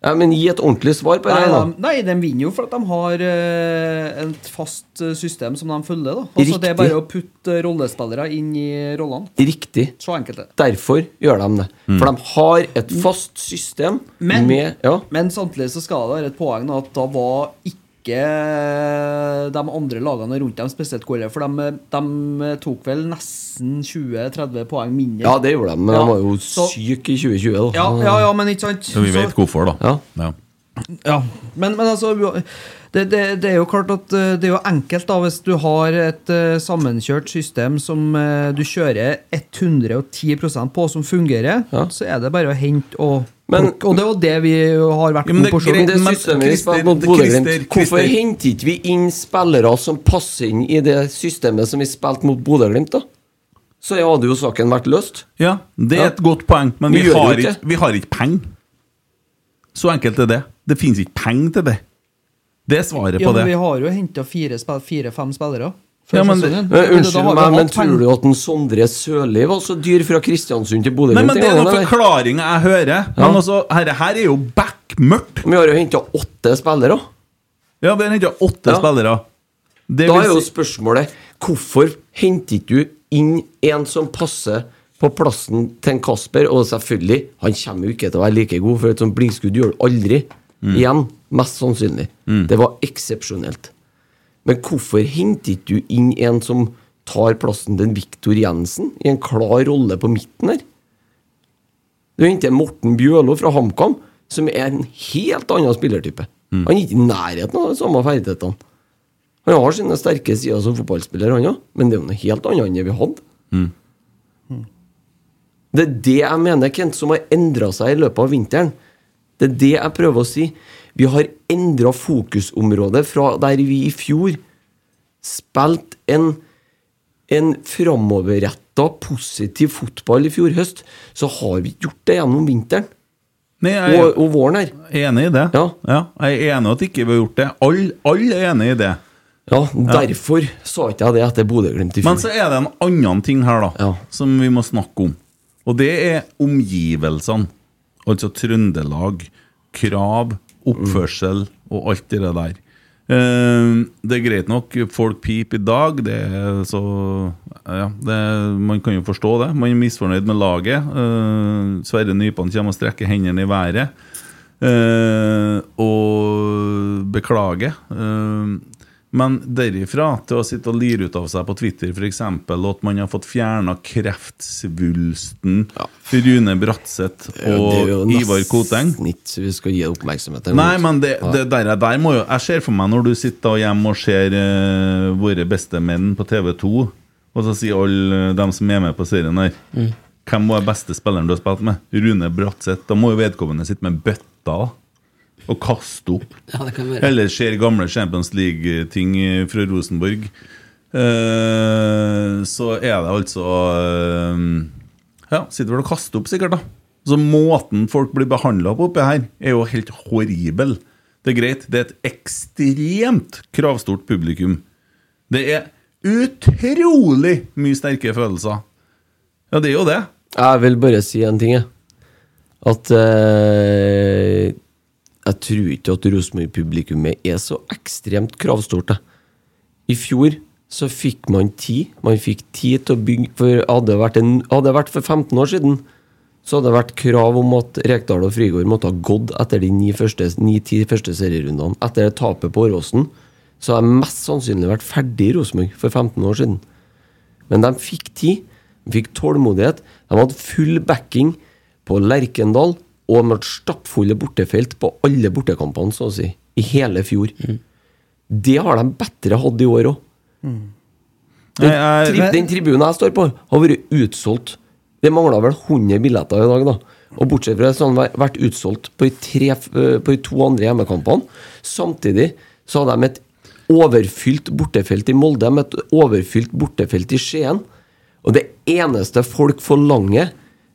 Speaker 4: Ja, men Gi et ordentlig svar på det.
Speaker 6: Nei, de, nei, de vinner jo for at de har uh, et fast eh, system som de følger. da Altså Det er bare å putte rollespillere inn i rollene.
Speaker 4: Riktig.
Speaker 6: Så enkelt det.
Speaker 4: Derfor gjør de det.
Speaker 2: Mm.
Speaker 4: For de har et fast system
Speaker 6: Men,
Speaker 4: med Ja.
Speaker 6: men samtidig så skal det være et poeng at da var ikke de andre lagene rundt dem spesielt gode. For de, de tok vel nesten 20-30 poeng mindre.
Speaker 4: ja, det gjorde de, men
Speaker 6: Ja,
Speaker 4: de var jo syke i 2020. Da.
Speaker 6: Ja, ja, ja, men ikke sant?
Speaker 2: Så vi vet hvorfor, da.
Speaker 4: Ja.
Speaker 2: Ja.
Speaker 6: Ja, men, men altså det, det, det er jo klart at eh, det er jo enkelt da hvis du har et eh, sammenkjørt system som eh, du kjører 110% på, som fungerer,
Speaker 4: Ja.
Speaker 6: så er det bare å hente og
Speaker 4: Men-
Speaker 6: Og det er jo det vi har vært
Speaker 2: Ja,
Speaker 6: gode på
Speaker 2: det er
Speaker 4: det systemet vi
Speaker 2: Christer-
Speaker 4: mot Bodø-Glimt Hvorfor henter ikke vi inn spillere som passer inn i det systemet som vi spilte mot Bodø-Glimt, da? Så hadde jo saken vært løst.
Speaker 2: ja, det er
Speaker 4: Ja.
Speaker 2: et godt poeng, men
Speaker 4: Vi
Speaker 2: vi, har
Speaker 4: ikke.
Speaker 2: ikke, vi har ikke penger. Så enkelt er det. Det finnes ikke penger til det. Det er svaret
Speaker 6: ja,
Speaker 2: på
Speaker 6: men vi har jo henta fire-fem fire, fem spillere.
Speaker 2: Ja, men.
Speaker 4: Men, unnskyld meg, men tror du at en Sondre Sørli var så dyr fra Kristiansund til
Speaker 2: Nei,
Speaker 4: Bodø-Glimt?
Speaker 2: men Det er noen forklaringer jeg hører. Men altså, her, her er jo backmørkt.
Speaker 4: Vi har jo henta åtte spillere.
Speaker 2: Ja, vi har henta åtte
Speaker 4: Ja.
Speaker 2: spillere. Det
Speaker 4: Da er jo spørsmålet Hvorfor henter ikke du inn en som passer på plassen til en Kasper? Og selvfølgelig, han kommer jo ikke til å være like god, for et sånt blinkskudd gjør du aldri igjen. Mest sannsynlig. Det var eksepsjonelt. Men hvorfor henter ikke du inn en som tar plassen til Viktor Jensen i en klar rolle på midten her? Du henter Morten Bjølo fra HamKam, som er en helt annen spillertype. Han er ikke i nærheten av de samme ferdighetene. Han har sine sterke sider som fotballspiller, han òg, men det er jo noe helt annet enn det vi hadde. Det er det jeg mener, Kent, som har endra seg i løpet av vinteren. Det er det jeg prøver å si. Vi har endra fokusområdet fra der vi i fjor spilte en, en framoverretta, positiv fotball i fjor høst, så har vi gjort det gjennom vinteren
Speaker 2: Nei, jeg
Speaker 4: og, og våren her.
Speaker 2: er enig i det.
Speaker 4: Ja.
Speaker 2: Jeg er enig i at ikke vi har gjort det. Alle all er enig i det.
Speaker 4: Ja, Derfor sa ikke jeg det etter Bodø-Glimt i fjor.
Speaker 2: Men så er det en annen ting her, da,
Speaker 4: Ja.
Speaker 2: som vi må snakke om. Og det er omgivelsene. Altså Trøndelag, krav, oppførsel og alt det der. Eh, det er greit nok, folk piper i dag. Det er så ja, det, Man kan jo forstå det. Man er misfornøyd med laget. Eh, Sverre Nypan kommer og strekker hendene i været. Eh, og beklager. Eh, men derifra til å sitte og lire ut av seg på Twitter f.eks. at man har fått fjerna kreftsvulsten Rune Bratseth
Speaker 4: Ja, er jo
Speaker 2: og Ivar Koteng.
Speaker 4: ikke vi skal gi oppmerksomhet.
Speaker 2: Nei, men det, det der, der må jo Jeg ser for meg når du sitter hjemme og ser uh, våre beste menn på TV2, og så sier alle dem som er med på serien her
Speaker 4: Mm.
Speaker 2: Hvem var beste spilleren du har spilt med? Rune Bratseth. Da må jo vedkommende sitte med bøtta og kaste opp.
Speaker 5: Ja, det kan være.
Speaker 2: Eller ser gamle Champions League-ting fra Rosenborg. Eh, så er det altså eh, Ja, sitter vel og kaster opp, sikkert, da. Så Måten folk blir behandla på oppi her, er jo helt horribel. Det er greit, det er et ekstremt kravstort publikum. Det er utrolig mye sterke følelser. Ja, det er jo det.
Speaker 4: Jeg vil bare si en ting, jeg. At eh, Jeg tror ikke at Rosenborg-publikummet er så ekstremt kravstort. I fjor så fikk man tid. Man fikk tid til å bygge For hadde det vært, det vært for 15 år siden, så hadde det vært krav om at Rekdal og Frigård måtte ha gått etter de ni første- ni-ti første serierundene. Etter tapet på Åråsen så hadde de mest sannsynlig vært ferdig i Rosenborg for 15 år siden. Men de fikk tid, de fikk tålmodighet. De hadde full backing på Lerkendal, og hadde stappfulle bortefelt på alle bortekampene, så å si, i hele fjor. Det har de bedre hatt i år òg. Den, tri den tribunen jeg står på, har vært utsolgt. Det mangla vel 100 billetter i dag, da. Og bortsett fra det, så har den vært- utsolgt på de, tre, eh, på de to andre hjemmekampene. Samtidig så hadde de et overfylt bortefelt i Molde, de et overfylt bortefelt i Skien. Og det eneste folk forlanger,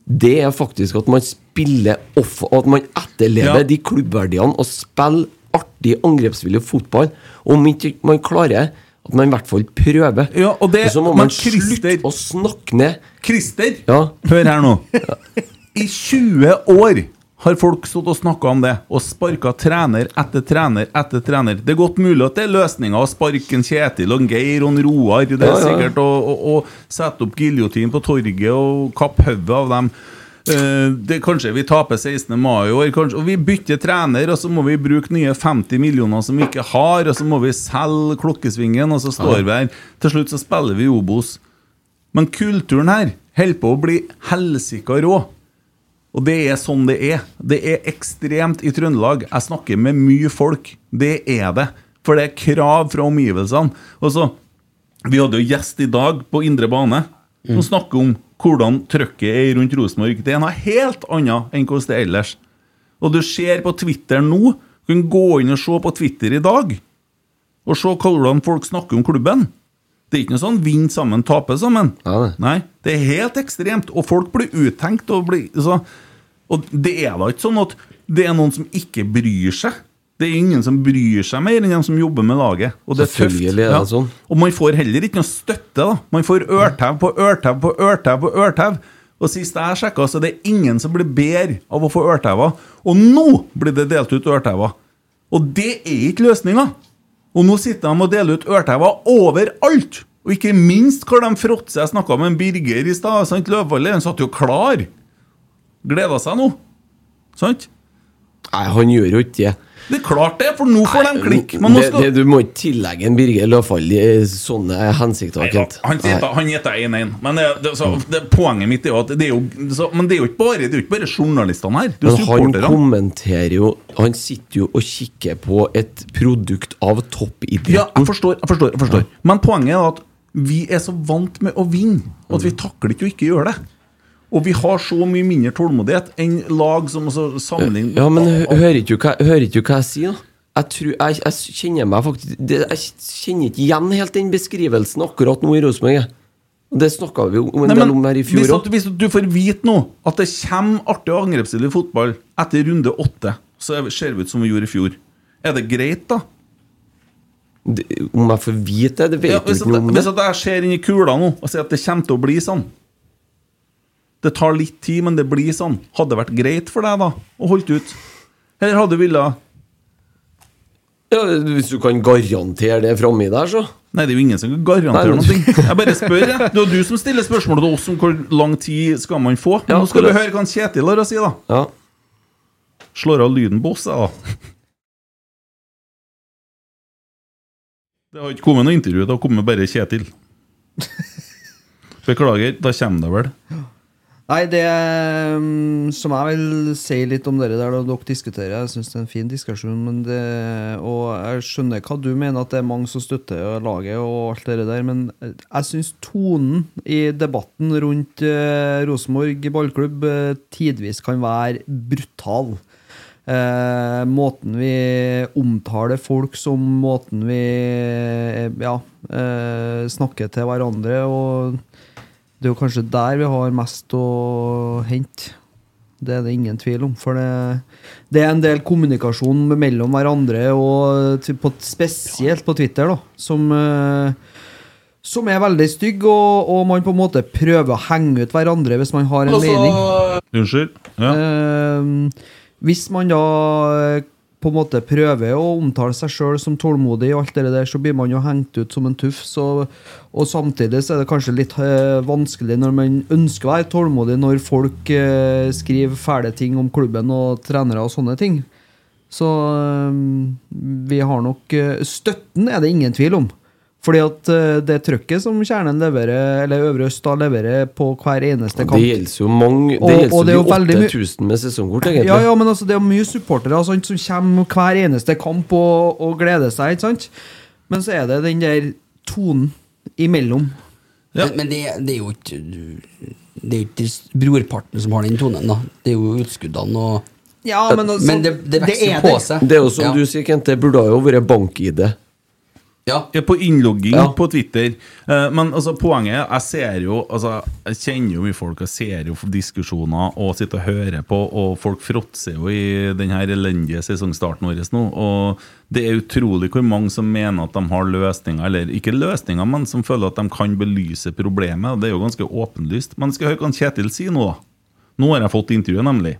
Speaker 4: det er faktisk at man spiller off, og at man etterlever
Speaker 2: Ja.
Speaker 4: de klubbverdiene og spiller artig, angrepsvillig fotball. Og om ikke man klarer, at man i hvert fall prøver.
Speaker 2: Ja, og det-
Speaker 4: så må man slutte å snakke ned
Speaker 2: Christer,
Speaker 4: Ja.
Speaker 2: hør her nå. I 20 år har folk stått og snakka om det, og sparka trener etter trener etter trener. Det er godt mulig at det er løsninga å sparke en Kjetil og en Geir og en Roar. Det er sikkert å, å, å sette opp giljotin på torget og kappe hodet av dem. Eh, det, kanskje vi taper 16. mai i år, kanskje, og vi bytter trener, og så må vi bruke nye 50 millioner som vi ikke har, og så må vi selge klokkesvingen, og så står vi her. Til slutt så spiller vi Obos. Men kulturen her holder på å bli helsika rå. Og det er sånn det er. Det er ekstremt i Trøndelag. Jeg snakker med mye folk. Det er det. For det er krav fra omgivelsene. Og så, Vi hadde jo gjest i dag på Indre bane som snakker om hvordan trøkket er rundt Rosenborg. Det er noe helt annet enn hvordan det er ellers. Og du ser på Twitter nå Du kan gå inn og se på Twitter i dag og se hvordan folk snakker om klubben. Det er ikke noe sånn vinn sammen, tape sammen. Nei, Det er helt ekstremt. Og folk blir uttenkt. Og, blir, så, og det er da ikke sånn at det er noen som ikke bryr seg. Det er ingen som bryr seg mer enn de som jobber med laget. Og det er tøft.
Speaker 4: Er det sånn.
Speaker 2: Og man får heller ikke noe støtte. da Man får ørtev på ørtev på ørtev på ørtev. Og sist jeg sjekka, så det er ingen som blir bedre av å få ørtever. Og nå blir det delt ut ørtever. Og det er ikke løsninga. Og nå sitter de og deler ut ørtever overalt! Og ikke minst har de fråtser. Jeg snakka med en Birger i stad. Løvvalle han satt jo klar. Gleda seg nå. Sant?
Speaker 4: Nei, han gjør jo ikke det.
Speaker 2: Det er klart det, for nå får de klikk. Men
Speaker 4: det,
Speaker 2: skal
Speaker 4: det, du må ikke tillegge en Birger Løfald i sånne hensikter.
Speaker 2: Han gjetter han gjetter 1-1. Men det, det, så, det, poenget mitt er jo at det er jo så, Men det er jo ikke bare, jo ikke bare journalistene her. Er
Speaker 4: Men han kommenterer jo Han sitter jo og kikker på et produkt av toppidretten.
Speaker 2: Ja, jeg forstår, jeg forstår, jeg forstår. Men poenget er at vi er så vant med å vinne at vi takler ikke å ikke gjøre det. Og vi har så mye mindre tålmodighet enn lag som også sammenligner
Speaker 4: Ja, men hører ikke du hva, hører ikke du hva jeg sier? Jeg, tror, jeg, jeg kjenner meg faktisk det, Jeg kjenner ikke igjen helt den beskrivelsen akkurat nå i Rosenborg. Det snakka vi jo om en
Speaker 2: Nei,
Speaker 4: del om her i fjor òg.
Speaker 2: hvis hvis, du får vite nå at det kommer artig og i fotball etter runde åtte, så er- ser vi ut som vi gjorde i fjor. Er det greit, da?
Speaker 4: Om jeg får vite det, det vet
Speaker 2: Ja,
Speaker 4: du ikke noe om.
Speaker 2: hvis jeg ser inn i kula nå og sier at det kommer til å bli sånn Det tar litt tid, men det blir sånn. Hadde det vært greit for deg da å holde ut? Eller hadde du villet
Speaker 4: Ja, hvis du kan garantere det framme der, så.
Speaker 2: Nei, det er jo ingen som kan garantere
Speaker 4: Nei,
Speaker 2: noe. Jeg bare spør, jeg. Det er du som stiller spørsmålet til oss om hvor lang tid skal man få. Men
Speaker 4: Ja,
Speaker 2: nå skal du høre hva Kjetil har å si, da.
Speaker 4: Ja.
Speaker 2: Slår av lyden på oss, jeg, da. Det har ikke kommet noe intervju, det har kommet bare Kjetil. Beklager, da kommer det vel.
Speaker 6: Nei, det mm, som jeg vil si litt om dere der dere diskuterer, jeg syns det er en fin diskusjon, det, og jeg skjønner hva du mener, at det er mange som støtter laget og alt det der, men jeg syns tonen i debatten rundt eh, Rosenborg ballklubb eh, tidvis kan være brutal. Eh, måten vi omtaler folk som, måten vi eh, ja, eh, snakker til hverandre og det er jo kanskje der vi har mest å hente. Det er det ingen tvil om. For det, det er en del kommunikasjon mellom hverandre, og på, spesielt på Twitter, da, som eh, som er veldig stygg, og, og man på en måte prøver å henge ut hverandre hvis man har en mening.
Speaker 2: Unnskyld. Ja.
Speaker 6: Eh, hvis man da på en måte prøver å omtale seg sjøl som tålmodig, og alt det der, så blir man jo hengt ut som en tuff. Så, og samtidig så er det kanskje litt eh, vanskelig når man ønsker å være tålmodig, når folk eh, skriver fæle ting om klubben og trenere og sånne ting. Så øhm, vi har nok øh, Støtten er det ingen tvil om. Fordi at øh, det trøkket som Kjernen leverer, eller Øvre Øst da leverer på hver eneste kamp
Speaker 4: Det gjelder jo mange Det gjelder
Speaker 6: og det er
Speaker 4: jo de 8000 med sesongkort, egentlig.
Speaker 6: Ja, ja, men altså, det er mye supportere sant, som kommer hver eneste kamp og, og gleder seg, ikke sant? Men så er det den der tonen imellom.
Speaker 5: Men, men det, det er jo ikke Det er jo ikke brorparten som har den tonen, da. Det er jo utskuddene og
Speaker 6: Ja, men altså,
Speaker 5: Men det, det
Speaker 6: det
Speaker 5: vokser
Speaker 6: er
Speaker 5: på
Speaker 6: det.
Speaker 5: seg.
Speaker 4: Det er jo som
Speaker 5: Ja.
Speaker 4: du sier, Kent, det burde ha jo vært bank-ID.
Speaker 5: Ja.
Speaker 2: På innlogging
Speaker 4: Ja.
Speaker 2: på Twitter. Eh, men altså, poenget Jeg ser jo altså, Jeg kjenner jo mye folk og ser jo diskusjoner og sitter og hører på, og folk fråtser jo i den her elendige sesongstarten vår nå. Og det er utrolig hvor mange som mener at de har løsninger, eller ikke løsninger, men som føler at de kan belyse problemet. og Det er jo ganske åpenlyst. Men skal jeg høre hva Kjetil sier nå, da? Nå har jeg fått intervjuet, nemlig.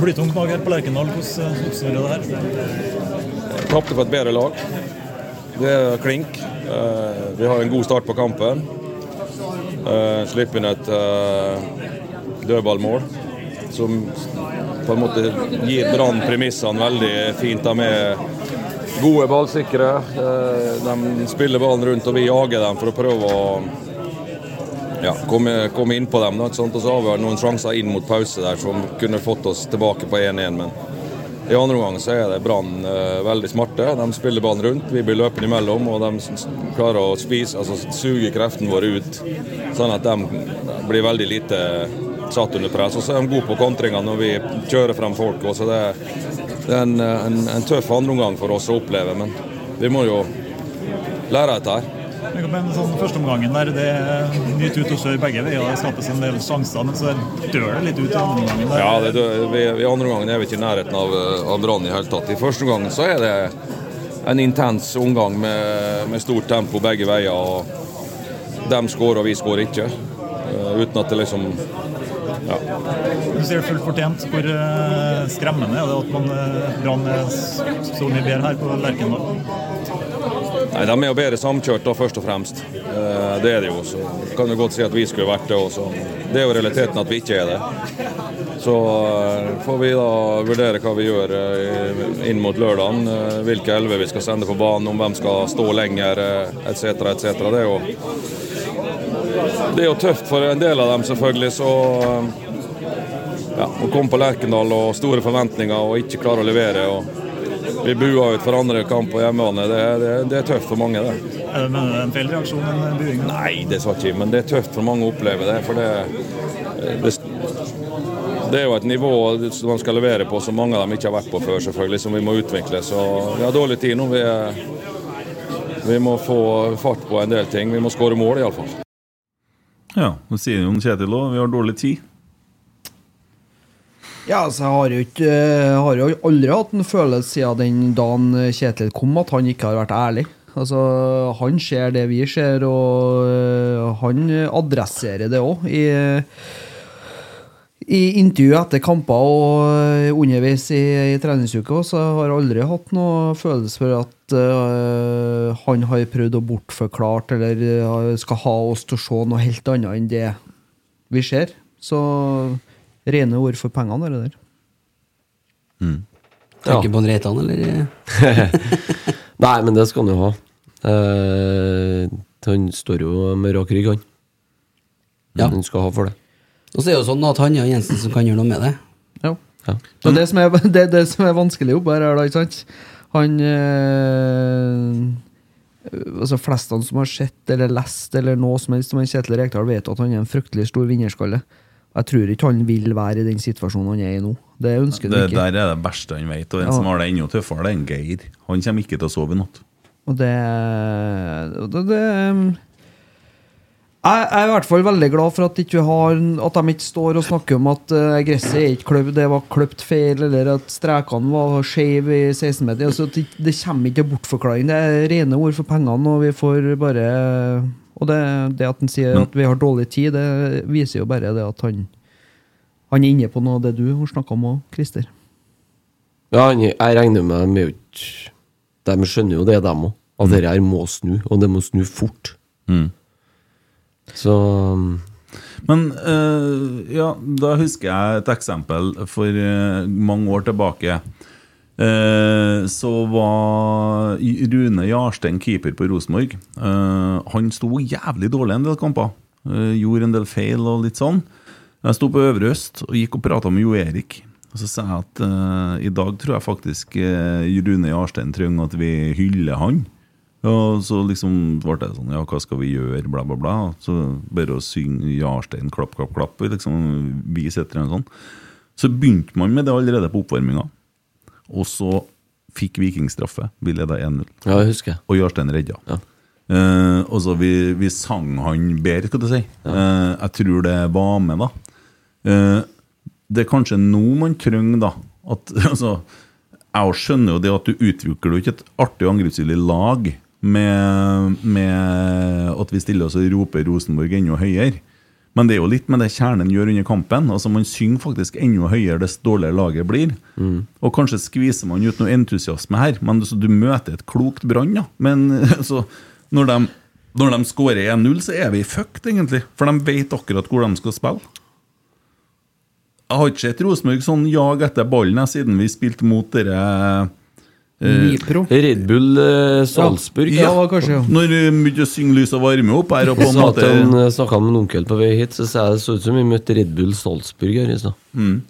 Speaker 7: Blytungt lag her på Lerkendal. Hvordan oppsummerer det her?
Speaker 8: Tapte for et bedre lag. Det er klink. Eh, Vi har en god start på kampen. Slipp Slipper inn et eh, dødballmål som på en måte gir Brann premissene veldig fint. De er gode ballsikre. Eh, De spiller ballen rundt, og vi jager dem for å prøve å ja, komme, kom inn på dem. Da? Og så har vi noen sjanser inn mot pause der som kunne fått oss tilbake på 1-1. Men i andre omgang så er det Brann eh, veldig smarte. De spiller ballen rundt, vi blir løpende imellom. Og de klarer å spise, altså suge kreftene våre ut, sånn at de blir veldig lite satt under press. Og så er de gode på kontringer når vi kjører frem folk. Også. Det, det er en, en, en tøff andreomgang for oss å oppleve, men vi må jo lære dette her.
Speaker 7: Men sånn Førsteomgangen der, det nytt ut og sør begge veier. Det skapes en del sjanser, men så dør det litt ut i andre omgangen.
Speaker 8: Ja, det, dør, vi, I andre omgangen er vi ikke i nærheten av, av Brann i hele tatt. I første omgang så er det en intens omgang med, med stort tempo begge veier. og De skårer, vi skårer ikke. Eh, uten at det liksom ja.
Speaker 7: Du sier fullt fortjent. Hvor eh, skremmende er det at man eh, Brann er så mye bedre her på Lerkendal?
Speaker 8: Nei, De er jo bedre samkjørt, da, først og fremst. Eh, Det er det jo. Så kan du godt si at vi skulle vært det også. Det er jo realiteten at vi ikke er det. Så eh, får vi da vurdere hva vi gjør eh, inn mot lørdagen. Hvilke elver vi skal sende på banen, om hvem skal stå lenger, etc. etc. Det er det er jo tøft for en del av dem, selvfølgelig. Så ja, å komme på Lerkendal og store forventninger og ikke klare å levere. og bli bua ut for andre kamp på hjemmebane, det, det, det er tøft for mange. det.
Speaker 7: Er det, mener du det er en feil reaksjon? En buing?
Speaker 8: Nei, det sa ikke, men det er tøft for mange å oppleve det. For det, det, det er jo et nivå man skal levere på som mange av dem ikke har vært på før, selvfølgelig, som vi må utvikle. Så vi har dårlig tid nå. Vi, er, vi må få fart på en del ting. Vi må skåre mål, iallfall.
Speaker 2: Ja, nå sier jo Kjetil òg vi har dårlig tid.
Speaker 6: Ja, altså, jeg har jo ikke har jo aldri hatt en følelse siden den dagen Kjetil kom, at han ikke har vært ærlig. Altså, han ser det vi ser, og øh, han adresserer det òg. I, I intervju etter kamper og øh, underveis i, i treningsuka så har jeg aldri hatt noe følelse for at uh, han har prøvd å bortforklare eller skal ha oss til å se noe helt annet enn det vi ser. Så rene ord for pengene, er det der.
Speaker 5: Tenker på en Reitan, eller?
Speaker 4: Nei, men det skal han jo ha. Eh, han står jo med rak rygg, han.
Speaker 5: Ja.
Speaker 4: Han skal ha for det.
Speaker 5: Og så er det jo sånn at han er Jensen som kan gjøre noe med det.
Speaker 6: Ja. Det er det som er, det, er det som er vanskelig oppe her, da, ikke sant? Han eh, Altså Flestene som har sett eller lest eller noe som helst om en Kjetil Rekdal, vet at han er en fryktelig stor vinnerskalle. Jeg tror ikke han vil være i den situasjonen han er i nå. Det ønsker han ikke.
Speaker 2: der er det verste han vet, og den
Speaker 6: Ja.
Speaker 2: som har det enda tøffere, det er en Geir. Han kommer ikke til å sove i natt.
Speaker 6: Og det, det, det jeg er i hvert fall veldig glad for at, har, at de ikke står og snakker om at eh, gresset er ikke kløpt, det var kløpt feil, eller at strekene var skeive i 16-meter. Altså, det, det kommer ikke til bortforklaring. Det er rene ord for pengene, og vi får bare Og det, det at han sier at vi har dårlig tid, det viser jo bare det at han Han er inne på noe av det du har snakka om òg, Christer.
Speaker 4: Ja, han, jeg regner med dem jo ikke De skjønner jo det, dem òg. At dette her må snu, og det må snu fort.
Speaker 2: Mm.
Speaker 4: Så
Speaker 2: Men øh, ja, da husker jeg et eksempel for øh, mange år tilbake. Eh, så var Rune Jarstein keeper på Rosenborg. Eh, han sto jævlig dårlig en del kamper. Eh, gjorde en del feil og litt sånn. Jeg sto på Øvre Øst og gikk og prata med Jo Erik. Og så sa jeg at uh, i dag tror jeg faktisk uh, Rune Jarstein trenger at vi hyller han. Og så liksom ble det sånn Ja, hva skal vi gjøre? Bla, bla, bla. Så bare å synge Jarstein, klapp, klapp, klapp. Liksom, vi setter en sånn. Så begynte man med det allerede på oppvarminga. Og så fikk Viking straffe. Vi leda 1-0.
Speaker 4: Ja, jeg husker
Speaker 2: Og Jarstein redda. Eh, og så vi, vi sang han bedre, skal du si. Eh, jeg tror det var med, da. Eh, det er kanskje nå man trenger, da at, altså, Jeg skjønner jo det at du utvikler jo ikke et artig og angrepsvillig lag med, med at vi stiller oss og roper Rosenborg enda høyere. Men det er jo litt med det kjernen gjør under kampen. Altså Man synger faktisk enda høyere dess dårligere laget blir. Og kanskje skviser man ut noe entusiasme her, men så du møter et klokt Brann. Ja. Men så, når de, når de skårer 1-0, så er vi fucked, egentlig. For de vet akkurat hvor de skal spille. Jeg har ikke sett Rosenborg sånn jag etter ballen siden vi spilte mot dere
Speaker 6: Nipro.
Speaker 4: Red Bull eh, Salzburg.
Speaker 6: Ja, ja kanskje, ja.
Speaker 2: Når vi begynte å synge lys og varme opp her, og på en måte
Speaker 4: til snakka med en onkel på vei hit, så sa jeg det så ut som vi møtte Red Bull Salzburg her i stad.
Speaker 2: Mm.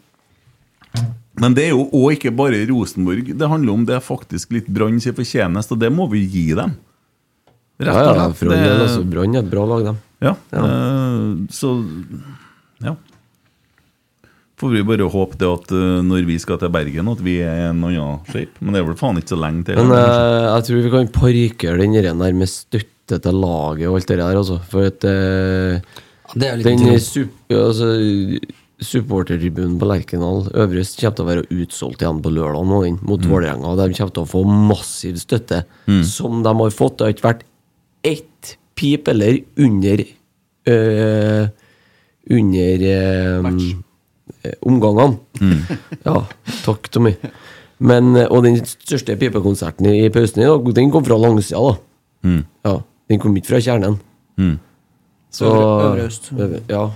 Speaker 2: Men det er jo òg ikke bare Rosenborg det handler om. Det er faktisk litt Brann sin fortjeneste, og det må vi gi dem. Rett
Speaker 4: Ja,
Speaker 2: og
Speaker 4: ja,
Speaker 2: slett.
Speaker 4: ja,
Speaker 2: Det-
Speaker 4: altså, Brann er et bra lag, dem.
Speaker 2: Ja, eh, så Ja. Får vi bare håpe det at eh, når vi skal til Bergen, at vi er i en annen shape. Men det er vel faen ikke så lenge til.
Speaker 4: Men uh, jeg tror vi kan parkere den der med støtte til laget og alt det der, altså. For at uh,
Speaker 5: det er litt
Speaker 4: den sup altså, supportertribunen på Lerkendal øvrigst kommer til å være utsolgt igjen på lørdag nå, mot
Speaker 2: Mm.
Speaker 4: Vålerenga. De kommer til å få massiv støtte,
Speaker 2: Mm.
Speaker 4: som de har fått. Det har ikke vært ett pip eller under øh, Under øh, eh, omgangene.
Speaker 2: Mm.
Speaker 4: Ja, takk, Tommy. Men, eh, og den største pipekonserten i i pausen i dag, den kom fra langsida, da.
Speaker 2: Mm.
Speaker 4: Ja, den kom ikke fra kjernen.
Speaker 2: Mm.
Speaker 4: Så
Speaker 6: Øvre- Øvre Øst.
Speaker 4: Øvre- Ja.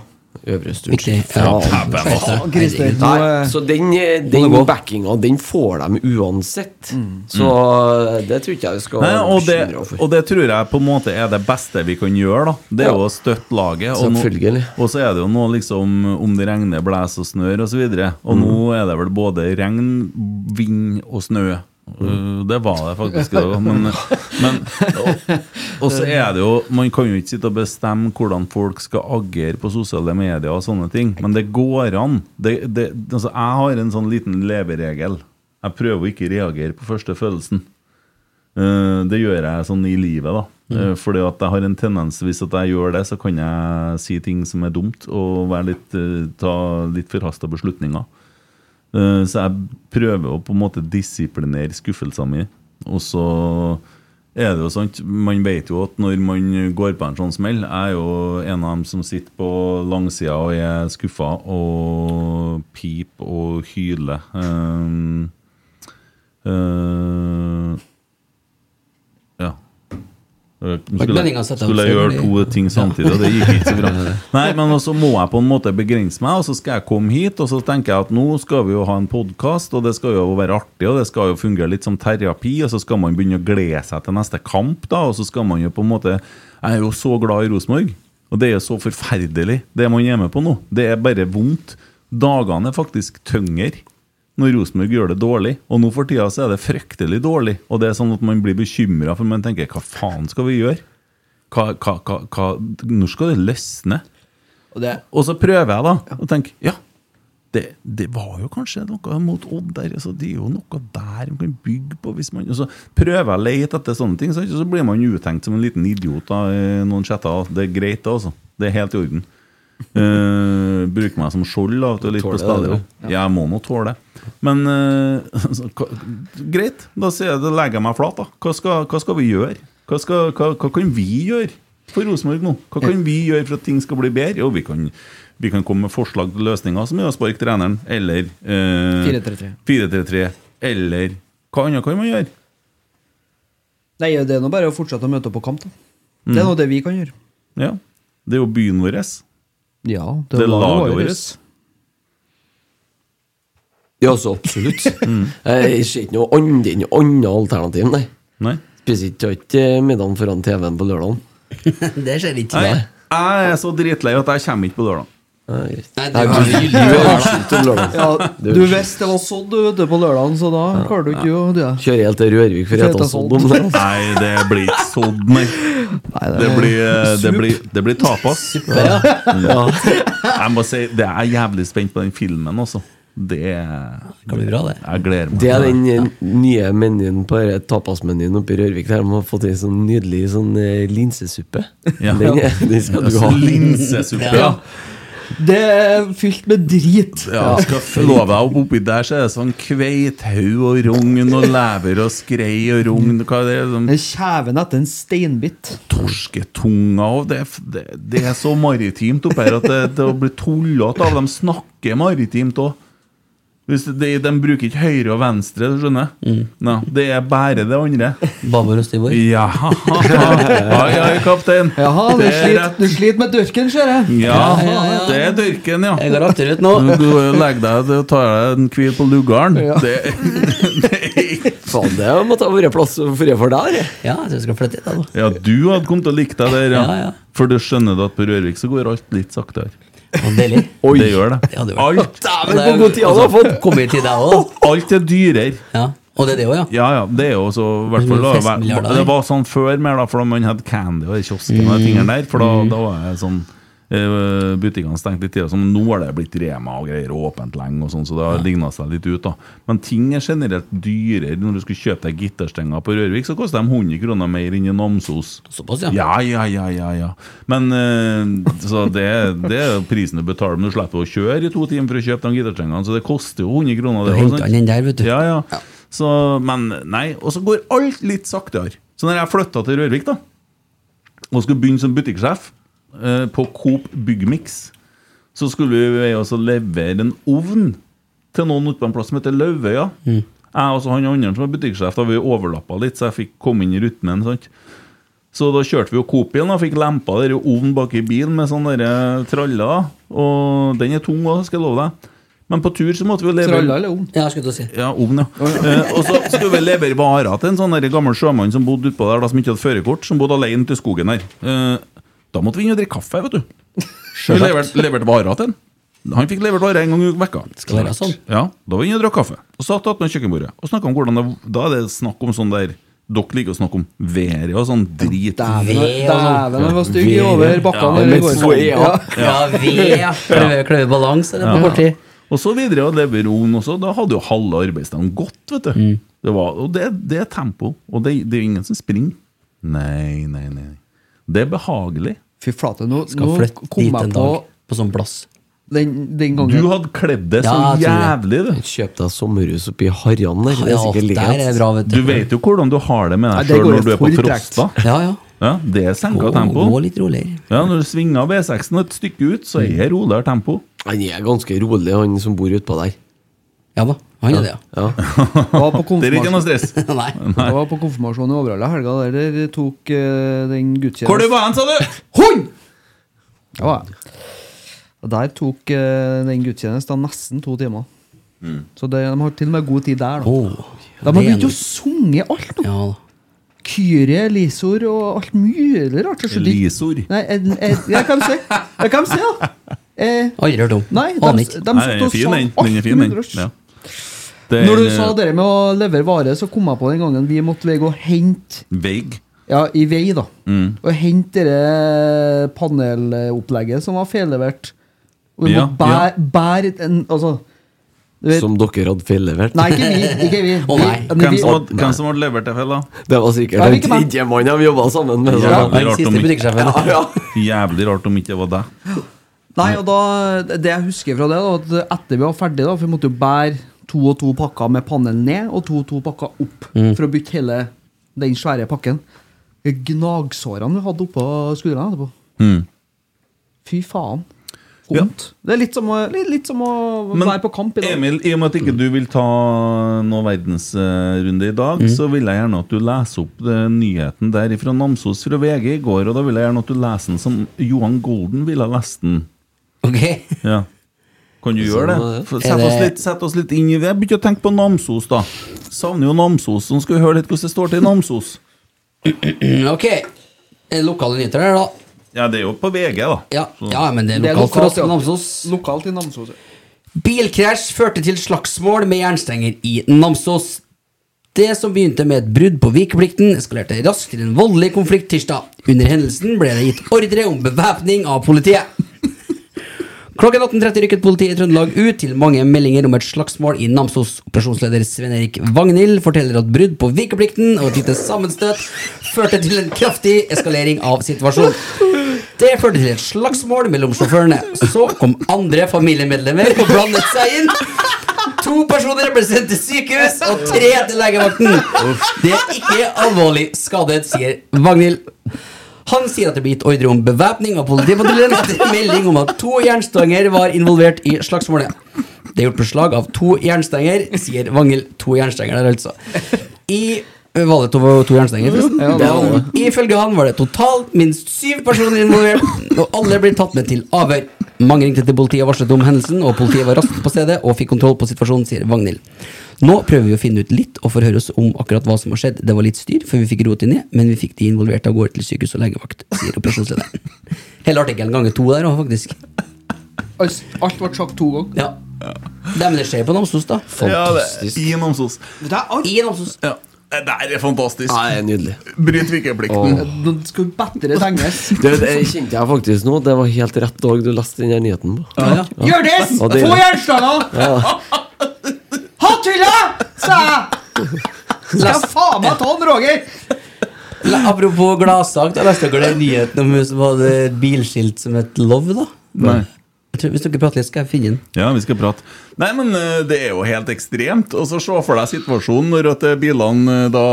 Speaker 4: Øvre Øst,
Speaker 5: Ja,
Speaker 4: Nei, så den, eh, den backinga, den får de uansett. Så eh, det tror ikke jeg vi skal
Speaker 2: Nei, og, det,
Speaker 4: bekymre oss for.
Speaker 2: og det tror jeg på en måte er det beste vi kan gjøre. da Det er
Speaker 4: Ja.
Speaker 2: å støtte laget. Og,
Speaker 4: no,
Speaker 2: og så er det jo nå liksom om det regner, blåser og snør osv. Og, så og nå er det vel både regn, vind og snø. Uh, det var det faktisk dag. Men, men og, så er det jo Man kan jo ikke sitte og bestemme hvordan folk skal agere på sosiale medier og sånne ting, men det går an. Det, det, altså, jeg har en sånn liten leveregel. Jeg prøver å ikke reagere på første følelsen. Eh, det gjør jeg sånn i livet, da. Mm. fordi at jeg har en tendens Hvis at jeg gjør det, så kan jeg si ting som er dumt, og være litt, eh, ta litt forhasta beslutninger. Eh, så jeg prøver å på en måte disiplinere skuffelsen min. Og så er det jo sant Man vet jo at når man går på en sånn smell Jeg er jo en av dem som sitter på langsida og er skuffa og pip og hyler. Um, uh. Uh,
Speaker 5: ikke
Speaker 2: Skulle,
Speaker 5: opp
Speaker 2: skulle jeg gjøre to ting samtidig, og det gikk ikke så bra. Nei, men så må jeg på en måte begrense meg, og så skal jeg komme hit, og så tenker jeg at nå skal vi jo ha en podkast, og det skal jo være artig, og det skal jo fungere litt som terapi, og så skal man begynne å glede seg til neste kamp, da, og så skal man jo på en måte Jeg er jo så glad i Rosenborg, og det er jo så forferdelig, det man er med på nå. Det er bare vondt. Dagene er faktisk tyngre når Rosenborg gjør det dårlig. Og nå for tida så er det fryktelig dårlig. Og det er sånn at man blir bekymra, for man tenker hva faen skal vi gjøre? Hva, hva, hva, hva, når skal det løsne? Og, så prøver jeg da å tenke ja, det, det var jo kanskje noe mot Odd der. Altså, det er jo noe der man kan bygge på. Hvis man, og så prøver jeg å lete etter sånne ting, så, så blir man utenkt som en liten idiot da, noen chatter. Det er greit, det, altså. Det er helt i orden. Uh, bruker meg som skjold da, litt på
Speaker 4: Tåler
Speaker 2: stadion. Ja, jeg må nå tåle det. Men uh, så, hva, greit, da, jeg, da legger jeg meg flat. da Hva skal, hva skal vi gjøre? Hva, skal, hva, hva kan vi gjøre for Rosenborg nå? Hva kan vi gjøre for at ting skal bli bedre? Jo, vi kan, vi kan komme med forslag til løsninger, som er å sparke treneren, eller uh,
Speaker 6: 4-3-3.
Speaker 2: 4-3-3, eller hva annet kan man gjøre?
Speaker 6: Nei, det er nå bare å fortsette å møte opp på kamp, da. Det
Speaker 2: Mm.
Speaker 6: er nå det vi kan gjøre.
Speaker 2: Ja, Det er jo byen vår.
Speaker 6: Ja,
Speaker 2: Det er laget vårt.
Speaker 4: Ja, så absolutt. Jeg ser ikke noe annet enn annet alternativ, nei.
Speaker 2: Nei.
Speaker 4: Spiser ikke middagen foran TV-en på lørdagen.
Speaker 5: det skjer ikke.
Speaker 2: Nei, jeg er så dritlei at jeg kommer ikke på lørdag.
Speaker 5: Nei,
Speaker 4: Nei,
Speaker 5: det
Speaker 4: du-
Speaker 5: var
Speaker 4: du lørdagen.
Speaker 6: Ja, du visste det var sådd du vet på lørdagen, så da klarer du ikke å ja.
Speaker 4: Kjører helt til Rørvik for å ete
Speaker 6: ete
Speaker 4: om det.
Speaker 2: Nei, det blir ikke sådd, nei. Det blir, eh, det blir, det blir tapas.
Speaker 5: ja.
Speaker 2: Ja. Jeg må si, det er jævlig spent på den filmen altså. Det
Speaker 5: kan bli bra, det.
Speaker 2: Jeg gleder meg.
Speaker 4: Det er den ja. nye menyen på tapasmenyen oppe i Rørvik. Der de har fått en sånn nydelig sånn eh, linsesuppe.
Speaker 2: Ja.
Speaker 4: Den, den skal du ha.
Speaker 2: Linsesuppe, ja.
Speaker 6: Det er fylt med drit.
Speaker 2: Ja, skal love deg opp oppi der så er det sånn kveithaug og rogn og lever og skrei og rogn Hva er det? Sånn
Speaker 6: Kjeven etter en steinbit.
Speaker 2: torsketunga og det, det, det er så maritimt oppi her at det, det blir tullete av. De snakker maritimt òg. Hvis det, de bruker ikke høyre og venstre, du skjønner? Nei, det er bare det andre.
Speaker 5: Babor og Stivor.
Speaker 2: Ja, ja, ja, kaptein.
Speaker 6: Jaha, du
Speaker 2: er
Speaker 6: sliter,
Speaker 2: rett.
Speaker 6: du sliter med dørken, ser jeg.
Speaker 2: Ja,
Speaker 5: Ja, ja, ja.
Speaker 2: det er dørken, ja.
Speaker 5: Jeg går akterut nå.
Speaker 2: Du legger deg og tar deg en hvil på lugaren.
Speaker 6: Ja.
Speaker 2: Det,
Speaker 4: Faen, det måtte ha vært plass for for deg. det.
Speaker 5: Ja, så jeg skal flytte hit, da.
Speaker 2: ja, du hadde kommet til å like deg der, ja.
Speaker 5: Ja, ja.
Speaker 2: For du skjønner at på Rørvik så går alt litt saktere.
Speaker 5: Og Oi.
Speaker 2: Det gjør det.
Speaker 5: Det hadde vært
Speaker 2: Alt,
Speaker 4: Dæven, hvor god tid han har fått!
Speaker 5: Kommer til deg òg, da.
Speaker 2: alt er dyrere.
Speaker 5: Ja. Og det er det òg, ja.
Speaker 2: Ja, ja, det er jo så hvert fall da. Det var sånn før mer, da, for da man hadde candy og kiosken og de tingene der. For da, da var jeg sånn Butikkene stengte litt tidligere, så nå har det blitt Rema og greier åpent lenge, og sånn, så det har ligna seg litt ut. da Men ting er generelt dyrere. Når du skulle kjøpe deg gitterstenger på Rørvik, så koster de 100 kroner mer enn i Namsos.
Speaker 5: Såpass, ja.
Speaker 2: Ja, ja, ja, ja, ja. Men uh, Så det, det er prisen du betaler, men du slipper å kjøre i to timer for å kjøpe de gitterstengene, så det koster jo 100 kroner. Det
Speaker 5: henter den der, vet du.
Speaker 2: Ja, ja. Så, men nei, og så går alt litt saktere. Så når jeg flytta til Rørvik da og skulle begynne som butikksjef eh, på Coop Byggmix, så skulle vi også levere en ovn til noen ute på en plass som heter Lauvøya. Jeg og så han andre som var butikksjef, da vi overlappa litt, så jeg fikk komme inn i rytmen. sant? Så da kjørte vi jo Coop-bilen og fikk lempa der ovnen bak i bilen med sånne traller. Og den er tung òg, skal jeg love deg. Men på tur så måtte vi levere
Speaker 6: Traller eller ovn?
Speaker 5: Ja, skulle du si.
Speaker 2: ja, ovn, ja. Eh, og så skulle vi levere varer til en sånn der gammel sjømann som bodde utpå der, da, som ikke hadde førerkort, som bodde alene til skogen her. Eh, da måtte vi inn og drikke kaffe, vet du. Vi leverte, levert varer til han. Han fikk levert varer en gang i.
Speaker 5: Skal være sånn.
Speaker 2: Ja, Da var vi inne og drakk kaffe. Og satt attmed kjøkkenbordet og snakka om hvordan det Da er det snakk om sånn der Dere liker å snakke om været og sånn drit.
Speaker 6: Dæven, han var stygg over bakkene.
Speaker 2: Ja,
Speaker 6: der i går. Ja.
Speaker 5: Ja, ved, kløver balanse, eller på kort tid.
Speaker 2: Og så videre og levere ovn også. Da hadde jo halve arbeidsdagen gått, vet du. Det var, og det, det er tempo. Og det, det er jo ingen som springer. Nei, nei, nei. Det er behagelig.
Speaker 6: Fy flate, nå,
Speaker 5: Skal
Speaker 6: nå
Speaker 5: flytte
Speaker 6: kom
Speaker 5: dit
Speaker 6: jeg
Speaker 5: en
Speaker 6: på
Speaker 5: dag, på sånn plass.
Speaker 6: Den, den gangen
Speaker 2: Du hadde kledd det så
Speaker 4: Ja, jeg
Speaker 2: jævlig, du.
Speaker 4: Kjøp deg sommerhus oppi Harran der. Det er
Speaker 5: Ja,
Speaker 4: sikkert
Speaker 5: der er bra, vet du.
Speaker 2: Du vet jo hvordan du har det med
Speaker 6: Nei,
Speaker 2: deg
Speaker 6: det
Speaker 2: sjøl
Speaker 6: går
Speaker 2: når
Speaker 6: jo
Speaker 2: du er på
Speaker 6: for tregt.
Speaker 2: Frosta.
Speaker 5: Ja, ja.
Speaker 2: Ja, det er senka tempo.
Speaker 5: gå litt roligere.
Speaker 2: Ja, Når du svinger V6-en et stykke ut, så er det roligere tempo.
Speaker 4: Han er ganske rolig, han som bor utpå der.
Speaker 5: Ja da, han er det, ja.
Speaker 4: Ja.
Speaker 6: var på
Speaker 2: Det er ikke noe stress.
Speaker 5: Nei.
Speaker 6: Jeg var på konfirmasjon i Overhalla helga. Der, de tok eh, den gudstjenesten
Speaker 2: Hvor du var hen, sa du?
Speaker 6: Hund! Ja, var jeg. Og der tok eh, den gudstjenesten nesten to timer. Så det, de har til og med god tid der, da. De har begynt å synge alt nå.
Speaker 5: Ja da.
Speaker 6: Kyrie, Lisor og alt mulig rart. Jeg skjønner ikke-
Speaker 2: Lisor.
Speaker 6: Nei, jeg, jeg, jeg kan si Jeg kan si, da. Eh,
Speaker 5: Aldri hørt om.
Speaker 6: nei, de,
Speaker 5: Aner
Speaker 6: de,
Speaker 5: ikke.
Speaker 6: de
Speaker 2: Nei,
Speaker 6: satt
Speaker 2: den er
Speaker 6: og
Speaker 2: fin, den.
Speaker 6: alt
Speaker 2: Den er fin, den.
Speaker 6: mulig rart.
Speaker 2: Ja. Det er
Speaker 6: Når du
Speaker 2: en,
Speaker 6: sa
Speaker 2: eh,
Speaker 6: det med å levere vare, så kom jeg på den gangen vi måtte veie og hente
Speaker 2: Veig.
Speaker 6: Ja, i vei, da.
Speaker 2: Mm.
Speaker 6: Og hente det panelopplegget som var feillevert. Og vi
Speaker 2: Ja,
Speaker 6: måtte bære, bære en Altså vet,
Speaker 4: Som dere hadde feillevert.
Speaker 6: Nei, ikke vi. Ikke vi.
Speaker 5: Oh, nei.
Speaker 6: Vi-
Speaker 2: Hvem som hadde- hvem som hadde levert det feil, da?
Speaker 4: Det var sikkert
Speaker 6: den
Speaker 4: tredje mannen de jobba sammen med.
Speaker 2: Ja.
Speaker 4: så-
Speaker 2: rart om.
Speaker 4: Ja, ja.
Speaker 2: Jævlig rart om ikke det var deg.
Speaker 6: Nei, og da, Det jeg husker fra det, da, at etter vi var ferdige, da, for vi måtte jo bære to og to pakker med panel ned og to og to pakker opp
Speaker 5: Mm.
Speaker 6: for å bytte hele den svære pakken. Gnagsårene vi hadde oppå skuldrene etterpå.
Speaker 2: Mm.
Speaker 6: Fy faen. Vondt. Det er litt som å, litt, litt som å
Speaker 2: Men
Speaker 6: være på kamp i dag.
Speaker 2: Emil, i og med at ikke du vil ta noe verdensrunde i dag,
Speaker 5: Mm.
Speaker 2: så vil jeg gjerne at du leser opp nyheten der fra Namsos fra VG i går. Og da vil jeg gjerne at du leser den som Johan Golden ville ha lest den.
Speaker 5: Ok.
Speaker 2: Ja. Kan du gjøre det? Sett oss, litt, sett oss litt inn i det. Jeg begynte å tenke på Namsos, da. Savner jo Namsos. Nå skal vi høre litt hvordan det står til i Namsos.
Speaker 5: Ok. Lokale nyheter der, da.
Speaker 2: Ja, det er jo på VG, da.
Speaker 5: Ja, ja men det er
Speaker 6: Det er
Speaker 5: lokalt for oss
Speaker 6: lokalt, ja.
Speaker 5: Namsos.
Speaker 6: Lokalt i Namsos. ja.
Speaker 5: Bilkrasj førte til slagsmål med jernstenger i Namsos. Det som begynte med et brudd på vikeplikten, eskalerte raskt til en voldelig konflikt tirsdag. Under hendelsen ble det gitt ordre om bevæpning av politiet. Klokken 18.30 rykket politiet i Trøndelag ut til mange meldinger om et slagsmål i Namsos. Operasjonsleder Sven-Erik Vagnhild forteller at brudd på vikeplikten og et lite sammenstøt førte til en kraftig eskalering av situasjonen. Det førte til et slagsmål mellom sjåførene. Så kom andre familiemedlemmer og blandet seg inn. To personer ble sendt til sykehus, og tre til legevakten. Det er ikke alvorlig skadet, sier Vagnhild. Han sier at det blir gitt ordre om bevæpning av politipatruljen etter melding om at to jernstanger var involvert i slagsmålet. Det er gjort beslag av to jernstenger, sier Vangel. To jernstenger der, altså. I var det to, to jernstenger? forresten?
Speaker 6: Ja, det var det.
Speaker 5: Ifølge han var det totalt minst syv personer involvert, og alle ble tatt med til avhør. Mange ringte til politiet og varslet om hendelsen, og politiet var raskt på stedet og fikk kontroll på situasjonen, sier Vagnhild. Nå prøver vi å finne ut litt og forhøre oss om akkurat hva som har skjedd. Det var litt styr før vi fikk rotet inn ned, men vi fikk de involverte av gårde til sykehus og legevakt, sier operasjonslederen. Hele artikkelen ganger to der òg, faktisk.
Speaker 6: Alt ble sagt to ganger.
Speaker 5: Ja. Det, men det skjer på Namsos, da.
Speaker 2: Ja, det, I Namsos.
Speaker 5: I Namsos.
Speaker 2: Ja. Det der er fantastisk.
Speaker 4: Ja, det er nydelig.
Speaker 2: Bryt vikeplikten.
Speaker 6: Nå skal bedre tenges.
Speaker 4: Det, det kjente jeg faktisk nå. Det var helt rett dag du leste den nyheten på.
Speaker 5: Ja.
Speaker 4: Ja, det-
Speaker 6: Få jernstanga!
Speaker 4: Ja.
Speaker 6: Hatthylla! sa jeg! Skal jeg faen meg ta den, Roger!
Speaker 5: Apropos gladsak, da leste dere nyheten om hun som hadde et bilskilt som het Love, da?
Speaker 2: Nei.
Speaker 5: Hvis dere prater litt, skal jeg finne den.
Speaker 2: Ja, vi skal prate. Nei, men eh, det er jo helt ekstremt. Og så se for deg situasjonen når at eh, bilene eh, da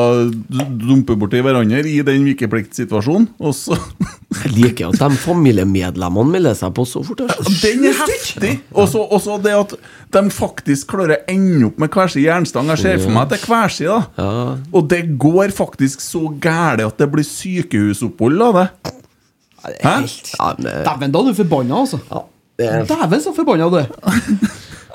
Speaker 2: dumper borti hverandre i den vikepliktsituasjonen, og så
Speaker 4: Jeg liker at de familiemedlemmene melder seg på så fort. Ja,
Speaker 2: Den er heftig! Og så og så det at de faktisk klarer å ende opp med hver sin jernstang. Jeg ser for meg at det er hver sin, da.
Speaker 4: Ja.
Speaker 2: Og det går faktisk så gæli at det blir sykehusopphold av det. Hæ?
Speaker 6: Dæven, da er du forbanna, altså.
Speaker 4: ja,
Speaker 6: Dæven, så forbanna du er.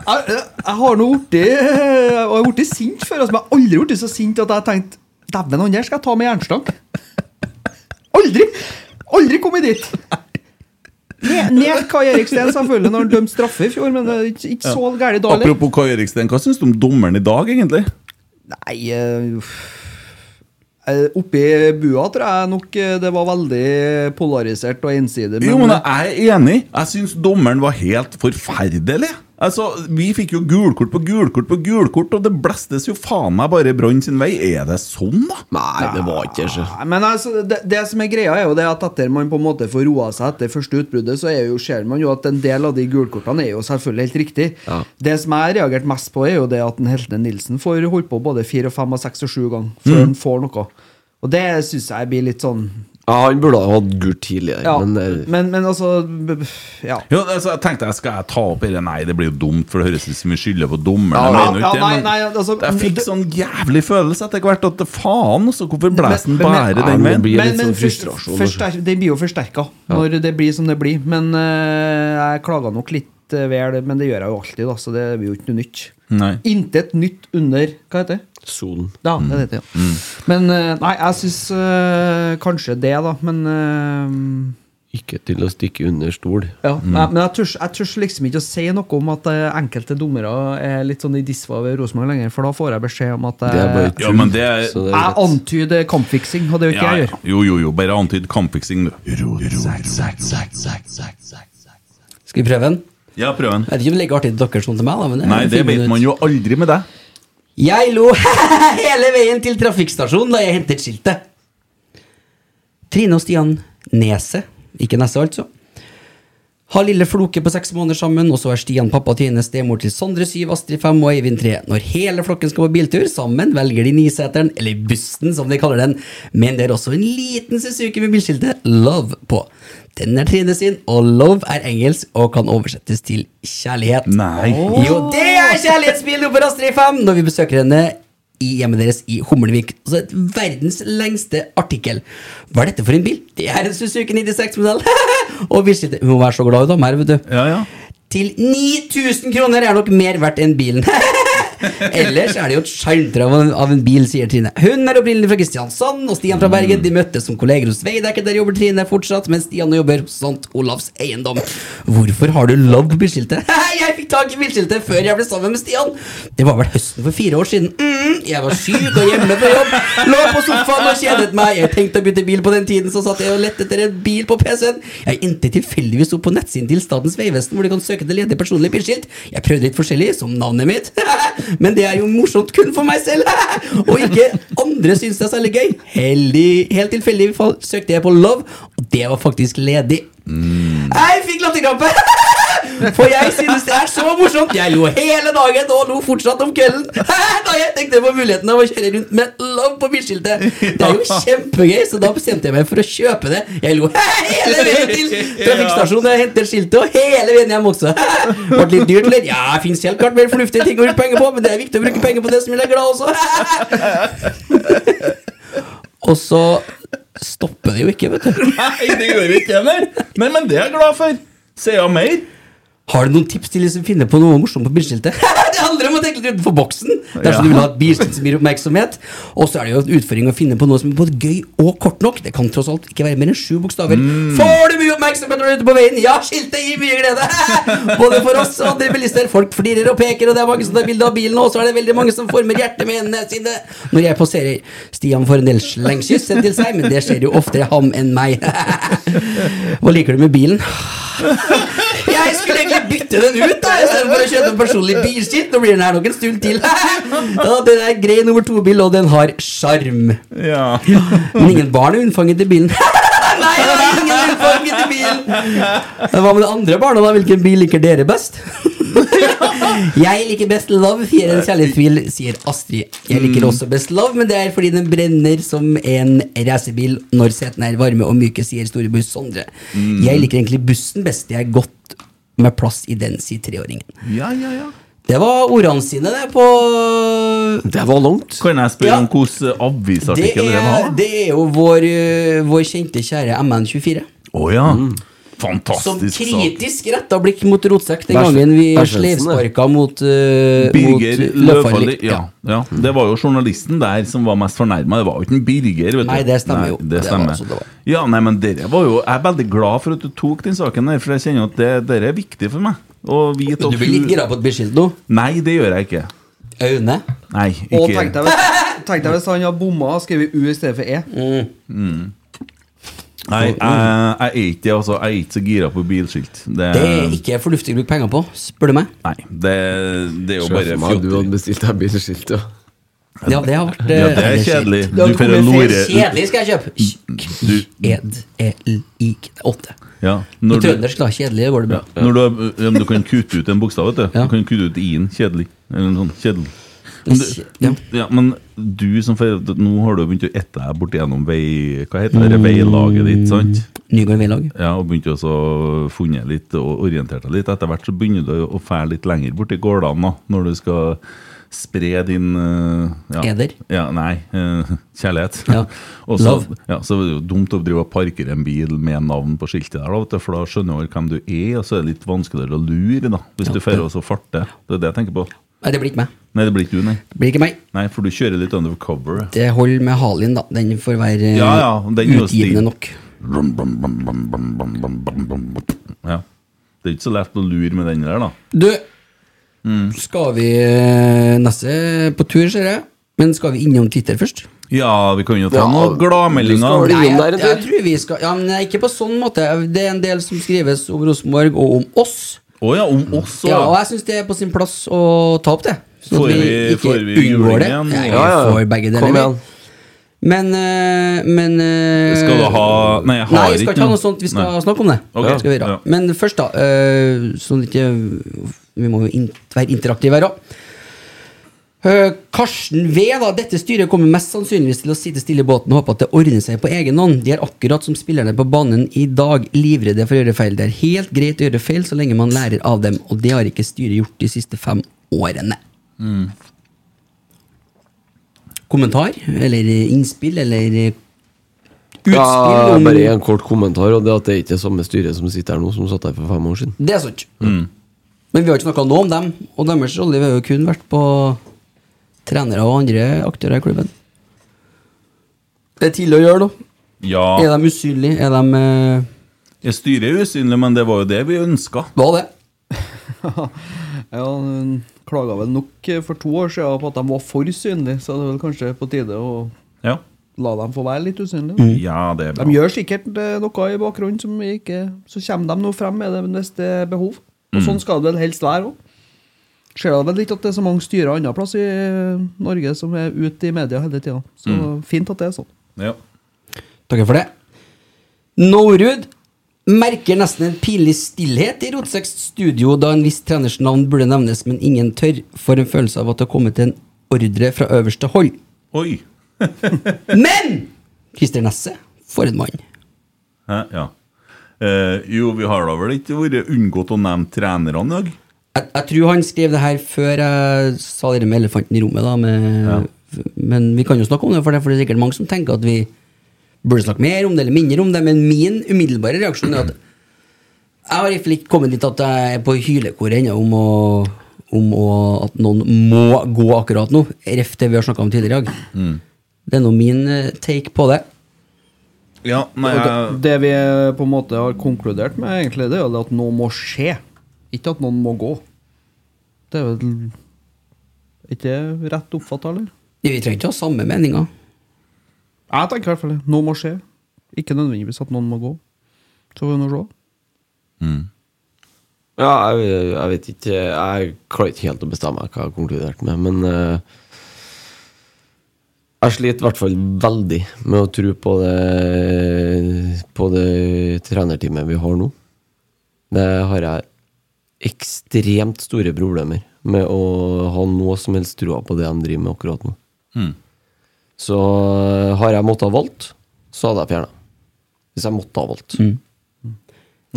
Speaker 6: Jeg, jeg, har nå blitt har blitt sint før, altså, men jeg har aldri blitt så sint at jeg har tenkt Dæven, han der skal jeg ta med jernstang. Aldri! Aldri kommet dit. Ned, ned Kai Eriksten, selvfølgelig, når han dømte straffe i fjor, men det er ikke, ikke så gærent da.
Speaker 2: Apropos Kai Eriksten, hva syns du om dommeren i dag, egentlig?
Speaker 6: Nei uh. Eh, Oppi bua tror jeg nok eh, det var veldig polarisert og ensidig.
Speaker 2: Jo, men jeg er enig. Jeg syns dommeren var helt forferdelig. Altså, Vi fikk jo gulkort på gulkort på gulkort, og det blestes jo faen meg bare Brann sin vei. Er det sånn, da?
Speaker 4: Nei, det var ikke så.
Speaker 6: Men altså, det, det som er greia, er jo det at etter man på en måte får roa seg etter første utbruddet, så er jo, ser man jo at en del av de gulkortene er jo selvfølgelig helt riktig.
Speaker 4: Ja.
Speaker 6: Det som jeg har reagert mest på, er jo det at en Heltene Nilsen får holdt på både fire og fem og seks og sju ganger før
Speaker 4: Mm.
Speaker 6: han får noe. Og det syns jeg blir litt sånn
Speaker 4: Ja, han burde ha hatt gult tidligere,
Speaker 6: Ja,
Speaker 4: men det,
Speaker 6: men, men altså b- b- Ja.
Speaker 2: Jo, altså, jeg tenkte jeg skal jeg ta opp dette Nei, det blir jo dumt, for det høres ut som vi skylder på dommeren.
Speaker 6: Ja, ja, nei, nei, altså,
Speaker 2: jeg fikk sånn jævlig følelse etter hvert at faen, så hvorfor blåser den bare
Speaker 6: men-
Speaker 2: den veien?
Speaker 6: Men, men sånn forster- det blir jo forsterka når det blir som det blir. Men uh, jeg klaga nok litt eh, vel, men det gjør jeg jo alltid, da, så det blir jo ikke noe nytt. Intet nytt under Hva heter det?
Speaker 4: Solen.
Speaker 6: Ja, det heter det. Ja. Men eh, nei, jeg syns øh, kanskje det, da. Men øh,
Speaker 4: Ikke til å stikke under stol.
Speaker 6: ja, men, men jeg tørs, jeg tør liksom ikke å si noe om at eh, enkelte dommere er litt sånn i disfavør ved Rosenborg lenger, for da får jeg beskjed om at
Speaker 4: er
Speaker 6: jeg,
Speaker 2: Ja, er,
Speaker 6: jeg antyder kampfiksing, og det er jo ikke
Speaker 2: ja,
Speaker 6: jeg
Speaker 2: ja.
Speaker 6: gjør.
Speaker 2: Jo, jo, jo, bare antyd kampfiksing, du.
Speaker 5: Skal vi prøve den?
Speaker 2: Ja, prøv den.
Speaker 5: Jeg vet ikke om det ligger artig til dere som til meg, da. Men
Speaker 2: Nei, det vet man jo aldri med deg.
Speaker 5: Jeg lo hele veien til trafikkstasjonen da jeg hentet skiltet. Trine og Stian Nese, ikke Nesse altså, har lille floke på seks måneder sammen, og så er Stian pappa Trine stemor til Sondre syv, Astrid fem og Eivind tre. Når hele flokken skal på biltur, sammen velger de niseteren, eller bussen som de kaller den, men det er også en liten Suzuki med bilskiltet Love på. Den er Trine sin, og Love er engelsk og kan oversettes til kjærlighet.
Speaker 2: Nei.
Speaker 5: Jo, det er kjærlighetsbilen på Astrid 5 når vi besøker henne i hjemmet deres i Hummelvik. Altså et verdens lengste artikkel. Hva er dette for en bil? Det er en Suzuki 96-modell. og bilskiltet Hun må være så glad i dem her, vet du.
Speaker 2: Ja, ja.
Speaker 5: Til 9000 kroner er nok mer verdt enn bilen. Ellers er det jo et sjarmtre av, en- bil, sier Trine. Hun er opprinnelig fra Kristiansand, og Stian fra Bergen. De møttes som kolleger hos Veidekke. Der jobber Trine fortsatt, mens Stian jobber hos St. Olavs Eiendom. Hvorfor har du lagd bilskiltet? jeg fikk tak i bilskiltet før jeg ble sammen med Stian. Det var vel høsten for fire år siden. Mm, jeg var syk og hjemme fra jobb. Lå på sofaen og kjedet meg. Jeg tenkte å bytte bil på den tiden, så satt jeg og lette etter en bil på PC-en. Jeg endte tilfeldigvis opp på nettsiden til Statens vegvesen, hvor de kan søke til ledige personlig bilskilt. Jeg prøvde litt forskjellig, som navnet mitt. Men det er jo morsomt kun for meg selv, og ikke andre syns det er særlig gøy. Heldig, helt tilfeldig søkte jeg på Love, og det var faktisk ledig. Jeg fikk latterkrampe! For jeg synes det er så morsomt. Jeg lo hele dagen og lo fortsatt om kvelden da jeg tenkte på muligheten av å kjøre rundt med Love på bilskiltet. Det er jo kjempegøy, så da bestemte jeg meg for å kjøpe det. Jeg lo hele veien til trafikkstasjonen jeg henter skiltet, og hele veien hjem også. Ble litt dyrt, eller? Ja, fins helt klart mer fornuftige ting å bruke penger på, men det er viktig å bruke penger på det som gjør deg glad også. Og så stopper det jo ikke, vet du.
Speaker 2: Nei, det gjør vi ikke heller. Men, men det er jeg glad for. Sier jeg mer?
Speaker 5: Har du noen tips til de som finner på noe morsomt på bilskiltet? det handler om å tenke litt utenfor boksen dersom du vil ha et bilskilt som gir oppmerksomhet. Og så er det jo en utfordring å finne på noe som er både gøy og kort nok. Det kan tross alt ikke være mer enn sju bokstaver. Får du mye oppmerksomhet når du er ute på veien? Ja, skiltet gir mye glede! Både for oss og andre bilister. Folk flirer og peker, og det er mange som tar bilde av bilen, og så er det veldig mange som former hjertet med hendene sine når jeg passerer. Stian får en del slengkyss sendt til seg, men det skjer jo oftere ham enn meg. Hva liker du med bilen? Jeg skulle egentlig bytte den ut da Istedenfor å kjøpe en personlig bilskilt Nå blir den her nok en stund til ja, Den er grei nummer to-bil Og den har sjarm.
Speaker 2: Ja.
Speaker 5: Men ingen barn er unnfanget i bilen Nei, det er ingen unnfanget i bilen Hva med de andre barna da? Hvilken bil liker dere best? Jeg liker best Love, en kjærlighetsbil, sier Astrid. Jeg liker også best Love, men det er fordi den brenner som en racerbil når setene er varme og myke, sier storebror Sondre.
Speaker 2: Mm.
Speaker 5: Jeg liker egentlig bussen best. Jeg er godt med plass i den, sier treåringen.
Speaker 2: Ja, ja, ja.
Speaker 5: Det var ordene sine, det, på
Speaker 4: Det var langt.
Speaker 2: Kan jeg spørre
Speaker 5: Ja.
Speaker 2: om hvilken
Speaker 5: Det
Speaker 2: avisartikkel det
Speaker 5: er,
Speaker 2: var?
Speaker 5: det er jo vår, øh, vår kjente, kjære MN24.
Speaker 2: Å ja.
Speaker 5: Som
Speaker 2: Fantastisk sak.
Speaker 5: kritisk retta blikk mot rotsekk den gangen vi sleivsparka mot, uh,
Speaker 2: Birger
Speaker 5: mot
Speaker 2: Løfaldli. Ja, ja. Det var jo journalisten der som var mest fornærma. Det var jo ikke en Birger. vet du.
Speaker 5: Nei, det stemmer jo.
Speaker 2: Det
Speaker 5: Det var
Speaker 2: stemmer.
Speaker 5: altså det var.
Speaker 2: Ja, nei, men dere var jo Jeg er veldig glad for at du tok den saken der, for jeg kjenner at det, dere er viktig for meg. Og vite at
Speaker 5: du blir litt gira på et beskjed nå?
Speaker 2: Nei, det gjør jeg ikke.
Speaker 5: Aune?
Speaker 2: Nei, ikke
Speaker 6: Og tenk deg hvis han har bomma og skrevet U i stedet for E.
Speaker 2: Mm. Nei, jeg, jeg er ikke altså. Jeg er ikke så gira på bilskilt. Det,
Speaker 5: Det er ikke fornuftig å bruke penger på, spør du meg.
Speaker 2: Nei, det, det er jo bare
Speaker 4: fjott. du hadde bestilt deg bilskilt, ja.
Speaker 5: Ja, det har vært
Speaker 2: Ja, det er
Speaker 5: eh,
Speaker 2: kjedelig. Du får lore-
Speaker 5: Kjedelig skal jeg kjøpe.
Speaker 2: Du-
Speaker 5: Ed, el, ik, åtte.
Speaker 2: Ja,
Speaker 5: På
Speaker 2: når du,
Speaker 5: trøndersk, da. Kjedelig, går det bra.
Speaker 2: når du, ja, men du kan kutte ut en bokstav, vet du. Du kan kutte ut i-en. Kjedelig. Eller noe sånt. Kjedelig. Men, du, ja. men du som får Nå har du begynt å ette deg bort gjennom vei... Hva heter det? Veilaget ditt, sant?
Speaker 5: Nygård veilag.
Speaker 2: Ja, og begynt også å funne litt og orientert deg litt. Etter hvert så begynner du å fære litt lenger bort i gårdene da, når du skal spre din eh, ja.
Speaker 5: Eder?
Speaker 2: Ja, nei, eh, kjærlighet.
Speaker 5: Ja.
Speaker 2: og så, ja, så er det jo dumt å drive og parkere en bil med navn på skiltet der, da, vet du, for da skjønner du hvem du er, og så er det litt vanskeligere å lure da, hvis
Speaker 5: Ja,
Speaker 2: du får
Speaker 5: og
Speaker 2: også farte. Det er det jeg tenker på.
Speaker 5: Nei, det blir ikke meg.
Speaker 2: Nei, det blir ikke du, nei.
Speaker 5: Det blir ikke meg.
Speaker 2: Nei, For du kjører litt undercover.
Speaker 5: Det holder med Halin, da. Den får være
Speaker 2: ja, ja, den
Speaker 5: utgivende nok.
Speaker 2: Ja. Det er ikke så lett å lure med den der, da.
Speaker 5: Du, mm. skal vi eh, neste på tur, ser jeg? Men skal vi innom Twitter først?
Speaker 2: Ja, vi kan jo ta
Speaker 4: ja,
Speaker 2: noen gladmeldinger.
Speaker 5: Nei, jeg, jeg, tror vi skal Ja, men Ikke på sånn måte. Det er en del som skrives om Rosenborg og om oss.
Speaker 2: Å ja, om oss òg.
Speaker 5: Ja, og jeg syns det er på sin plass å ta opp det. Sånn
Speaker 2: Får
Speaker 5: at vi
Speaker 2: vi-
Speaker 5: ikke
Speaker 2: får vi
Speaker 5: unngår det.
Speaker 2: igjen?
Speaker 5: Ja,
Speaker 2: Ja,
Speaker 5: vi får begge deler.
Speaker 4: Kom igjen.
Speaker 5: Men, eh, men eh,
Speaker 2: Skal du ha Nei, jeg har
Speaker 5: Nei, vi skal
Speaker 2: ikke
Speaker 5: ha
Speaker 2: noe.
Speaker 5: sånt. Vi skal
Speaker 2: Nei.
Speaker 5: snakke om det.
Speaker 2: Okay.
Speaker 5: Det skal vi
Speaker 2: ja.
Speaker 5: Men først, da. eh, sånn at ikke Vi må jo in være interaktive her òg. Karsten V, da. Dette styret kommer mest sannsynligvis til å sitte stille i båten og håpe at det ordner seg på egen hånd. De er akkurat som spillerne på banen i dag, livredde for å gjøre feil. Det er helt greit å gjøre feil så lenge man lærer av dem, og det har ikke styret gjort de siste fem årene.
Speaker 2: Mm.
Speaker 5: Kommentar? Eller innspill? Eller utspill?
Speaker 4: Ja, bare en kort kommentar, og det at det ikke er samme styret som sitter her nå, som satt her for fem år siden.
Speaker 5: Det er sant.
Speaker 2: Mm.
Speaker 5: Men vi har ikke snakka noe om dem, og deres rolle. Har jo kun vært på trenere og andre aktører i klubben. Det er tidlig å gjøre da.
Speaker 2: Ja.
Speaker 5: Er de usynlige? Er de eh,
Speaker 2: Jeg styrer usynlig, men det var jo det vi ønska.
Speaker 5: Var det?
Speaker 6: Ja, hun klaga vel nok for to år siden på at de var for synlige, så det er vel kanskje på tide å
Speaker 2: Ja.
Speaker 6: la dem få være litt usynlige.
Speaker 5: Mm.
Speaker 2: ja, det er bra.
Speaker 6: De gjør sikkert eh, noe i bakgrunnen som ikke Så kommer de nå frem med det hvis det er behov. Og
Speaker 2: Mm.
Speaker 6: sånn skal det vel helst være òg. Ser da vel ikke at det er så mange styrer andre plass i eh, Norge som er ute i media hele tida. Så
Speaker 2: Mm.
Speaker 6: fint at det er sånn.
Speaker 2: Ja.
Speaker 5: Takk for det. Norud merker nesten en pinlig stillhet i Rotseks studio da en viss treners navn burde nevnes, men ingen tør, for en følelse av at det har kommet en ordre fra øverste hold.
Speaker 2: Oi!
Speaker 5: Men! Christer Nesse, for en mann.
Speaker 2: Hæ? Ja. Eh, jo, vi har da vel ikke vært unngått å nevne trenerne i dag?
Speaker 5: Jeg, jeg tror han skrev det her før jeg sa det med elefanten i rommet. Da, med, Men vi kan jo snakke om det, for det er er sikkert mange som tenker at vi burde snakke mer om det eller mindre om det. Men min umiddelbare reaksjon er at jeg har i hvert ikke kommet dit at jeg er på hylekoret ennå om, å, om å, at noen må gå akkurat nå. Ref det vi har snakka om tidligere i dag.
Speaker 2: Mm.
Speaker 5: Det er nå min eh, take på det.
Speaker 2: Ja, nei,
Speaker 6: jeg... det, det vi på en måte har konkludert med, egentlig, det er at noe må skje. Ikke at noen må gå. Det er vel ikke rett oppfatta, eller?
Speaker 5: Vi trenger ikke å ha samme meninger.
Speaker 6: Jeg tenker i hvert fall det. Noe må skje. Ikke nødvendigvis at noen må gå. Så får vi nå se.
Speaker 4: Ja, jeg, jeg vet ikke Jeg klarer ikke helt å bestemme meg hva jeg har konkludert med, men uh, Jeg sliter i hvert fall veldig med å tro på det På det trenerteamet vi har nå. Det har jeg ekstremt store problemer med å ha noe som helst troa på det de driver med akkurat nå.
Speaker 2: Mm.
Speaker 4: Så eh, har jeg måttet ha valgt, så hadde jeg fjerna. Hvis jeg måtte ha valgt.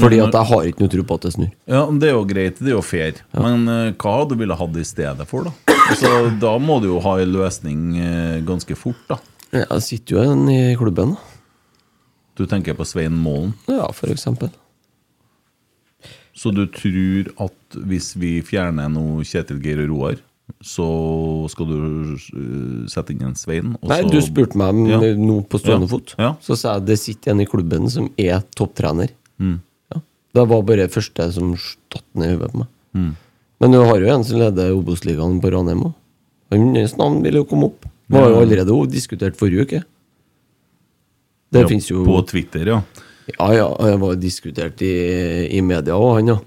Speaker 4: Fordi at jeg har ikke noe tro på at det snur.
Speaker 2: ja, men det er jo greit, det er jo fair. Men uh, hva hadde du ville hatt i stedet for, da? Altså, da må du jo ha en løsning uh, ganske fort, da.
Speaker 4: Jeg sitter jo en i klubben, da.
Speaker 2: Du tenker på Svein Målen?
Speaker 4: Ja, for eksempel.
Speaker 2: Så du tror at hvis vi fjerner nå Kjetil Geir og Roar, så skal du eh, sette inn en Svein?
Speaker 4: Nei, du spurte meg om
Speaker 2: Ja.
Speaker 4: nå på stående
Speaker 2: Ja.
Speaker 4: fot.
Speaker 2: Ja.
Speaker 4: Så sa jeg det sitter en i klubben som er topptrener.
Speaker 2: Mm.
Speaker 4: Ja. Det var bare det første som datt ned i hodet på meg.
Speaker 2: Mm.
Speaker 4: Men du har jo en som leder Obos-ligaen på Ranheim òg. Hans navn vil jo komme opp. Det Var jo allerede diskutert forrige uke. Det
Speaker 2: Ja,
Speaker 4: fins jo
Speaker 2: På Twitter, ja.
Speaker 4: Ja, ja, jeg var diskutert i, i media òg, han, ja.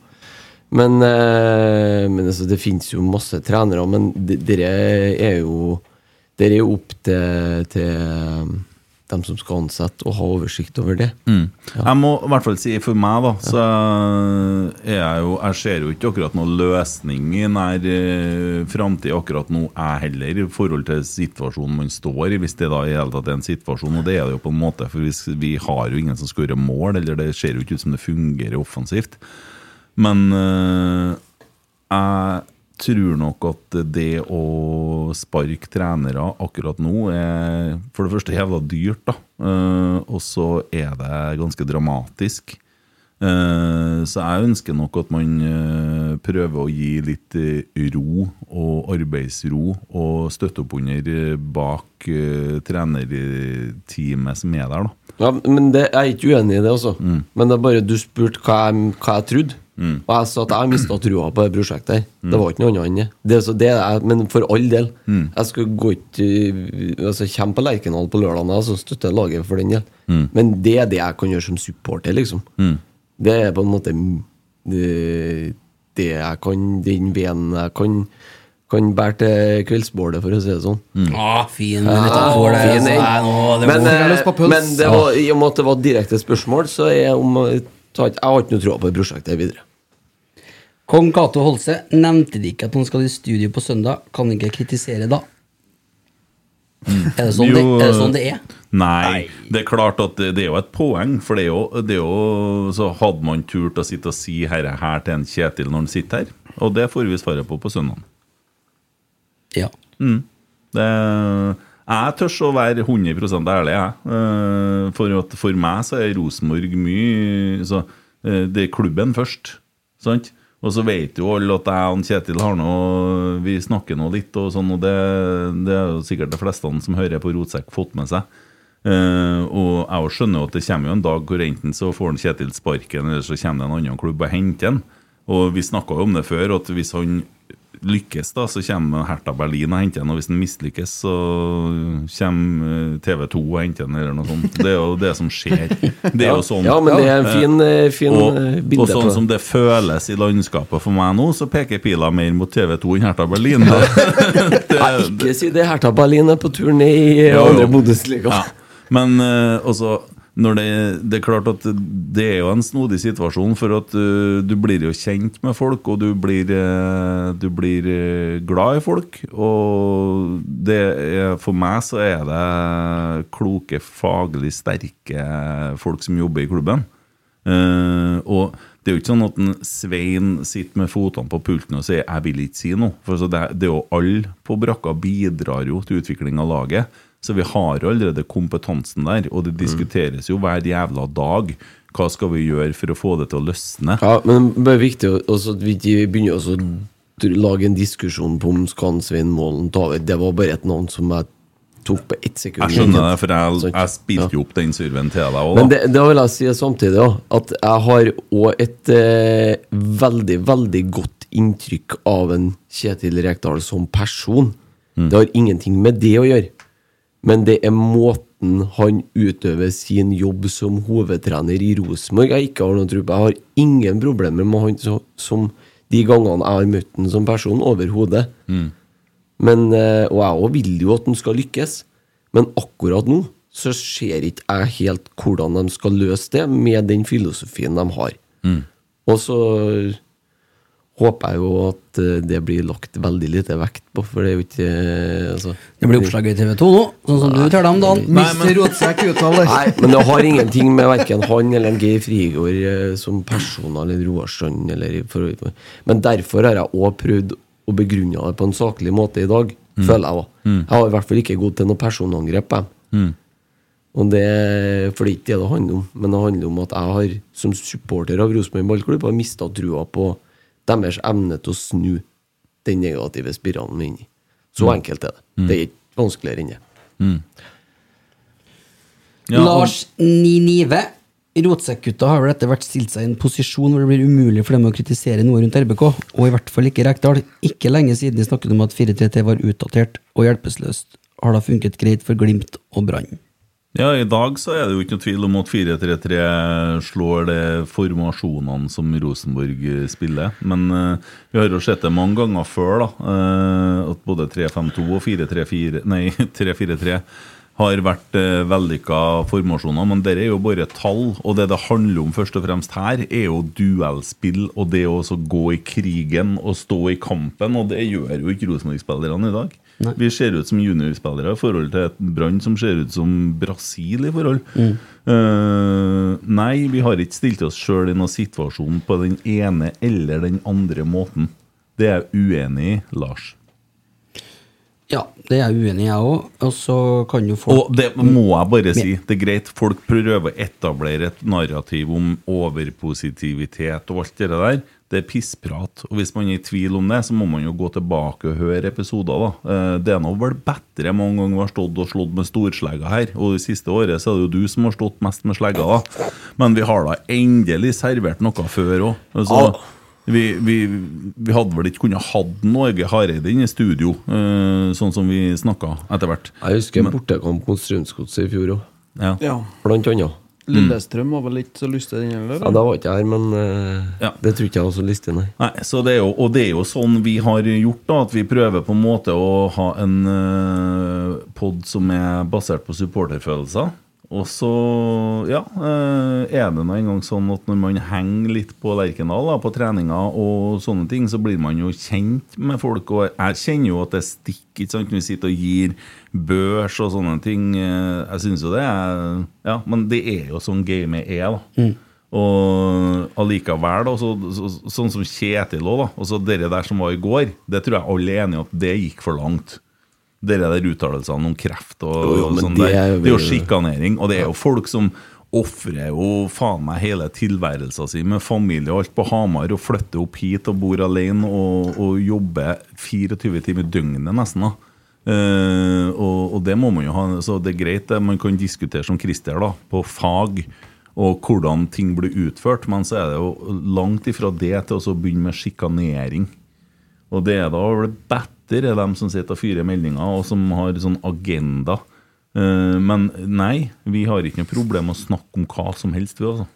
Speaker 4: Men, eh, men altså, det finnes jo masse trenere, men dere er jo Dere er jo opp til, til dem som skal ansette, å ha oversikt over det.
Speaker 2: Mm. Jeg må i hvert fall si for meg, da, så er jeg jo Jeg ser jo ikke akkurat noen løsning i nær uh, framtid akkurat nå, jeg heller, i forhold til situasjonen man står i, hvis det da i hele tatt er en situasjon, og det er det jo på en måte, for hvis, vi har jo ingen som skårer mål, eller det ser jo ikke ut som det fungerer offensivt. Men øh, jeg tror nok at det å sparke trenere akkurat nå er for det første jævla dyrt, da. Eh, og så er det ganske dramatisk. Eh, så jeg ønsker nok at man eh, prøver å gi litt ro og arbeidsro og støtte opp under bak trenerteamet som er der, da.
Speaker 4: Ja, men det, Jeg er ikke uenig i det, altså. Men det er bare du spurte hva hva jeg trodde. Og jeg sa at jeg mista trua på det prosjektet. Mm. Det var ikke noe annet enn det. det, er så det er, men for all del. Jeg skulle gå ikke altså, Kjempe på Lerkendal på lørdag og så støtte laget for den del.
Speaker 2: Mm.
Speaker 4: Men det er det jeg kan gjøre som supporter, liksom.
Speaker 2: Mm.
Speaker 4: Det er på en måte det, det jeg kan Den veden jeg kan kan bære til kveldsbålet, for å si det sånn.
Speaker 5: Ah, fin metafor, ah, det.
Speaker 4: fin,
Speaker 5: altså. Nei, nå, det
Speaker 4: men,
Speaker 5: var-
Speaker 4: eh, men det var, i og med at det var direkte spørsmål, så er jeg, om, jeg har ikke noe tro på det prosjektet videre.
Speaker 5: Kong Cato Holse nevnte de ikke at han skal i studio på søndag. Kan ikke kritisere da. Er, det sånn det, er det sånn det er?
Speaker 2: Nei, det er klart at det, det er jo et poeng. For det er jo, det er jo Så hadde man turt å sitte og si herre her til en Kjetil når han sitter her. Og det får vi svaret på på søndag.
Speaker 5: Ja.
Speaker 2: Mm. Det, jeg tør å være 100 ærlig, jeg. Eh, For, at for meg så er Rosenborg mye så, eh, Det er klubben først. Sant? Og så vet jo alle at jeg og Kjetil har noe Vi snakker nå litt, og sånn, og det, det er jo sikkert de fleste som hører på Rotsekk, fått med seg. Eh, og jeg skjønner jo at det kommer jo en dag hvor enten så får han Kjetil sparken, eller så kommer det en annen klubb og henter han. Og vi snakka jo om det før, at hvis han lykkes, da, så kommer Hertha Berlin og henter ham. Og hvis han mislykkes, så kommer TV 2 og henter ham, eller noe sånt. Det er jo det som skjer. Det er jo sånn
Speaker 4: Ja, men det er en fin, eh, fin,
Speaker 2: og,
Speaker 4: eh, bilde
Speaker 2: Og sånn som det føles i landskapet for meg nå, så peker pila mer mot TV 2 enn Hertha Berlin. Det, det,
Speaker 4: Nei, ikke si det. Hertha Berlin er på turné i eh, andre Bundesliga.
Speaker 2: Ja. Men eh, også når det, det er klart at det er jo en snodig situasjon, for at uh, du blir jo kjent med folk, og du blir, uh, du blir eh, glad i folk. Og det er, for meg så er det kloke, faglig sterke folk som jobber i klubben. Og det er jo ikke sånn at en Svein sitter med fotene på pulten og sier 'jeg vil ikke si noe'. For det, det er jo alle på brakka bidrar jo til utvikling av laget. Så vi har allerede kompetansen der, og det diskuteres jo hver jævla dag. Hva skal vi gjøre for å få det til å løsne?
Speaker 4: Ja, men det er viktig også at vi ikke begynner å lage en diskusjon på om skal Svein Målen ta over. Det var bare et navn som jeg tok på ett sekund.
Speaker 2: Jeg skjønner det, for jeg, jeg spilte jo opp den surven til deg òg.
Speaker 4: Men det, det, vil jeg si samtidig ja, at jeg har òg et eh, veldig, veldig godt inntrykk av en Kjetil Rekdal som person. Det har ingenting med det å gjøre. Men det er måten han utøver sin jobb som hovedtrener i Rosenborg jeg ikke har noen tro på. Jeg har ingen problemer med han så, som de gangene jeg har møtt han som person, overhodet. Men, eh, og jeg òg vil jo at han skal lykkes. Men akkurat nå så ser ikke jeg helt hvordan de skal løse det med den filosofien de har. Og så håper jeg jo at eh, det blir lagt veldig lite vekt på, for det er jo ikke eh, altså,
Speaker 5: Det blir oppslag i TV 2 nå, sånn som du uttaler om dagen.
Speaker 6: Mister Rotsekk uttaler.
Speaker 4: Nei, men det har ingenting med verken han eller Geir Frigård eh, som person eller Roar Strand eller for, Men derfor har jeg òg prøvd å begrunne det på en saklig måte i dag,
Speaker 2: Mm.
Speaker 4: føler jeg òg.
Speaker 2: Mm.
Speaker 4: Jeg har i hvert fall ikke gått til noe personangrep. Jeg.
Speaker 2: Mm.
Speaker 4: Og det, for det er ikke det det handler om, men det handler om at jeg har, som supporter av Rosenborg ballklubb, har mista trua på deres evne til å snu den negative spiralen vi er inne i. Så
Speaker 2: Mm.
Speaker 4: enkelt er det.
Speaker 2: Mm.
Speaker 4: Det er ikke vanskeligere enn det.
Speaker 2: Mm. Ja, og-
Speaker 5: Lars Ninive. Rotsekkgutta har vel etter hvert stilt seg i en posisjon hvor det blir umulig for dem å kritisere noe rundt RBK, og i hvert fall ikke Rekdal. Ikke lenge siden de snakket om at 4-3-3 var utdatert og hjelpeløst. Har da funket greit for Glimt og Brann.
Speaker 2: Ja, I dag så er det jo ikke noe tvil om at 4-3-3 slår de formasjonene som Rosenborg eh, spiller. Men uh, vi har jo sett det mange ganger før, da. uh, at både 3-5-2 og 4-3-4 Nei, 3-4-3 har vært uh, vellykka formasjoner. Men det er jo bare tall. Og det det handler om først og fremst her, er jo duellspill og det å gå i krigen og stå i kampen. Og det gjør jo ikke Rosenborg-spillerne i dag. Vi ser ut som juniorspillere i forhold til et Brann som ser ut som Brasil i forhold.
Speaker 5: Mm.
Speaker 2: Uh, nei, vi har ikke stilt oss sjøl i noen situasjon på den ene eller den andre måten. Det er jeg uenig i, Lars.
Speaker 5: Ja, det er jeg uenig i, jeg òg. Og så kan jo folk
Speaker 2: Og det må jeg bare si. Det er greit, folk prøver å etablere et narrativ om overpositivitet og alt det der. Det er pissprat. Og hvis man er i tvil om det, så må man jo gå tilbake og høre episoder, da. Eh, Det er nå vel bedre mange ganger vi har stått og slått med storslegga her. Og det siste året så er det jo du som har stått mest med slegga, da. Men vi har da endelig servert noe før òg. Altså, vi, vi, vi hadde vel ikke kunnet hatt Norge Hareide inne i studio, eh, sånn som vi snakka etter hvert.
Speaker 4: Jeg husker bortekamp mot Strømsgodset i fjor òg.
Speaker 2: Ja.
Speaker 6: Ja.
Speaker 4: Blant annet.
Speaker 6: Lillestrøm var vel ikke så lyst til den heller?
Speaker 4: Ja, da var ikke jeg her, men eh, det tror ikke jeg var så lystig, nei.
Speaker 2: Nei, så det er jo, Og det er jo sånn vi har gjort, da, at vi prøver på en måte å ha en uh, pod som er basert på supporterfølelser. Og så ja, eh, er det nå engang sånn at når man henger litt på Lerkendal på treninger og sånne ting, så blir man jo kjent med folk. Og jeg kjenner jo at det stikker ikke sant, når vi sitter og gir børs og sånne ting. Eh, Jeg syns jo det er Ja, men det er jo sånn gamet er, da. Og allikevel, da, så, så, sånn som Kjetil òg, da. Og så det der som var i går, det tror jeg alle er enige om at det gikk for langt. Dere der uttalelsene om kreft og,
Speaker 4: Jo, jo,
Speaker 2: og sånn
Speaker 4: det er
Speaker 2: Det er jo sjikanering. Og det er jo folk som ofrer jo faen meg hele tilværelsen sin med familie og alt på Hamar og flytter opp hit og bor alene og, og jobber 24 timer i døgnet nesten. da Uh, og, og det må man jo ha Så det er greit, det. Man kan diskutere som Christer, da, på fag og hvordan ting blir utført, men så er det jo langt ifra det til å begynne med sjikanering. Og det er da vel bedre er de som sitter og fyrer meldinger, og som har sånn agenda. Eh, men nei, vi har ikke noe problem med å snakke om hva som helst. Vi, altså.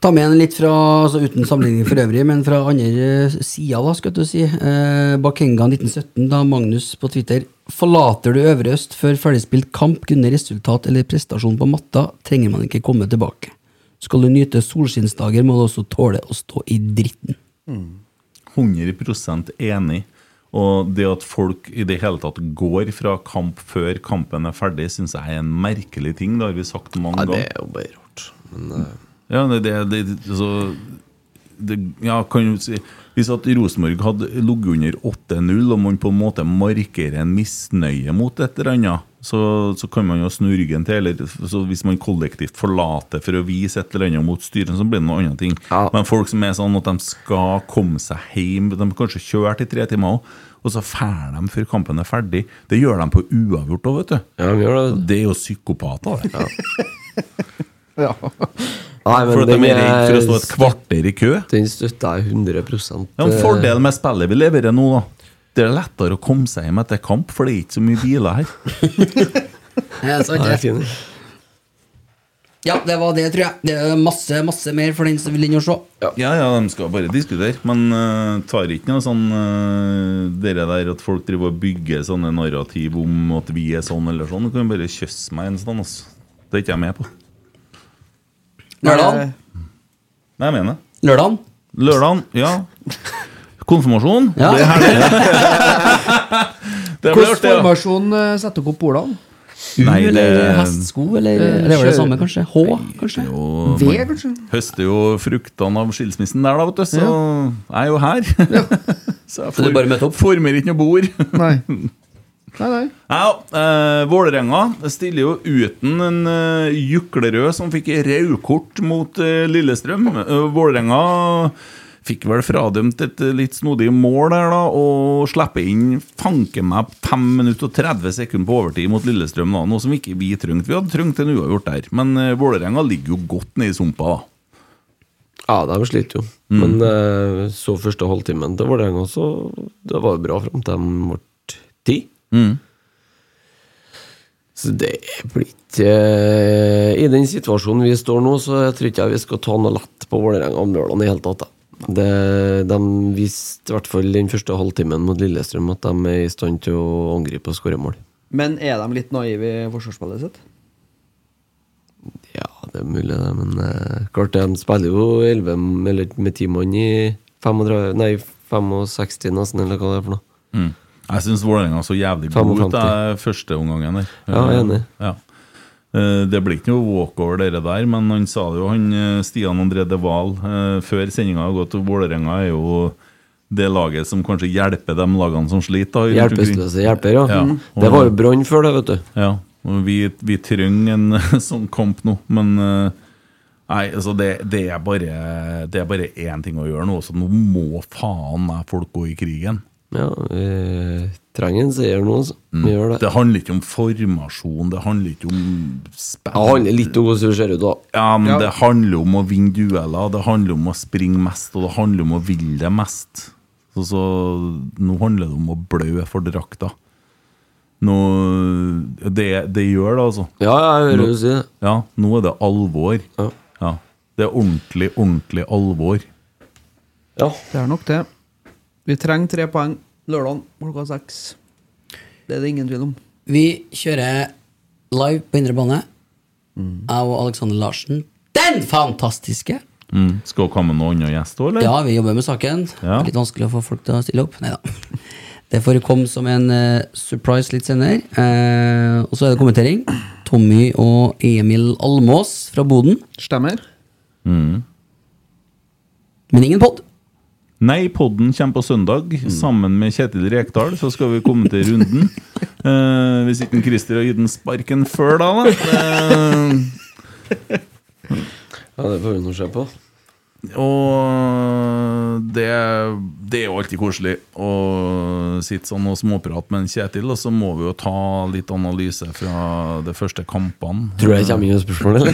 Speaker 5: Ta med en litt fra, altså uten sammenligning for øvrig, men fra andre sida, da, skal du si. Eh, Bakenga 1917, da Magnus på Twitter Forlater du Øvre Øst før ferdigspilt kamp kunne resultat eller prestasjon på matta, trenger man ikke komme tilbake. Skal du nyte solskinnsdager, må du også tåle å stå i dritten.
Speaker 2: 100 enig. Og det at folk i det hele tatt går fra kamp før kampen er ferdig, syns jeg er en merkelig ting. Det har vi sagt mange ganger.
Speaker 4: Ja, det er jo bare rart. Men uh...
Speaker 2: Ja, det, det, det, altså, det ja, kan jo si Hvis at Rosenborg hadde ligget under 8-0, og man på en måte markerer en misnøye mot et eller annet, så, så kan man jo snu ryggen til. Eller så hvis man kollektivt forlater for å vise et eller annet mot styret, så blir det noe annet ting. Men folk som er sånn at de skal komme seg hjem De har kanskje kjørt i tre timer òg. Og så drar de før kampen er ferdig. Det gjør de på uavgjort òg, vet du.
Speaker 4: Ja, de det.
Speaker 2: det er jo psykopater. det.
Speaker 4: Nei, men
Speaker 2: For at de er redd for å stå et kvarter i kø?
Speaker 4: Den støtter jeg 100
Speaker 2: Ja, Fordelen med spillet vi leverer nå, da Det er lettere å komme seg hjem etter kamp, for det er ikke så mye biler her.
Speaker 5: Ja, sant, det.
Speaker 4: fin.
Speaker 5: Ja, det var det, tror jeg. Det er masse, masse mer for den som vil inn og se.
Speaker 2: Ja, ja, de skal bare diskutere. Men uh, tar ikke noe sånn uh, Dere der at folk driver og bygger sånne narrativ om at vi er sånn eller sånn. Du kan bare kysse meg en stund, altså. Det er ikke jeg med på.
Speaker 5: Lørdagen?
Speaker 2: Nei, jeg mener.
Speaker 5: Lørdagen?
Speaker 2: Lørdagen, ja. Konfirmasjon.
Speaker 5: Ja.
Speaker 2: Det er herlig. Det blir
Speaker 6: Hvilken
Speaker 2: artig, ja.
Speaker 6: formasjon eh, setter dere opp bordene?
Speaker 5: U
Speaker 2: Nei, det-
Speaker 5: eller hestsko, eller
Speaker 6: Eh,
Speaker 5: Det var det samme, kanskje? H, kanskje?
Speaker 2: Jo,
Speaker 6: V,
Speaker 2: man
Speaker 6: kanskje?
Speaker 2: Høster jo fruktene av skilsmissen der, da, vet du. Så jeg er jo her. så jeg
Speaker 5: får du bare møter opp?
Speaker 2: former ikke noe bord.
Speaker 6: Nei. Nei, nei.
Speaker 2: Ja, eh, Vålerenga stiller jo uten en eh, Juklerød som fikk raudkort mot eh, Lillestrøm. Eh, Vålerenga fikk vel fradømt et eh, litt snodig mål der, da, og slipper inn fanken meg 5 minutter og 30 sekunder på overtid mot Lillestrøm, da, noe som ikke vi trengte. Vi hadde trengt en uavgjort der. Men eh, Vålerenga ligger jo godt nede i sumpa, da.
Speaker 4: Ja, de sliter jo.
Speaker 2: Mm.
Speaker 4: Men eh, så første halvtimen til Vålerenga, så det var jo bra fram til de ble ti.
Speaker 2: Mm.
Speaker 4: Så det blir ikke eh, I den situasjonen vi står nå, så jeg tror ikke jeg vi skal ta noe lett på Vålerenga og lørdagen i hele tatt. da. Det, de viste i hvert fall den første halvtimen mot Lillestrøm at de er i stand til å angripe og skåre mål.
Speaker 6: Men er de litt naive i forsvarsspillet sitt?
Speaker 4: Ja, det er mulig, det, men eh, klart de spiller jo 11 eller med 10 mann i 35, nei, 65 nesten, eller hva det er for noe.
Speaker 2: Mm. Jeg syns Vålerenga så jævlig god ut
Speaker 4: 55.
Speaker 2: den første omgangen der.
Speaker 4: Ja, jeg er enig.
Speaker 2: Ja. Eh, Det blir ikke noe walkover, dere der, men han sa det jo, han eh, Stian André De Wahl eh, før sendinga har gått, Vålerenga er jo det laget som kanskje hjelper de lagene som sliter. da.
Speaker 4: Hjelpeløse hjelper, ja.
Speaker 2: Ja,
Speaker 4: Mm.
Speaker 2: og-
Speaker 4: Det var jo Brann før det, vet du.
Speaker 2: Ja, og vi, vi trenger en sånn kamp nå, men Nei, altså det, det er bare Det er bare én ting å gjøre nå. Så nå må faen meg folk gå i krigen.
Speaker 4: Ja, vi trenger en seier nå, altså. Vi gjør det.
Speaker 2: Det handler ikke om formasjon, det handler ikke om spill.
Speaker 4: Det handler litt om hvordan du ser ut, da.
Speaker 2: Ja, men
Speaker 4: Ja.
Speaker 2: det handler om å vinne dueller, det handler om å springe mest, og det handler om å ville det mest. Så, så nå handler det om å blø for drakta. Nå, det, det gjør det, altså.
Speaker 4: Ja, jeg hører du si det.
Speaker 2: Ja, nå er det alvor. Ja. Det er ordentlig, ordentlig alvor.
Speaker 4: Ja.
Speaker 6: Det er nok det. Vi trenger tre poeng lørdag klokka seks. Det er det ingen tvil om.
Speaker 5: Vi kjører live på indre bane. Jeg og Alexander Larsen. Den fantastiske!
Speaker 2: Mm. Skal det komme med noen andre gjester òg, eller?
Speaker 5: Ja, vi jobber med saken.
Speaker 2: Ja.
Speaker 5: Litt vanskelig å få folk til å stille opp. Neida. Det får komme som en uh, surprise litt senere. Uh, og så er det kommentering. Tommy og Emil Almås fra Boden.
Speaker 6: Stemmer.
Speaker 2: Mm.
Speaker 5: Men ingen pod.
Speaker 2: Nei, podden kommer på søndag. Sammen med Kjetil Rekdal så skal vi komme til runden. Eh, hvis ikke Christer har gitt den sparken før, da. da. Eh,
Speaker 4: Ja, det får vi nå se på.
Speaker 2: og det, det er jo alltid koselig å sitte sånn og småprate med en Kjetil, og så må vi jo ta litt analyse fra de første kampene.
Speaker 4: Tror du jeg kommer inn med spørsmål, eller?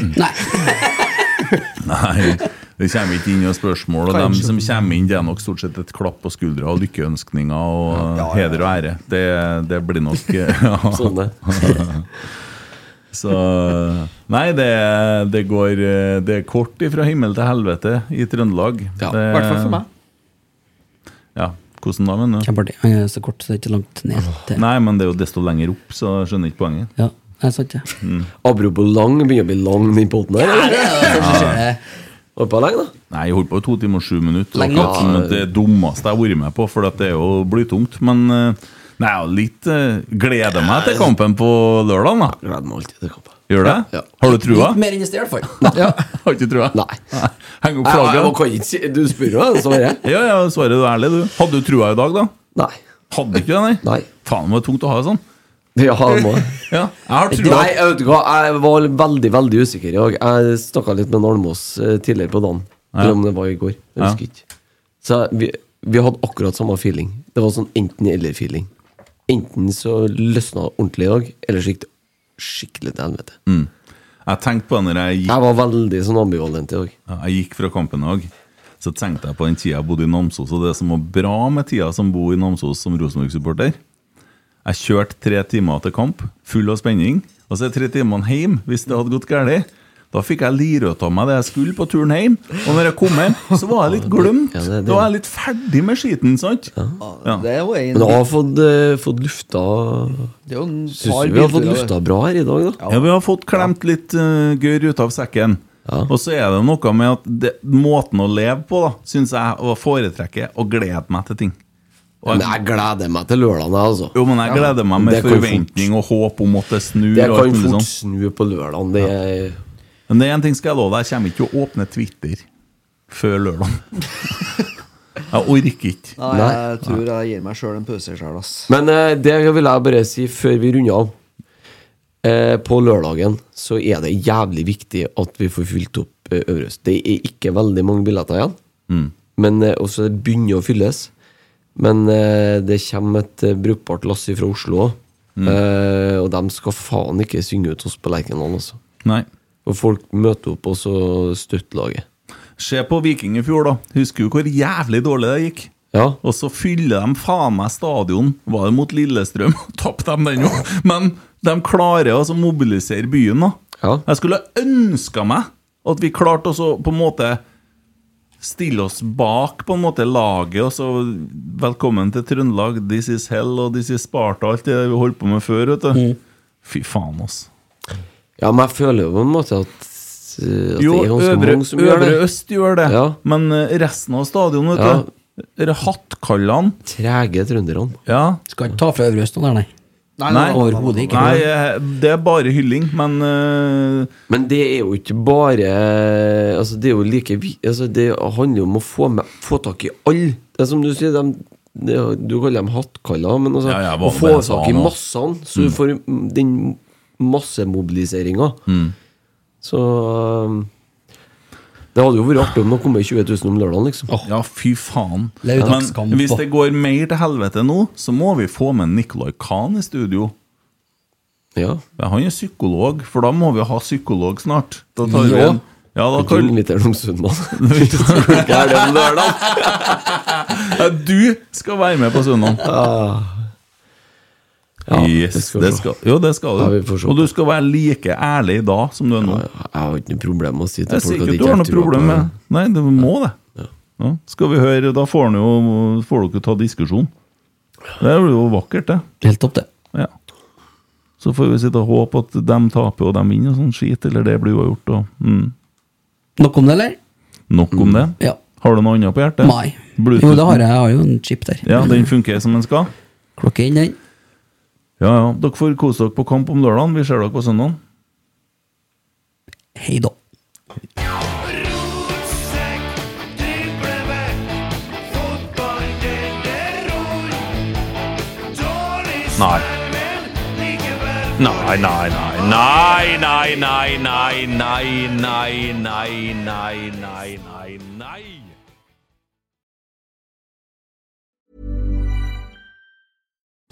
Speaker 2: Nei, det kommer ikke inn noen spørsmål. Og dem som kommer inn, det er nok stort sett et klapp på skuldra og lykkeønskninger og heder og ære. Det, det blir nok ja.
Speaker 4: Sånn det.
Speaker 2: Så Nei, det, det går Det er kort ifra himmel til helvete i Trøndelag. Ja,
Speaker 6: I hvert fall for meg.
Speaker 2: Ja, hvordan da, mener du?
Speaker 5: Kjempeartig. Han er så kort, så det er ikke langt ned. til-
Speaker 2: Nei, men det er jo desto lenger opp, så jeg skjønner ikke poenget.
Speaker 5: Ja, det er sant, det.
Speaker 2: Mm.
Speaker 4: Apropos lang, begynner å bli lang den poden her.
Speaker 5: Ja, det er det
Speaker 4: Holdt på lenge, da?
Speaker 2: Nei, jeg holdt på i to timer og sju minutter.
Speaker 4: Lenge
Speaker 2: ja. Det dummeste jeg har vært med på, for det er jo blytungt. Men eh, nei, litt eh, gleder meg til kampen på lørdag. da
Speaker 4: Gleder meg alltid til kampen.
Speaker 2: Gjør det?
Speaker 4: Ja.
Speaker 2: Har du trua?
Speaker 5: Litt mer enn i sted, i hvert fall.
Speaker 2: Har ikke trua?
Speaker 4: Nei.
Speaker 2: Heng opp flagget.
Speaker 4: jeg ikke si Du spør jo, svarer.
Speaker 2: Ja, ja, svarer du ærlig, du. Hadde du trua i dag, da?
Speaker 4: Nei.
Speaker 2: Hadde ikke det, nei?
Speaker 4: Nei.
Speaker 2: Faen, det var tungt å ha det sånn.
Speaker 4: Ja, han må
Speaker 2: Ja, jeg.
Speaker 4: Nei, jeg var veldig veldig usikker i dag. Jeg snakka litt med Almås eh, tidligere på dagen.
Speaker 2: Ja.
Speaker 4: Om det var i går. Jeg husker ikke. Så vi, vi hadde akkurat samme feeling. Det var sånn enten-eller-feeling. Enten så løsna det ordentlig i dag, eller så gikk det skikkelig til helvete.
Speaker 2: Mm. Jeg tenkte på det når jeg gikk
Speaker 4: Jeg var veldig sånn ambivalent i dag.
Speaker 2: Ja, jeg gikk fra kampen i dag, så tenkte jeg på den tida jeg bodde i Namsos, og det som var bra med tida som bor i Namsos som Rosenborg-supporter. Jeg kjørte tre timer til kamp, full av spenning, og så er tre timene hjem hvis det hadde gått galt. Da fikk jeg lirøt av meg det jeg skulle på turen hjem, og når jeg kom hjem, så var jeg litt glemt.
Speaker 4: Ja, det det.
Speaker 2: Da var jeg litt ferdig med skiten, sant? Ja.
Speaker 6: Det er jo en
Speaker 4: Men du har fått, uh, fått lufta
Speaker 6: Det er jo en
Speaker 4: Syns du vi har fått lufta bra her i dag, da?
Speaker 2: Ja, vi har fått klemt litt uh, gørr ut av sekken. Og så er det noe med at det, måten å leve på, da, syns jeg å foretrekke å glede meg til ting.
Speaker 4: Men jeg gleder meg til lørdagen, altså.
Speaker 2: Jo, men jeg gleder meg med forventning og håp om at det snur.
Speaker 4: Det kan fort
Speaker 2: sånn.
Speaker 4: snu på lørdagen. Det er
Speaker 2: Men det er en ting skal jeg love deg, jeg kommer ikke til å åpne Twitter før lørdag. jeg orker ikke.
Speaker 6: Nei, jeg tror jeg gir meg sjøl en pause sjøl, ass.
Speaker 4: Men eh, det vil jeg bare si før vi runder av. Eh, på lørdagen så er det jævlig viktig at vi får fylt opp eh, Øverøst. Det er ikke veldig mange billetter igjen,
Speaker 2: Mm.
Speaker 4: men eh, også det begynner å fylles. Men eh, det kommer et eh, brukbart lass fra Oslo òg.
Speaker 2: Mm.
Speaker 4: Eh, og de skal faen ikke synge ut oss på Lerkendal, altså.
Speaker 2: Nei.
Speaker 4: Og folk møter opp og så støtter laget.
Speaker 2: Se på Viking i fjor, da. Husker du hvor jævlig dårlig det gikk? Ja. Og så fyller de faen meg stadion. Var det mot Lillestrøm? Tapte de den jo. Men de klarer altså å mobilisere byen, da. Jeg skulle ønska meg at vi klarte å på en måte stille oss bak på en måte laget. Og så velkommen til Trøndelag. This is hell og this is Sparta. Alt det vi holdt på med før, vet du. Fy faen, altså.
Speaker 4: Ja, men jeg føler jo på en måte at, eh, at
Speaker 2: Jo,
Speaker 4: det er ganske
Speaker 2: Øvre,
Speaker 4: mange som gjør
Speaker 2: øvre
Speaker 4: det.
Speaker 2: Øst gjør det, men eh, resten av stadion, vet
Speaker 4: Ja.
Speaker 2: du hattkallene
Speaker 4: Trege trønderne.
Speaker 2: Ja.
Speaker 5: Skal ikke ta fra Øvre Øst nå, der, nei.
Speaker 2: Nei,
Speaker 5: overhodet ikke.
Speaker 2: Nei, eh, det er bare hylling, men uh...
Speaker 4: Men det er jo ikke bare Altså Det er jo like altså Det handler jo om å få, med, få tak i alle. Det er som du sier, de, det du kaller dem hattkaller, men altså,
Speaker 2: Ja, ja,
Speaker 4: å få tak i massene, så du
Speaker 2: Mm.
Speaker 4: får den massemobiliseringa.
Speaker 2: Mm.
Speaker 4: Så um, Det hadde jo vært artig om det kom 20 000 om lørdagen, liksom.
Speaker 2: Ja, fy faen. Men hvis det går mer til helvete nå, så må vi få med Nicolai Kahn i studio.
Speaker 4: Ja.
Speaker 2: Han er psykolog, for da må vi ha psykolog snart. Da tar vi
Speaker 4: Ja.
Speaker 2: en ja, da kan
Speaker 4: er om lørdagen.
Speaker 2: Ja, Du skal være med på søndag.
Speaker 4: Ja,
Speaker 2: yes,
Speaker 4: det skal
Speaker 2: det skal, jo, det skal du.
Speaker 4: Ja.
Speaker 2: Og du skal være like ærlig da som du er nå.
Speaker 4: Jeg har ikke noe problem med å si til folk
Speaker 2: ikke
Speaker 4: at jeg
Speaker 2: du har
Speaker 4: ikke
Speaker 2: noe problem med Nei, du må det. Ja. Skal vi høre, Da får, jo, får dere ta diskusjon. Det blir jo vakkert, det.
Speaker 5: Helt topp, det.
Speaker 2: Ja. Så får vi sitte og håpe at de taper og de vinner og sånn skit, eller det blir uavgjort. Og, mm.
Speaker 5: Nok om det, eller?
Speaker 2: Nok om det.
Speaker 5: Ja.
Speaker 2: Har du noe annet på hjertet?
Speaker 5: Nei.
Speaker 2: Bluetooth?
Speaker 5: Jo, det har jeg. Jeg har jo en chip der.
Speaker 2: Ja, Den funker som den skal?
Speaker 5: Klokke inn, den.
Speaker 2: Ja, ja. Dere får kose dere på kamp om lørdagen. Vi ser dere på søndag.
Speaker 5: Hei da.
Speaker 1: Nei. Nei, nei, nei, nei, nei, nei, nei, nei, nei, nei, nei, nei, nei,